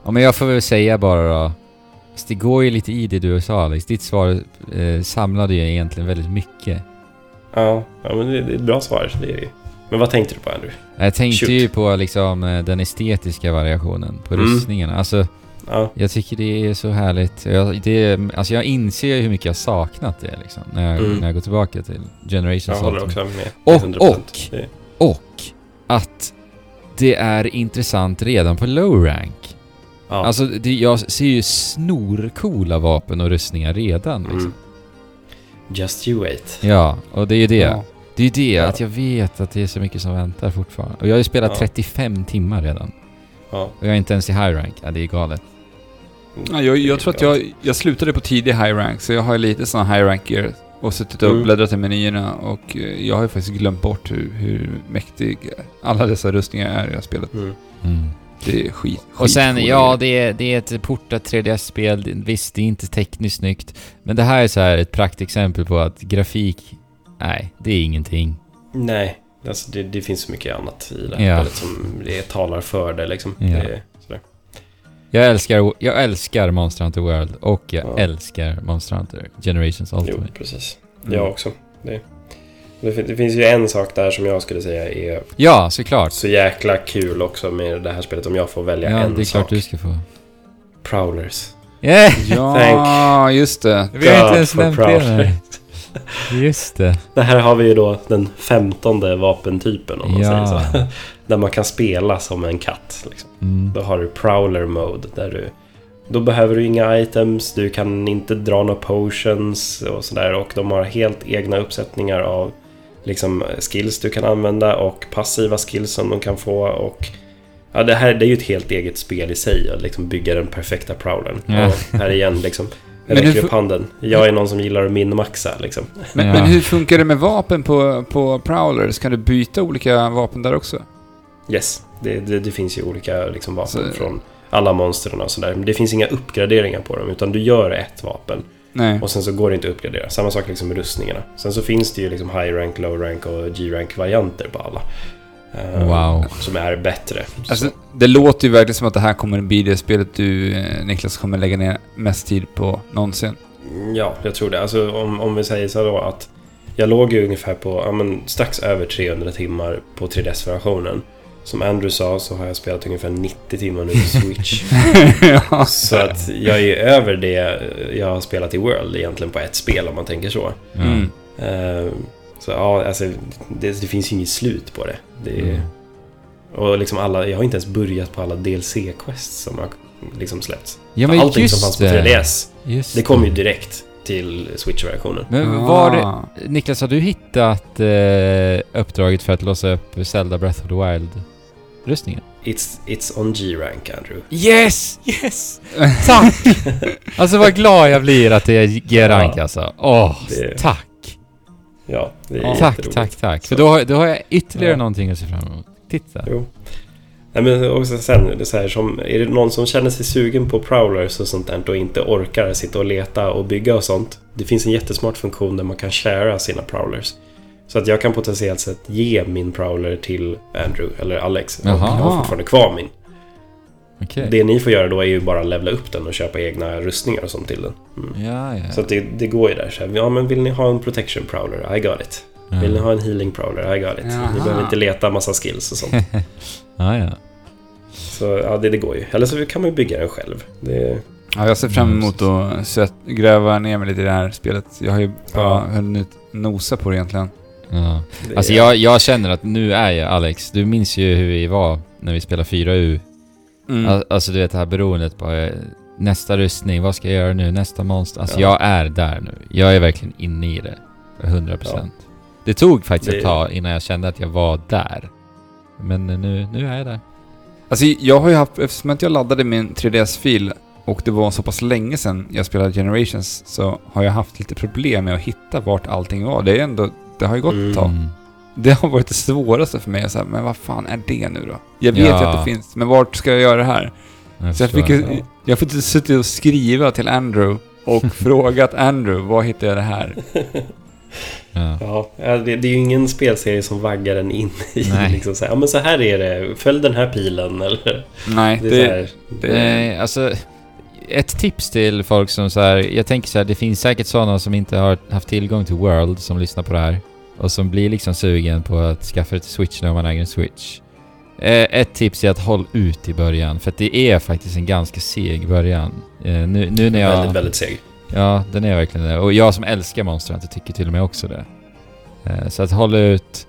ja, men jag får väl säga bara då. Det går ju lite i det du sa Alex. Ditt svar eh, samlade ju egentligen väldigt mycket. Ja, ja men det, det är ett bra svar. Det är det. Men vad tänkte du på, Andrew? Jag tänkte Shoot. ju på liksom eh, den estetiska variationen på Mm. rustningarna. Alltså, Ja, jag tycker det är så härligt. Jag, det, alltså jag inser ju hur mycket jag saknat det liksom. När jag, Mm. när jag går tillbaka till Generations jag håller också med. Och- 100%. och- Och att det är intressant redan på low rank. Ja. Alltså, det, jag ser ju snorcoola vapen och rustningar redan liksom. mm. Just you wait. Ja, och det är ju det. Ja. Det är ju det, Ja. att jag vet att det är så mycket som väntar fortfarande. Och jag har ju spelat Ja. 35 timmar redan. Ja. Och jag är inte ens i high rank. Ja, det är galet. Ja, jag, jag tror att jag, jag slutade på tidig high rank, så jag har lite sån high rank gear och suttit och Mm. bläddrat i menyerna och eh, jag har ju faktiskt glömt bort hur, hur mäktig alla dessa rustningar är i det här spelet. Mm. Mm. Det är skit. Och sen, ja, det är, det är ett portat 3DS-spel. Det- Visst, det är inte tekniskt snyggt. Men det här är så här ett praktexempel på att grafik, nej, det är ingenting. Nej, alltså det, det finns så mycket annat i det här Ja. som det talar för det liksom. Ja. Det. Jag älskar, jag älskar Monster Hunter World och jag Ja. älskar Monster Hunter Generations Jo, Ultimate. precis. Mm. Jag också. Det, det, fin- det finns ju en sak där som jag skulle säga är Ja, såklart. så jäkla kul också med det här spelet om jag får välja Ja, en det är sak. klart du ska få. Prowlers. Yeah! Ja, just det. Vi har inte ens nämnt det. Just det. Det här har vi ju då den femtonde vapentypen om man Ja. säger så. Där man kan spela som en katt. Liksom. Mm. Då har du Prowler Mode där du då behöver du inga items, du kan inte dra några potions och sådär och de har helt egna uppsättningar av liksom skills du kan använda och passiva skills som de kan få och ja, det här det är ju ett helt eget spel i sig att liksom bygga den perfekta prowlern. Ja. Och här igen liksom, jag Men räcker upp handen. Jag är någon som gillar att minmaxa liksom. Men, Ja. men hur funkar det med vapen på, på Prowlers? Kan du byta olika vapen där också? Yes, det, det, det finns ju olika liksom, vapen Så- från alla monstren och sådär. Men det finns inga uppgraderingar på dem utan du gör ett vapen Nej. och sen så går det inte att uppgradera. Samma sak liksom med rustningarna. Sen så finns det ju liksom high rank, low rank och G-rank varianter på alla. Eh, Wow. Som är bättre. Alltså, så, det låter ju verkligen som att det här kommer bli det spelet du, eh, Niklas, kommer lägga ner mest tid på någonsin. ja, jag tror det. Alltså om, om vi säger så då att jag låg ju ungefär på ja, men, strax över 300 timmar på 3DS-versionen. Som Andrew sa så har jag spelat ungefär 90 timmar nu på Switch. ja. Så att jag är över det jag har spelat i World egentligen på ett spel om man tänker så. Mm. Eh, Så ja, alltså det, det finns ju inget slut på det. det är, Mm. Och liksom alla, jag har inte ens börjat på alla DLC-quests som har liksom släppts. Ja, För men Allting just som fanns på det. 3DS, Just det kom ju direkt till Switch-versionen. Men var det... Ah. Niklas, har du hittat eh, uppdraget för att låsa upp Zelda Breath of the Wild-rustningen? It's, it's on G-rank, Andrew. Yes! Yes! Tack! alltså vad glad jag blir att det är G-rank Ja. alltså. Åh, Det- tack! Ja, det är Ja. Tack, tack, tack. För Så- då, har- då har jag ytterligare Ja. någonting att se fram emot. Titta. Jo. Nej, men också sen, det är, så här, som, är det någon som känner sig sugen på prowlers och sånt där och inte orkar sitta och leta och bygga och sånt. Det finns en jättesmart funktion där man kan sharea sina prowlers. Så att jag kan potentiellt sett ge min prowler till Andrew eller Alex. Och Jaha. jag har fortfarande kvar min. Okej. Det ni får göra då är ju bara levla upp den och köpa egna rustningar och sånt till den. Mm. Ja, ja. Så att det, det går ju där. Så här, ja, men vill ni ha en protection prowler? I got it. Vill ni ha en healing prowler? I got it. Jaha. Ni behöver inte leta massa skills och sånt. ja, ja. Så ja, det, det går ju. Eller så kan man ju bygga den själv. Det, Ja, jag ser fram emot att sätt, gräva ner mig lite i det här spelet. Jag har ju bara Ja. hunnit nosa på det egentligen. ja. Alltså jag, jag känner att nu är jag Alex. Du minns ju hur vi var när vi spelade 4U. Mm. Al- Alltså du vet det här beroendet på eh, nästa rustning, vad ska jag göra nu, nästa monster. Alltså Ja. jag är där nu. Jag är verkligen inne i det. 100%. Det tog faktiskt Det- ett tag innan jag kände att jag var där. Men eh, nu, nu är jag där. Alltså jag har ju haft, eftersom jag laddade min 3DS-fil och det var så pass länge sedan jag spelade Generations så har jag haft lite problem med att hitta vart allting var. Det är ändå, det har ju gått Mm. ett tag. Det har varit det svåraste för mig. Så här, men vad fan är det nu då? Jag vet ju Ja. att det finns, men vart ska jag göra det här? Jag Så jag, fick, jag fått suttit och skriva till Andrew och frågat Andrew, var hittar jag det här? ja. Ja, det, det är ju ingen spelserie som vaggar en in i Nej. liksom så här, ja men så här är det, följ den här pilen eller... Nej, Det är det, här, det, Nej, alltså... Ett tips till folk som så här, jag tänker så här, det finns säkert sådana som inte har haft tillgång till World som lyssnar på det här. Och som blir liksom sugen på att skaffa det till Switch när man äger en Switch. Eh, ett tips är att håll ut i början, för att det är faktiskt en ganska seg början. Eh, nu, nu när jag... Väldigt, väldigt seg. Ja, den är verkligen det. Och jag som älskar Monster Hunter tycker till och med också det. Eh, Så att håll ut,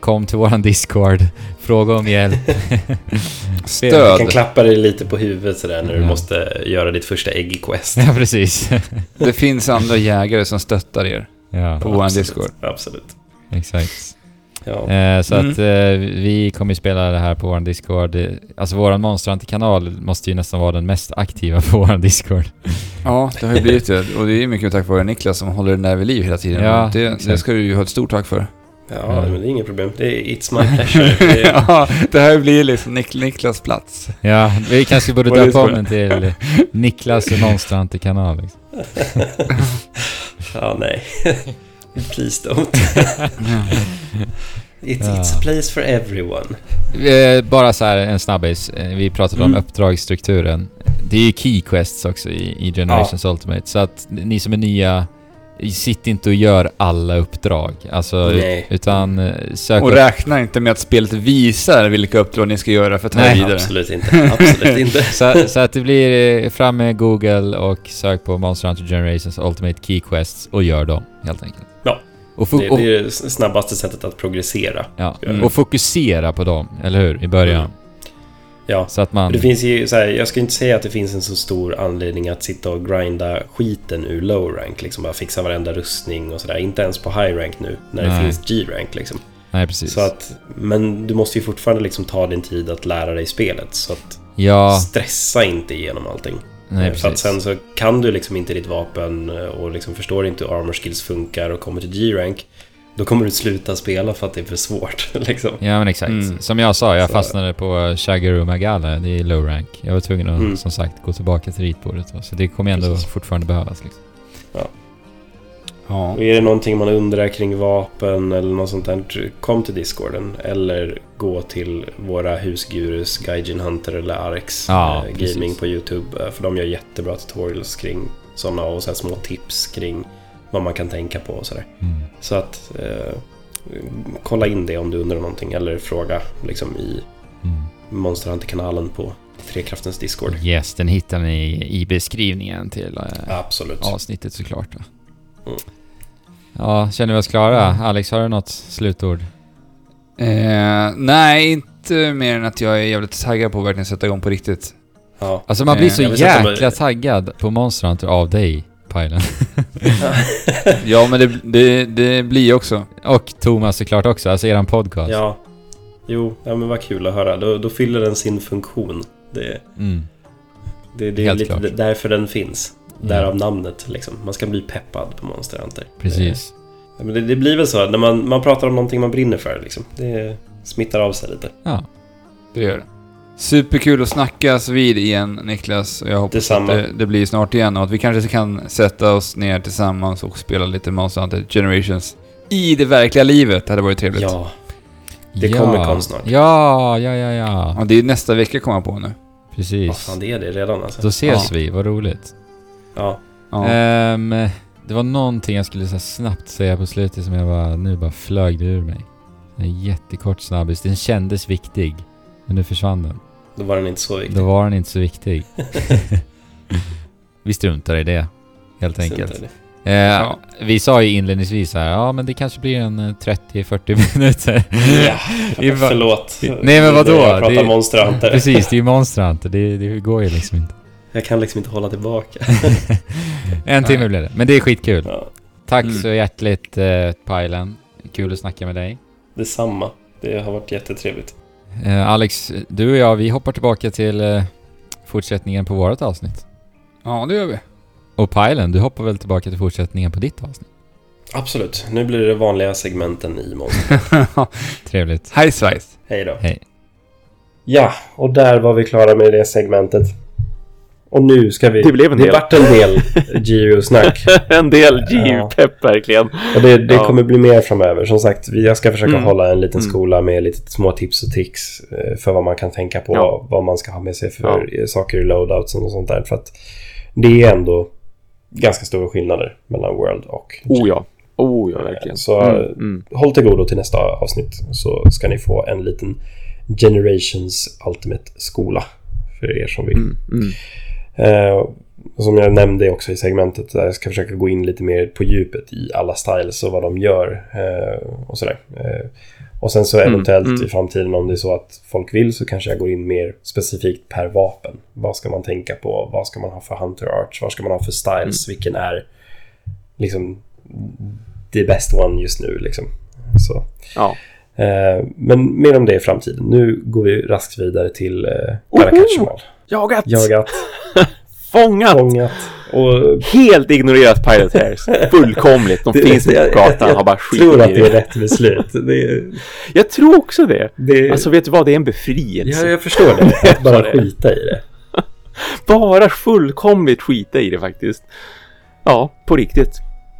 kom till våran Discord, fråga om hjälp. Jag kan stöd. klappa dig lite på huvudet sådär när du Ja. måste göra ditt första ägg i Quest. ja, precis. Det finns andra jägare som stöttar er. ja, På våran Absolut, Discord. Absolut. Exakt. Ja. Eh, så Mm. att eh, vi kommer ju spela det här på vår Discord. Alltså våran Monsterhunter-kanal måste ju nästan vara den mest aktiva på vår Discord. Ja, det har ju blivit det. Och det är mycket tack vare Niklas som håller den där vid liv hela tiden. Ja, det, det ska du ju ha ett stort tack för. Ja, men det är inget problem. Det är It's my pleasure. Det är, ja, det här blir liksom Nik- Niklas plats. Ja, vi kanske borde döpa om den till Niklas Monsterhunter-kanal. Liksom. ja, nej. Please don't. It's, it's a place for everyone. Eh, Bara så här en snabbis. Eh, Vi pratade om Mm. uppdragsstrukturen. Det är ju key quests också i, i Generations Ultimate. Så att ni som är nya, sitt inte och gör alla uppdrag. Alltså, Nej. utan eh, sök Och upp... räkna inte med att spelet visar vilka uppdrag ni ska göra för att ta Nej, er vidare. Absolut inte. Absolut inte. Så, så att det blir eh, fram med Google och sök på Monster Hunter Generations Ultimate Key Quests och gör dem helt enkelt. Och, Det, det är det snabbaste sättet att progressera. ja. Mm. och fokusera på dem, eller hur? I början. Mm. Ja. Så att man... Det finns ju så här, jag ska inte säga att det finns en så stor anledning att sitta och grinda skiten ur low rank. Liksom bara fixa varenda rustning och sådär. Inte ens på high rank nu, när det Nej. finns G-rank liksom. Nej, precis. Så att, men du måste ju fortfarande liksom ta din tid att lära dig spelet. Så att ja, stressa inte igenom allting. Nej För att sen så kan du liksom inte ditt vapen och liksom förstår inte hur armor skills funkar och kommer till G-rank. Då kommer du sluta spela för att det är för svårt. Liksom. Ja men exakt. Mm. Som jag sa, jag Så- fastnade på Shagaru Magala, det är low rank. Jag var tvungen att Mm. som sagt gå tillbaka till ritbordet. va. Så det kommer ändå Precis. fortfarande behövas. Liksom. Ja. Och är det någonting man undrar kring vapen eller något sånt där, kom till Discorden. Eller gå till våra husgurus, Gaijin Hunter eller Arx Ja, eh, precis. Gaming på YouTube. eh, För de gör jättebra tutorials kring sådana och så små tips kring vad man kan tänka på och sådär. Mm. Så att eh, kolla in det om du undrar någonting eller fråga liksom i Mm. Monster Hunter-kanalen på Trekraftens Discord. Yes, den hittar ni i beskrivningen till eh, Absolut. avsnittet såklart. Mm. Ja, känner vi oss klara? Alex, har du något slutord? Eh, nej, inte mer än att jag är jävligt taggad på att verkligen sätta igång på riktigt. Ja. Alltså man blir Eh, så jag mig- jäkla taggad på Monster Hunter av dig, Pajlen. Ja, men det, det, det blir också. Och Thomas såklart också, alltså eran podcast. ja. Jo, ja, men vad kul att höra. Då, då fyller den sin funktion. Det, Mm. det, det är Helt lite klart. därför den finns. Ja. Därav namnet liksom. Man ska bli peppad på Monster Hunter. Precis. Det, men det, det blir väl så när man, man pratar om någonting man brinner för liksom. Det smittar av sig lite. Ja. Det gör det. Superkul att snackas vid igen Niklas. Jag hoppas Detsamma. att det, det blir snart igen och att vi kanske kan sätta oss ner tillsammans och spela lite Monster Hunter Generations i det verkliga livet. Det hade varit trevligt. Ja, Det kommer kom snart. Ja, ja, ja, ja. Och det är nästa vecka kommer jag på nu. vad Precis. fan det är det redan alltså. Då ses Ja. vi, vad roligt. Ja, Ja. Ehm, det var någonting jag skulle så här snabbt säga på slutet som jag bara, nu bara flög det ur mig. En jättekort snabbis. Den kändes viktig. Men nu försvann den. då var den inte så viktig. Då var den inte så viktig. vi struntar i det. Helt enkelt. Eh, Ja. Vi sa ju inledningsvis här, ja men det kanske blir en eh, 30-40 minuter. Ja, förlåt. Nej, men vadå? Jag pratar Det- Monster Hunter. Precis, det är ju Monster Hunter. Det, det går ju liksom inte. Jag kan liksom inte hålla tillbaka. en timme Nej. blev det. Men det är skitkul. Ja, Tack Mm. så hjärtligt eh, Pajlen. Kul att snacka med dig. detsamma. Det har varit jättetrevligt. Eh, Alex, du och jag, vi hoppar tillbaka till eh, fortsättningen på vårt avsnitt. ja, det gör vi. Och Pajlen, du hoppar väl tillbaka till fortsättningen på ditt avsnitt? Absolut. Nu blir det vanliga segmenten i Monster. Trevligt. Hej svejs. Hej då. Hej. Ja, och där var vi klara med det segmentet. Och nu ska vi... Det blev en det del. vart en del GU-snack. en del Ja. G-pepp verkligen. Och det, det Ja. kommer bli mer framöver. Som sagt, jag ska försöka Mm. hålla en liten Mm. skola med lite små tips och tricks eh, för vad man kan tänka på. Ja. Vad man ska ha med sig för saker i loadoutsen och sånt där. För att det är ändå ganska stora skillnader mellan World och Oh ja. Oh ja, verkligen. Så Mm, mm. håll till godo till nästa avsnitt så ska ni få en liten Generations Ultimate-skola för er som vill. Mm, mm. Eh, som jag nämnde också i segmentet, där jag ska försöka gå in lite mer på djupet i alla styles och vad de gör eh, och sådär. Eh, och sen så Mm, eventuellt mm. i framtiden om det är så att folk vill så kanske jag går in mer specifikt per vapen. Vad ska man tänka på? Vad ska man ha för Hunter Arch? Vad ska man ha för styles? Mm. Vilken är liksom the best one just nu liksom. Så. Ja. Men mer om det i framtiden. Nu går vi raskt vidare till eh, Parakatchemal. Jagat! Jagat, Fångat! fångat och... Helt ignorerat Pirate Hairs. Fullkomligt. De finns inte på gatan har bara Jag tror att skit det är det. rätt beslut. Det är, Jag tror också det. det, Alltså vet du vad, det är en befrielse. ja, jag förstår det. Att bara det. skita i det. Bara fullkomligt skita i det faktiskt. Ja, på riktigt.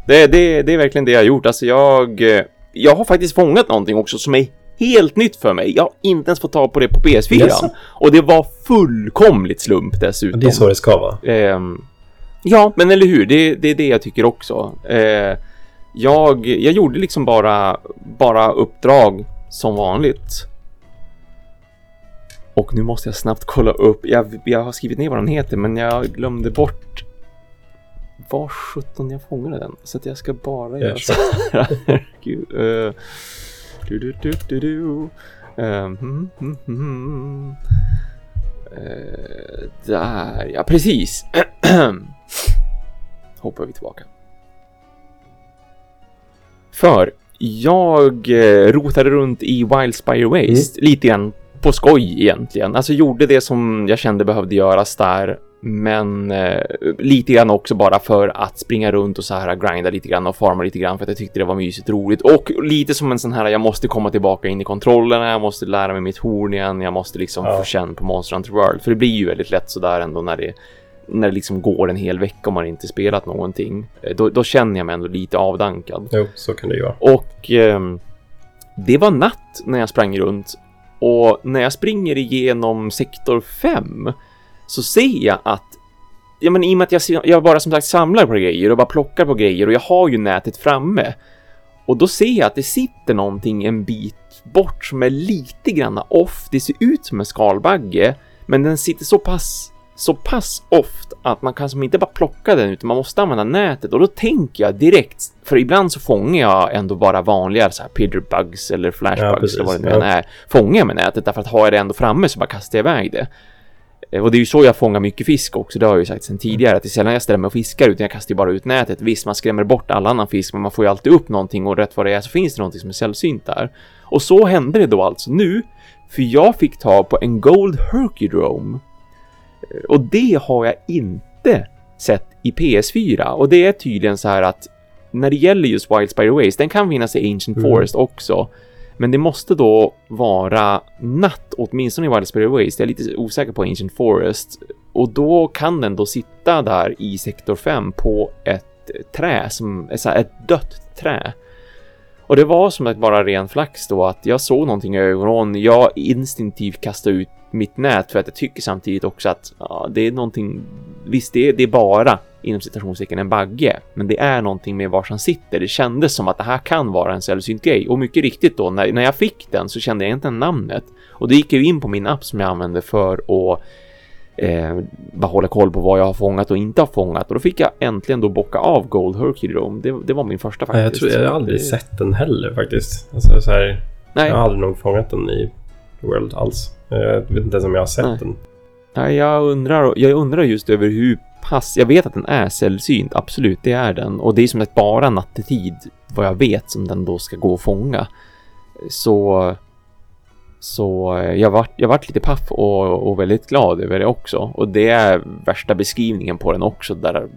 Det, det, det är verkligen det jag har gjort. Alltså jag, eh, jag har faktiskt fångat någonting också som är helt nytt för mig. Jag har inte ens fått tag på det på PS4. Jaså? Och det var fullkomligt slump dessutom. Det är så det ska vara. Ehm, ja, men eller hur? Det, det är det jag tycker också. Eh, jag, jag gjorde liksom bara, bara uppdrag som vanligt. Och nu måste jag snabbt kolla upp. Jag, jag har skrivit ner vad den heter, men jag glömde bort var 17 jag fångade den. Så att jag ska bara göra så här. Gud. eh, du, du, du, du, du. Hmm, hmm, hmm. Eh, där, ja precis. Hoppar vi tillbaka. För jag eh, rotade runt i Wildspire Waste lite grann på skoj egentligen. Alltså gjorde det som jag kände behövde göras där. Men eh, lite grann också bara för att springa runt och så här grinda lite grann och farma lite grann för att jag tyckte det var mysigt roligt. Och lite som en sån här, jag måste komma tillbaka in i kontrollerna, jag måste lära mig mitt horn igen, jag måste liksom Ja. få känn på Monster Hunter World. För det blir ju väldigt lätt sådär ändå när det när det liksom går en hel vecka om man inte spelat någonting. Eh, Då, då känner jag mig ändå lite avdankad. Jo, så kan det ju vara. Och ehm, det var natt när jag sprang runt. Och när jag springer igenom sektor 5 så ser jag att Ja men i och med att jag, jag bara som sagt samlar på grejer och bara plockar på grejer och jag har ju nätet framme. Och då ser jag att det sitter någonting en bit bort som är lite granna off. Det ser ut som en skalbagge, men den sitter så pass så pass oft att man kan som inte bara plocka den utan man måste använda nätet och då tänker jag direkt, för ibland så fångar jag ändå bara vanliga så här pidgerbugs eller Ja, flashbugs precis. eller vad det nu Ja. är. Fångar jag med nätet därför att har jag det ändå framme så bara kastar jag iväg det. Eh, Och det är ju så jag fångar mycket fisk också, det har jag ju sagt sedan tidigare, att det är sällan jag ställer mig och fiskar utan jag kastar ju bara ut nätet. Visst, man skrämmer bort all annan fisk, men man får ju alltid upp någonting och rätt vad det är så finns det någonting som är sällsynt där. Och så hände det då alltså nu, för jag fick tag på en Gold Herkydrome. Eh, Och det har jag inte sett i PS4 och det är tydligen så här att när det gäller just Wildspire Waste, den kan finnas i Ancient Mm. Forest också. Men det måste då vara natt, åtminstone i Wildspire Waste. Jag är lite osäker på Ancient Forest. Och då kan den då sitta där i sektor 5 på ett trä som är så här, ett dött trä. Och det var som att bara ren flax då att jag såg någonting i ögonen. Jag instinktivt kastade ut mitt nät för att jag tycker samtidigt också att ja, det är någonting. Visst, det är, det är bara inom citationstecken en bagge, men det är någonting med var han sitter. Det kändes som att det här kan vara en sällsynt grej och mycket riktigt då när, när jag fick den så kände jag inte namnet och då gick ju in på min app som jag använder för att eh, bara hålla koll på vad jag har fångat och inte har fångat och då fick jag äntligen då bocka av Gold Herkydrome. Det, det var min första faktiskt. jag, tror, jag har aldrig Det- sett den heller faktiskt. Alltså, så här, Nej. Jag har aldrig nog fångat den i World alls. Jag vet inte ens om jag har sett Nej. den. Nej, jag undrar, jag undrar just över hur pass, jag vet att den är sällsynt, absolut, det är den. Och det är som att bara nattetid, vad jag vet, som den då ska gå och fånga. Så, så jag vart, jag vart lite paff och, och väldigt glad över det också. Och det är värsta beskrivningen på den också, där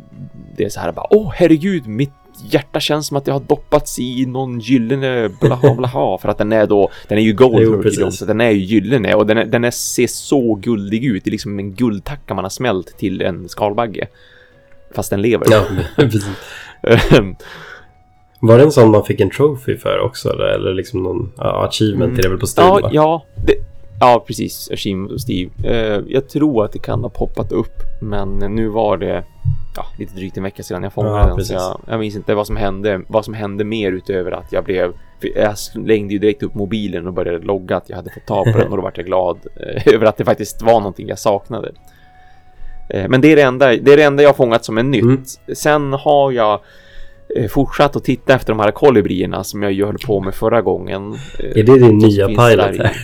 det är så här bara, åh herregud, mitt hjärta känns som att jag har doppats i någon gyllene blaha blaha för att den är då, den är ju gold Jo, precis. så den är ju gyllene och den, är, den är, ser så guldig ut. Det är liksom en guldtacka man har smält till en skalbagge. Fast den lever. Ja, precis. Var det en sån man fick en trophy för också? Eller, eller liksom någon ja, achievement är det väl på Steam? ja, va? ja, det, ja, precis. Achievement och Steve. Eh, jag tror att det kan ha poppat upp, men nu var det ja, lite drygt en vecka sedan jag fångade Ja, den. precis. Så jag, jag minns inte vad som hände, vad som hände mer utöver att jag blev jag slängde ju direkt upp mobilen och började logga att jag hade fått tag på den och då vart jag glad eh, över att det faktiskt var någonting jag saknade. Eh, men det är det enda, det är det enda jag har fångat som är nytt. Mm. Sen har jag fortsatt att titta efter de här kolibrierna som jag ju höll på med förra gången. Eh, Är det din nya pilot här?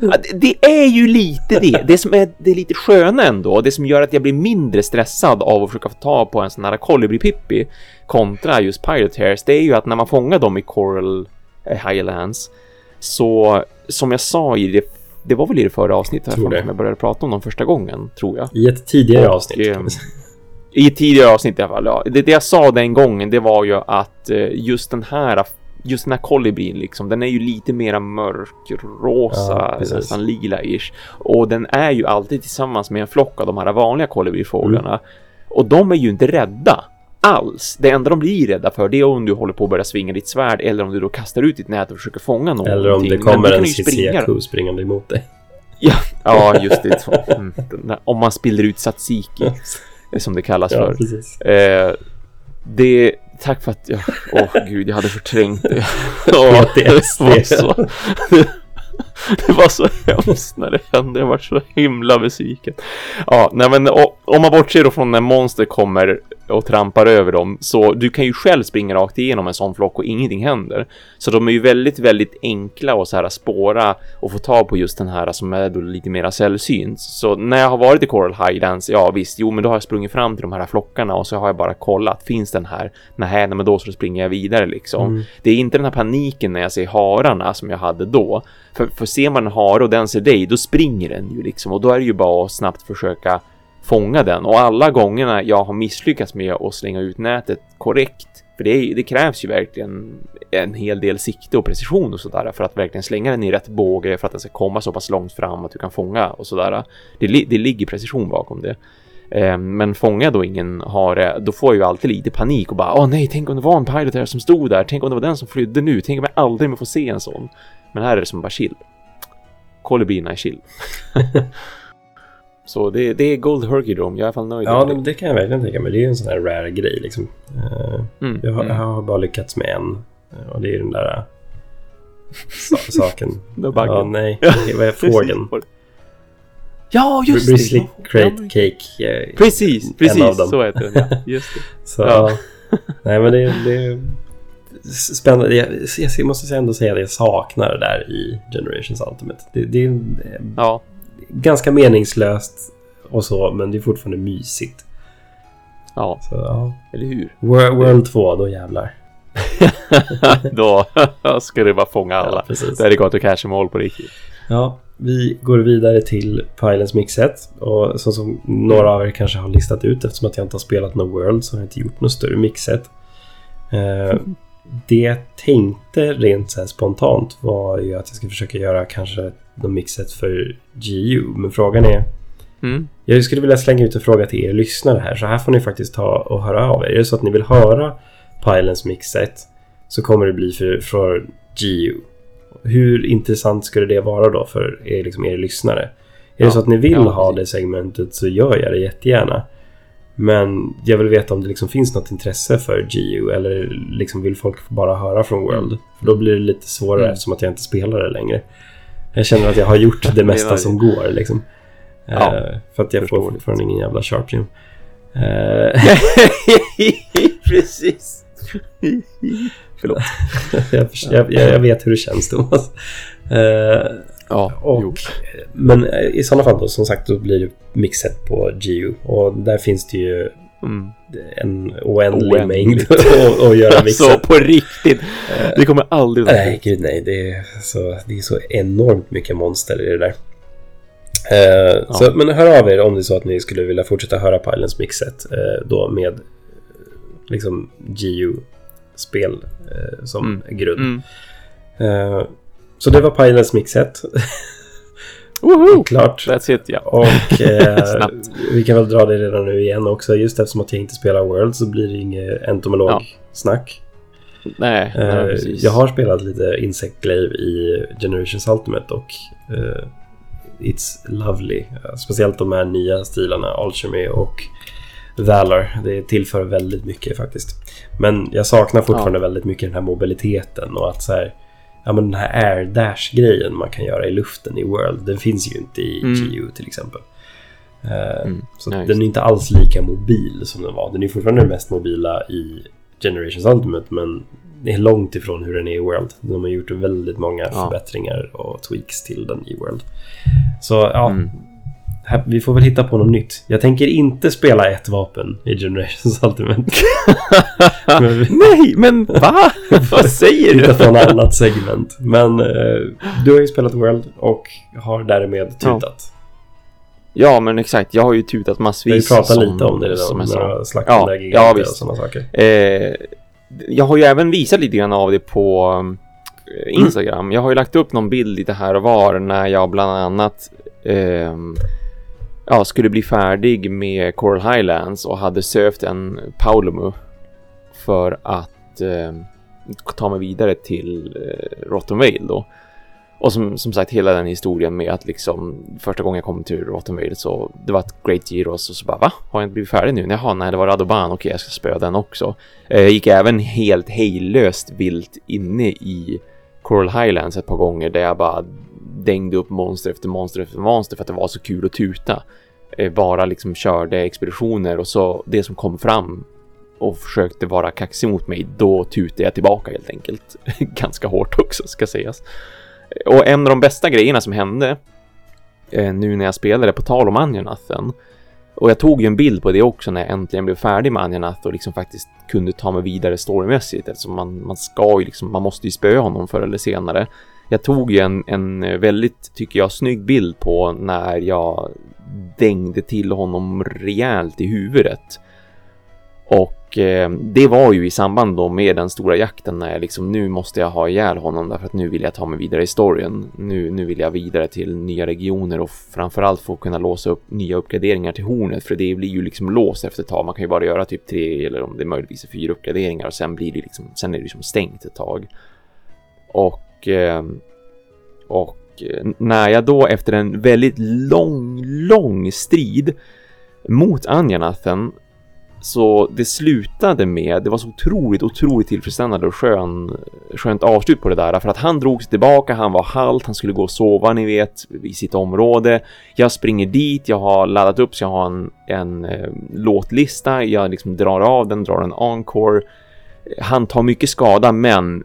Ja, det, det är ju lite det. Det som är det är lite sköna ändå, det som gör att jag blir mindre stressad av att försöka få tag på en sån här Colibri Pippi kontra just Pirate Hairs, det är ju att när man fångar dem i Coral eh, Highlands Så som jag sa i det, det var väl i det förra avsnittet som jag började prata om dem första gången, tror jag. I ett tidigare Och, avsnitt. eh, vi säga. I tidigare avsnitt i alla fall. Ja. Det, det jag sa den gången, det var ju att eh, just den här Just den här kolibrin liksom, den är ju lite mera mörkrosa, Ja, nästan lila-ish. Och den är ju alltid tillsammans med en flock av de här vanliga kolibrifåglarna. Mm. Och de är ju inte rädda alls. Det enda de blir rädda för det är om du håller på att börja svinga ditt svärd eller om du då kastar ut ditt nät och försöker fånga någonting. Eller om det kommer en. CCA-ko springande emot dig. Ja, just det. Mm. Om man spiller ut tzatziki, som det kallas Ja, för. Eh, det... Tack för att jag... Åh gud, jag hade förträngt det. Åh, det, var så, det var så hemskt när det hände. Jag var så himla besviken. Ja, nej men och, om man bortser då från när monster kommer och trampar över dem. Så du kan ju själv springa rakt igenom en sån flock och ingenting händer. Så de är ju väldigt, väldigt enkla att så här spåra och få tag på just den här som är då lite mera sällsynt. Så när jag har varit i Coral Highlands, ja visst, jo men då har jag sprungit fram till de här flockarna och så har jag bara kollat, finns den här? Nej, nej men då så springer jag vidare liksom. Mm. Det är inte den här paniken när jag ser hararna som jag hade då. För, för ser man en hare och den ser dig, då springer den ju liksom och då är det ju bara att snabbt försöka fånga den. Och alla gångerna jag har misslyckats med att slänga ut nätet korrekt, för det, är- det krävs ju verkligen en hel del sikte och precision och sådär för att verkligen slänga den i rätt båge för att den ska komma så pass långt fram att du kan fånga och sådär. Det, det ligger precision bakom det. Eh, men fångar jag då ingen hare, då får jag ju alltid lite panik och bara åh nej, tänk om det var en pilot här som stod där, tänk om det var den som flydde nu, tänk om jag aldrig mer får se en sån. Men här är det som bara chill. Kolibrierna är chill. Så det, det är Gold Herkydrome, jag är i alla fall nöjd. Ja, det, det kan jag verkligen tänka mig. Det är ju en sån här rare grej liksom. Eh, Mm, jag, har, mm. jag har bara lyckats med en. eh, Och det är den där sa saken. Ja, nej. Vad är fågeln? Ja, just Brisley det! Crate Cake. eh, Precis, En av precis, dem. så heter den. Ja, just det. Så, Ja. nej men det, det är spännande. Jag, jag måste ändå säga att jag saknar det där i Generations Ultimate. Det, det är eh, Ja, ganska meningslöst och så, men det är fortfarande mysigt. ja, Så, ja. eller hur? World, World 2, då jävlar. Då ska det bara fånga Ja, alla. precis. Det är det gott att casha mål på riktigt. Ja, vi går vidare till Pylons mixet. Och så som några av er kanske har listat ut eftersom att jag inte har spelat någon World så har jag inte gjort något större mixet. Eh, det jag tänkte rent så spontant var ju att jag ska försöka göra kanske något mixet för GU. Men frågan är... Mm. Jag skulle vilja slänga ut en fråga till er lyssnare här. Så här får ni faktiskt ta och höra av er. Är det så att ni vill höra Pylons mixet så kommer det bli för, för GU. Hur intressant skulle det vara då för er, liksom er lyssnare? Är Ja, det så att ni vill ja, ha det segmentet så gör jag det jättegärna. Men jag vill veta om det liksom finns något intresse för GU eller liksom vill folk bara höra från World? För då blir det lite svårare Mm. eftersom att jag inte spelar det längre. Jag känner att jag har gjort det mesta som går liksom. Ja, Eh, för att jag får fortfarande ingen jävla sharp gym. Eh, Precis. Förlåt. jag, jag, jag vet hur det känns Thomas. Eh, Ja, och, jo. men i sådana fall då, som sagt, då blir det mixet på GU. Och där finns det ju Mm. En oändlig Oändligt. mängd att, att göra Alltså mixet. på riktigt. Det kommer aldrig Nej, gud nej. Det är, så, det är så enormt mycket monster i det där. Eh, Ja. så, men hör av er om det är så att ni skulle vilja fortsätta höra Pylons mixet eh, då med liksom GU-spel eh, som Mm. grund. Mm. Så det var Pylons mixet. Woho! Klart. That's it, ja. Och eh, vi kan väl dra det redan nu igen också. Just eftersom att jag inte spelar World så blir det inget entomolog-snack. Nej, nej, Eh, precis. jag har spelat lite Insect Glaive i Generations Ultimate och eh, It's lovely. Speciellt de här nya stilarna, Alchemy och Valor. Det tillför väldigt mycket faktiskt. Men jag saknar fortfarande väldigt mycket den här mobiliteten och att så här, ja men den här air dash grejen man kan göra i luften i World, den finns ju inte i Mm. GU till exempel. Eh, Mm. Så Ja, den är inte alls lika mobil som den var. Den är fortfarande den mest mobila i Generations Ultimate men det är långt ifrån hur den är i World. De har gjort väldigt många Ja. förbättringar och tweaks till den i World. Så ja, Mm. Vi får väl hitta på något nytt. Jag tänker inte spela ett vapen i Generations Ultimate. men vi... Nej, men va? Vad säger du? Hitta på något annat segment. Men eh, du har ju spelat World och har därmed tutat. Ja. Ja, men exakt. Jag har ju tutat massvis. Vi pratade lite om det redan när du slaktade ja, ja, visst. och sådana saker. Eh, jag har ju även visat lite grann av det på eh, Instagram. Jag har ju lagt upp någon bild lite här och var när jag bland annat eh, ja, skulle bli färdig med Coral Highlands och hade sökt en Paulumu för att eh, ta mig vidare till eh, Rotten Vale då. Och som, som sagt hela den historien med att liksom första gången jag kom till Rotten Vale så det var ett Great Giros och så bara va? Har jag inte blivit färdig nu? Jaha, nej det var Radoban, okej jag ska spöa den också. Eh, jag gick även helt hejlöst vilt inne i Coral Highlands ett par gånger där jag bara dängde upp monster efter monster efter monster för att det var så kul att tuta. Eh, bara liksom körde expeditioner och så det som kom fram och försökte vara kaxig mot mig, då tutade jag tillbaka helt enkelt. Ganska hårt också ska sägas. Eh, och en av de bästa grejerna som hände eh, nu när jag spelade på tal om Anjanathen och jag tog ju en bild på det också när jag äntligen blev färdig med Anjanath och liksom faktiskt kunde ta mig vidare storymässigt eftersom man, man ska ju liksom, man måste ju spöa honom förr eller senare. Jag tog ju en, en väldigt, tycker jag, snygg bild på när jag dängde till honom rejält i huvudet. Och eh, det var ju i samband då med den stora jakten när jag liksom nu måste jag ha ihjäl honom därför att nu vill jag ta mig vidare i storyn. Nu, nu vill jag vidare till nya regioner och framförallt få kunna låsa upp nya uppgraderingar till hornet för det blir ju liksom låst efter ett tag. Man kan ju bara göra typ tre eller om det är möjligtvis fyra uppgraderingar och sen blir det liksom, sen är det liksom stängt ett tag. Och, och, eh, och eh, när jag då efter en väldigt lång, lång strid mot Anjanathen så det slutade med, det var så otroligt, otroligt tillfredsställande och skön, skönt avslut på det där. För att han drog sig tillbaka, han var halt, han skulle gå och sova, ni vet, i sitt område. Jag springer dit, jag har laddat upp så jag har en, en eh, låtlista, jag liksom drar av den, drar en encore. Han tar mycket skada, men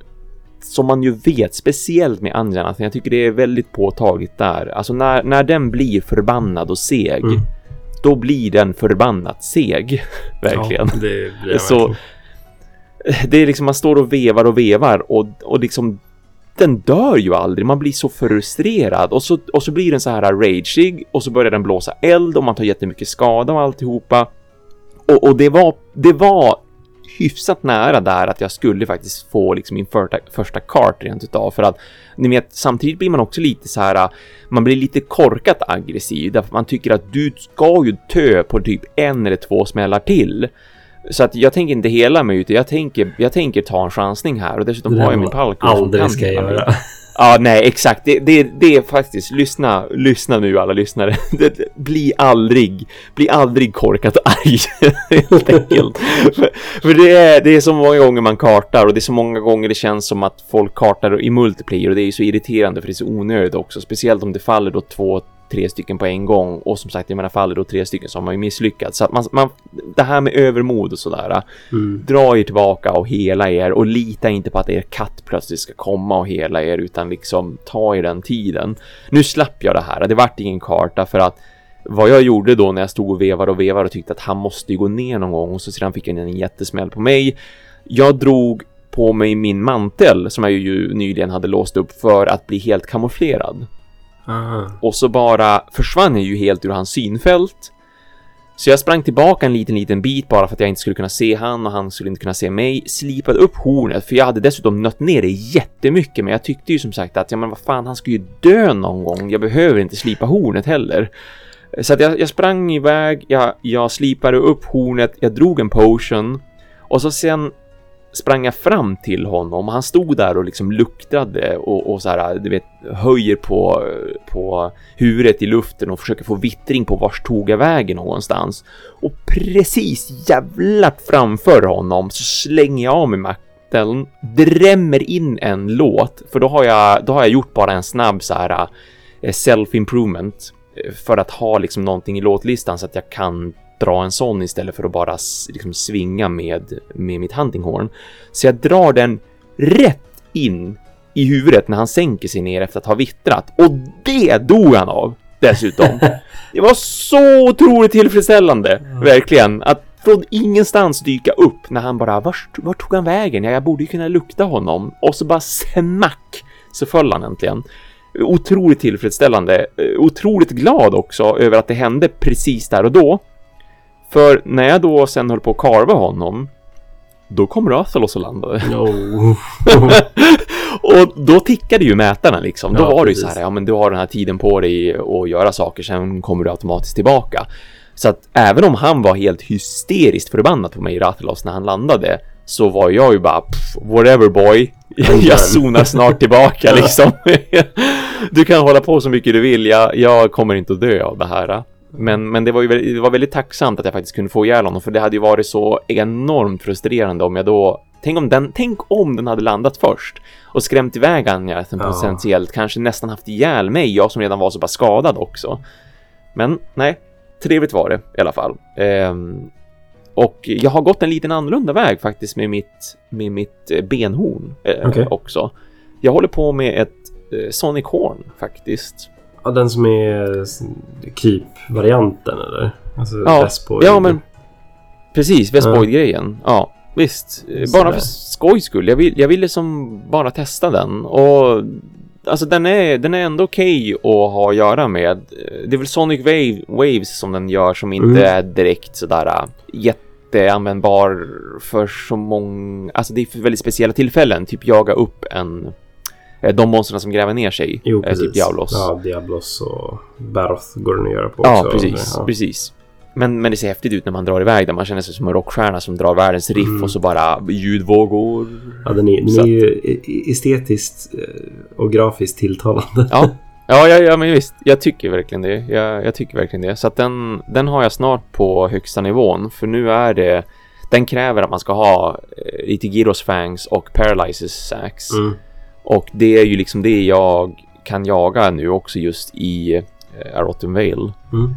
som man ju vet, speciellt med Anjan, jag tycker det är väldigt påtagligt där. Alltså när, när den blir förbannad och seg, mm då blir den förbannat seg. verkligen. Ja, det blir Så verkligen. det är liksom man står och vevar och vevar och, och liksom den dör ju aldrig. Man blir så frustrerad och så, och så blir den så här rageig och så börjar den blåsa eld och man tar jättemycket skada och alltihopa. Och, och det var, det var hyfsat nära där att jag skulle faktiskt få liksom min första, första kart rent utav för att ni vet samtidigt blir man också lite så här man blir lite korkat aggressiv därför man tycker att du ska ju tö på typ en eller två smällar till. Så att jag tänker inte hela mig utan jag tänker, jag tänker ta en chansning här och dessutom har jag min palk. Aldrig ska jag göra. Ja, nej, exakt. Det, det, det är faktiskt, lyssna, lyssna nu alla lyssnare. Det, bli aldrig, bli aldrig korkat arg, helt enkelt. för, för det, är, det är så många gånger man kartar och det är så många gånger det känns som att folk kartar i multiplayer och det är ju så irriterande för det är så onödigt också, speciellt om det faller då två, tre stycken på en gång och som sagt, jag menar faller då tre stycken så har man ju misslyckats. Så att man, man det här med övermod och sådär, mm. dra er tillbaka och hela er och lita inte på att er katt plötsligt ska komma och hela er utan liksom ta er den tiden. Nu slapp jag det här, det vart ingen karta för att vad jag gjorde då när jag stod och vevade och vevade och tyckte att han måste ju gå ner någon gång och så sedan fick han en jättesmäll på mig. Jag drog på mig min mantel som jag ju nyligen hade låst upp för att bli helt kamouflerad. Aha. Och så bara försvann jag ju helt ur hans synfält. Så jag sprang tillbaka en liten, liten bit bara för att jag inte skulle kunna se han och han skulle inte kunna se mig. Slipade upp hornet för jag hade dessutom nött ner det jättemycket men jag tyckte ju som sagt att ja men vad fan han ska ju dö någon gång. Jag behöver inte slipa hornet heller. Så att jag, jag sprang iväg, jag, jag slipade upp hornet, jag drog en potion och så sen sprang jag fram till honom och han stod där och liksom luktade och, och så här, du vet, höjer på, på huvudet i luften och försöker få vittring på vars tog jag vägen någonstans. Och precis jävlat framför honom så slänger jag av mig makten, drämmer in en låt, för då har jag, då har jag gjort bara en snabb så här eh, self-improvement eh, för att ha liksom någonting i låtlistan så att jag kan dra en sån istället för att bara liksom svinga med, med mitt huntinghorn. Så jag drar den rätt in i huvudet när han sänker sig ner efter att ha vittrat och det dog han av. dessutom. Det var så otroligt tillfredsställande, verkligen. Att från ingenstans dyka upp när han bara, vart, vart tog han vägen? Ja, jag borde ju kunna lukta honom. Och så bara smack så föll han äntligen. Otroligt tillfredsställande. Eh, otroligt glad också över att det hände precis där och då. För när jag då sen höll på att karva honom, då kom Rathalos och landade. No. och då tickade ju mätarna liksom. Då Ja, var det ju så här, ja men du har den här tiden på dig att göra saker, sen kommer du automatiskt tillbaka. Så att även om han var helt hysteriskt förbannad på mig, Rathalos, när han landade, så var jag ju bara, "Pff, whatever boy. jag zonar snart tillbaka liksom. du kan hålla på så mycket du vill, jag, jag kommer inte att dö av det här. Men, men det var ju det var väldigt tacksamt att jag faktiskt kunde få ihjäl honom, för det hade ju varit så enormt frustrerande om jag då Tänk om den, tänk om den hade landat först och skrämt iväg Anjaten Ja. potentiellt, kanske nästan haft ihjäl mig, jag som redan var så pass skadad också. Men nej, trevligt var det i alla fall. Ehm, och jag har gått en liten annorlunda väg faktiskt med mitt, med mitt eh, benhorn eh, Okej. också. Jag håller på med ett eh, Sonic Horn faktiskt. Ja, den som är kryp-varianten eller? Alltså Ja, Vespoid. ja men precis, Vespoid-grejen. Ja, visst. Bara för skojs skull. Jag, vill, jag ville som bara testa den och alltså den är, den är ändå okej att ha att göra med. Det är väl Sonic Wave, Waves som den gör som inte Mm. är direkt sådär äh, jätteanvändbar för så många, alltså det är för väldigt speciella tillfällen, typ jaga upp en de monstren som gräver ner sig, Jo, eh, precis. typ Diablos. Ja, Diablos och Baroth går den att göra på Ja, också. precis. Ja. precis. Men, men det ser häftigt ut när man drar iväg där. Man känner sig som en rockstjärna som drar världens riff Mm. och så bara ljudvågor. Ja, den är, den är ju e- estetiskt eh, och grafiskt tilltalande. Ja, ja, ja, ja men visst. Jag tycker verkligen det. Jag, jag tycker verkligen det. Så att den, den har jag snart på högsta nivån. För nu är det... Den kräver att man ska ha eh, lite Gyros Fangs och Paralyzes Sax. Mm. Och det är ju liksom det jag kan jaga nu också just i eh, Arotten Vale. Mm.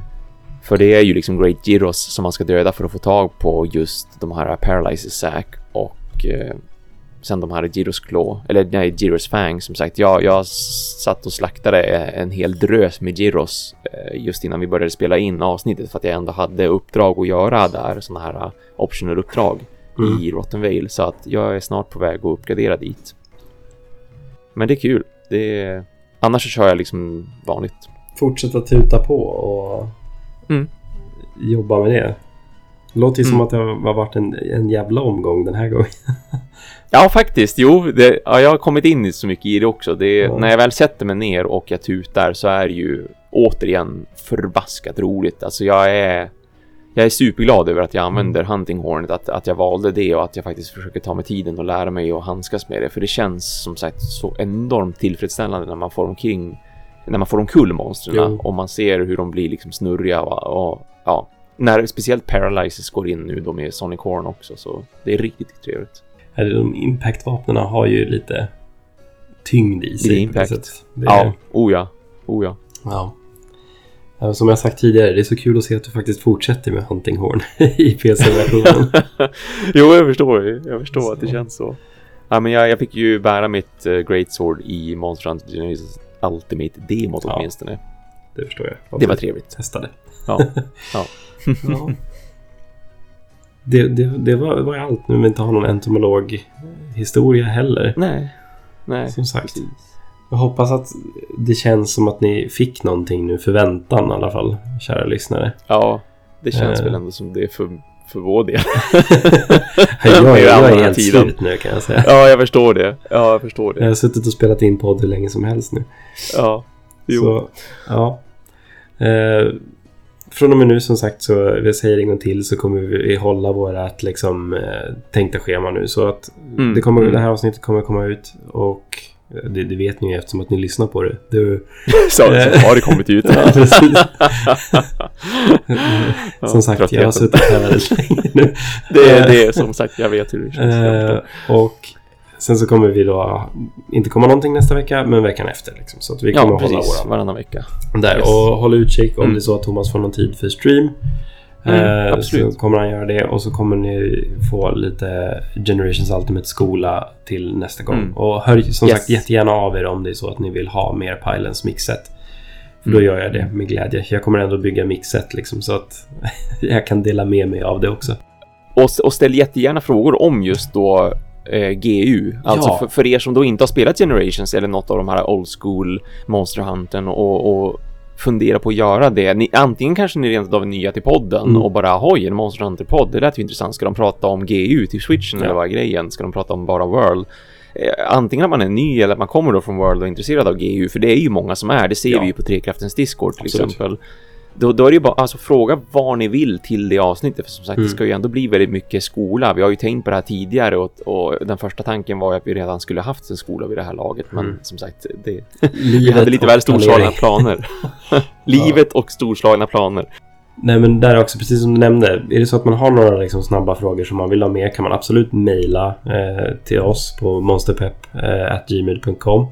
För det är ju liksom Great Gyros som man ska döda för att få tag på just de här Paralyzes Sack och eh, sen de här Gyros Claw, eller nej, Gyros Fang som sagt. Jag, jag satt och slaktade en hel drös med Gyros eh, just innan vi började spela in avsnittet för att jag ändå hade uppdrag att göra där, sådana här eh, optional uppdrag Mm. i Rotten Vale så att jag är snart på väg att uppgradera dit. Men det är kul. Det är... Annars så kör jag liksom vanligt. Fortsätta tuta på och Mm. jobba med det. Det låter ju som Mm. att det har varit en, en jävla omgång den här gången. Ja, faktiskt. Jo, det, ja, jag har kommit in i så mycket i det också. Det, Ja. När jag väl sätter mig ner och jag tutar så är det ju återigen förbaskat roligt. Alltså jag är, jag är superglad över att jag använder hunting hornet, att, att jag valde det och att jag faktiskt försöker ta mig tiden och lära mig att handskas med det. För det känns som sagt så enormt tillfredsställande när man får omkring, när man får omkull monstren Jo. och man ser hur de blir liksom snurriga och, och ja, när speciellt Paralysis går in nu då med Sonic Horn också så det är riktigt trevligt. De impactvapnen har ju lite tyngd i sig. Impact. på något sätt. Det, Ja, oh ja, oh ja. ja. Ja, Som jag sagt tidigare, det är så kul att se att du faktiskt fortsätter med Hunting Horn i PC-versionen. jo, jag förstår. Jag förstår att det känns så. Ja, men jag, jag fick ju bära mitt uh, Great Sword i Monster Hunter Genesis Ultimate demot Ja. åtminstone. det förstår jag. Det var trevligt. Testade. Ja. ja. Ja. Det, det, det var, var allt nu, men inte har någon entomolog-historia heller. Nej. Nej. Som sagt. precis. Jag hoppas att det känns som att ni fick någonting nu för väntan i alla fall, kära lyssnare. Ja, det känns Eh. väl ändå som det för, för vår del. Jag, jag, jag är helt tiden. slut nu kan jag säga. ja, jag förstår det. Ja, jag förstår Jag det. har suttit och spelat in podd hur länge som helst nu. Ja. Jo. Så, ja. Eh, från och med nu som sagt så, jag säger en gång till, så kommer vi hålla vårat liksom eh, tänkta schema nu. Så att Mm, det, kommer, mm. det här avsnittet kommer komkomma ut och det, det vet ni ju eftersom att ni lyssnar på det. Du, Så, så har det kommit ut. Precis. Som sagt, jag har suttit här väldigt länge nu. Det är det är som sagt, jag vet hur det känns. Eh, och sen så kommer vi då inte komma någonting nästa vecka, men veckan efter. Liksom. Så att vi kommer Ja, att hålla precis. våran Varannan vecka. där. Yes. Och håll utkik om Mm. det är så att Thomas får någon tid för stream. Mm, Eh. Så kommer han göra det och så kommer ni få lite Generations Ultimate skola till nästa gång. Mm. Och hör som Yes. sagt jättegärna av er om det är så att ni vill ha mer Pylons mixet. För då gör jag det med glädje. Jag kommer ändå bygga mixet liksom så att jag kan dela med mig av det också. Och, och ställ jättegärna frågor om just då eh, GU. Alltså Ja. för, för er som då inte har spelat Generations eller något av de här old school Monster Huntern och, och fundera på att göra det. Ni, antingen kanske ni rent av är nya till podden Mm. och bara hoj, en Monster Hunter-podd, det lät ju intressant. Ska de prata om GU till switchen Ja. eller vad är grejen? Ska de prata om bara World? Eh, antingen att man är ny eller att man kommer då från World och är intresserad av GU, för det är ju många som är. Det ser Ja. vi ju på Trekraftens Discord till Absolut. exempel. Då, då är det ju bara, alltså fråga vad ni vill till det avsnittet. För som sagt, Mm. det ska ju ändå bli väldigt mycket skola. Vi har ju tänkt på det här tidigare och, och den första tanken var ju att vi redan skulle haft en skola vid det här laget. Men Mm. som sagt, det, vi hade lite väl storslagna planer. Livet och storslagna planer. Nej men där också, precis som du nämnde. Är det så att man har några liksom, snabba frågor som man vill ha med kan man absolut mejla eh, till oss på monsterpepp.gmail.com.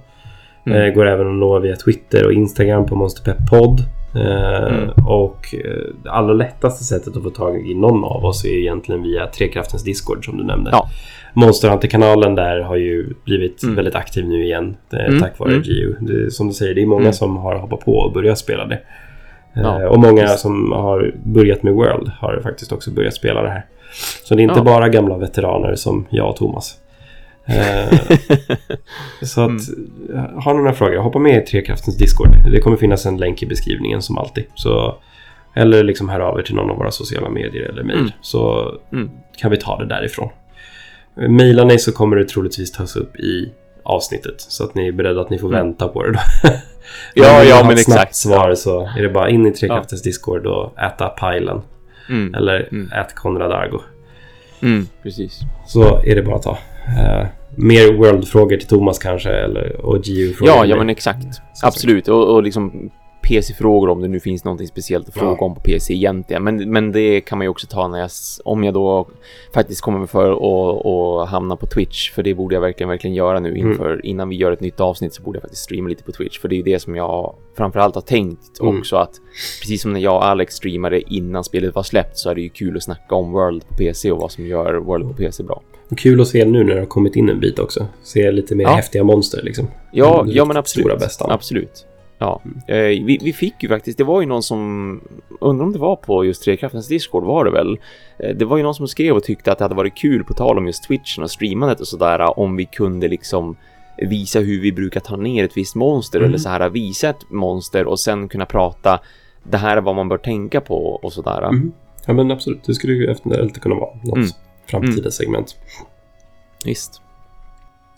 Mm. Eh, går även att nå via Twitter och Instagram på monsterpepppodd. Eh, Mm. Och eh, det allra lättaste sättet att få tag i någon av oss är egentligen via Trekraftens Discord som du nämnde. Ja. Monster Hunter-kanalen där har ju blivit Mm. väldigt aktiv nu igen eh, Mm, tack vare mm. GU. Det, som du säger, det är många Mm. som har hoppat på och börjat spela det. Eh, Ja, och många visst. som har börjat med World har faktiskt också börjat spela det här. Så det är inte Ja. bara gamla veteraner som jag och Thomas. Eh, så att, Mm. har ni några frågor, hoppa med i Trekraftens Discord. Det kommer finnas en länk i beskrivningen som alltid. Så, eller liksom hör av er till någon av våra sociala medier eller mejl. Mm. Så Mm. kan vi ta det därifrån. Mailar ni så kommer det troligtvis tas upp i avsnittet. Så att ni är beredda att ni får Mm. vänta på det då. Ja, ja, men exakt. svar så är det bara in i Trekraftens Discord och äta pilen. Mm. Eller Mm. ät Konrad Argo. Precis. Så är det bara att ta. Eh, mer World-frågor till Thomas kanske eller, och GU-frågor. Ja, ja men exakt. Så Absolut. Och, och liksom PC-frågor om det nu finns någonting speciellt att Ja. fråga om på PC egentligen. Men, men det kan man ju också ta när jag, om jag då faktiskt kommer för att hamna på Twitch. För det borde jag verkligen, verkligen göra nu Mm. inför, innan vi gör ett nytt avsnitt så borde jag faktiskt streama lite på Twitch. För det är ju det som jag framförallt har tänkt Mm. också att precis som när jag och Alex streamade innan spelet var släppt så är det ju kul att snacka om World på PC och vad som gör World på PC bra. Och kul att se nu när det har kommit in en bit också. Se lite mer Ja. häftiga monster liksom. Ja, Mm, ja men absolut. Stora. Absolut. Ja, eh, vi, vi fick ju faktiskt, det var ju någon som, undrar om det var på just Trekraftens Discord var det väl? Eh, det var ju någon som skrev och tyckte att det hade varit kul på tal om just Twitchen och streamandet och sådär om vi kunde liksom visa hur vi brukar ta ner ett visst monster Mm. eller så här visa ett monster och sen kunna prata det här är vad man bör tänka på och sådär. Mhm. Ja men absolut, det skulle ju eventuellt kunna vara något Mm. framtida segment. Visst.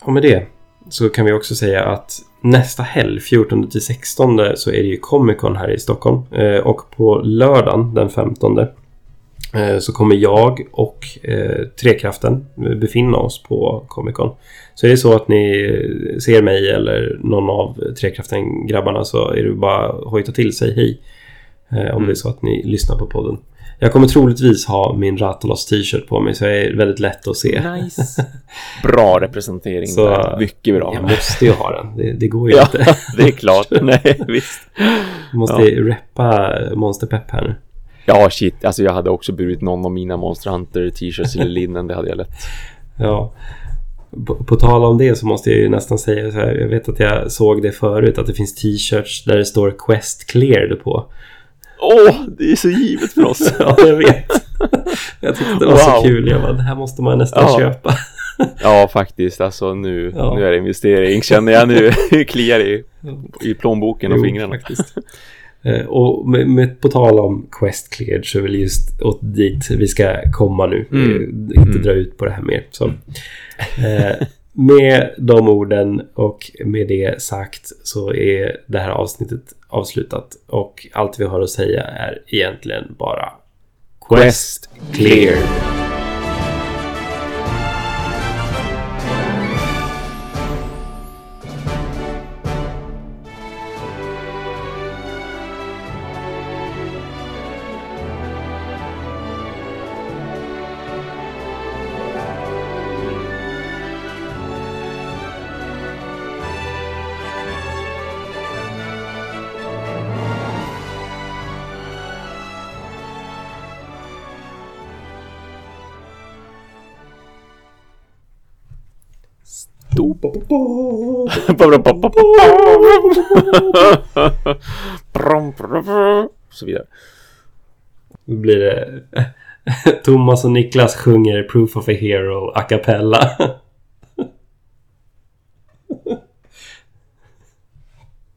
Och med det så kan vi också säga att nästa helg, 14 till 16, så är det ju Comic Con här i Stockholm. Eh, och på lördagen den 15 eh, så kommer jag och eh, Trekraften befinna oss på Comic Con. Så är det så att ni ser mig eller någon av Trekraften-grabbarna så är det bara att hojta till sig hej. Eh, om Mm. det är så att ni lyssnar på podden. Jag kommer troligtvis ha min Ratalos t-shirt på mig så jag är väldigt lätt att se. Nice. Bra representering Så- där. Mycket bra. Jag måste ju ha den. Det, det går ju Ja, inte. det är klart. Nej, visst. Jag måste ju reppa Monsterpepp här nu. Ja, shit. Alltså jag hade också burit någon av mina Monster Hunter t-shirts eller linnen. Det hade jag lätt. Ja. På, på tal om det så måste jag ju nästan säga så här. Jag vet att jag såg det förut. Att det finns t-shirts där det står Quest Cleared på. Åh, det är så givet för oss. Ja, jag vet. Jag tyckte det var så Wow. kul. Jag bara, det här måste man nästan Ja. köpa. Ja, faktiskt. Alltså nu, Ja. nu är det investering. Känner jag nu. Kliar i, i plånboken och Jo, fingrarna. faktiskt. Eh, Och med, med, på tal om Quest Cleared så är väl just åt dit vi ska komma nu. Mm. Eh, Inte Mm. dra ut på det här mer. Så. Eh, med de orden och med det sagt så är det här avsnittet avslutat. Och allt vi har att säga är egentligen bara Quest clear. så vidare. Blir det... Thomas och Niklas sjunger Proof of a Hero a cappella.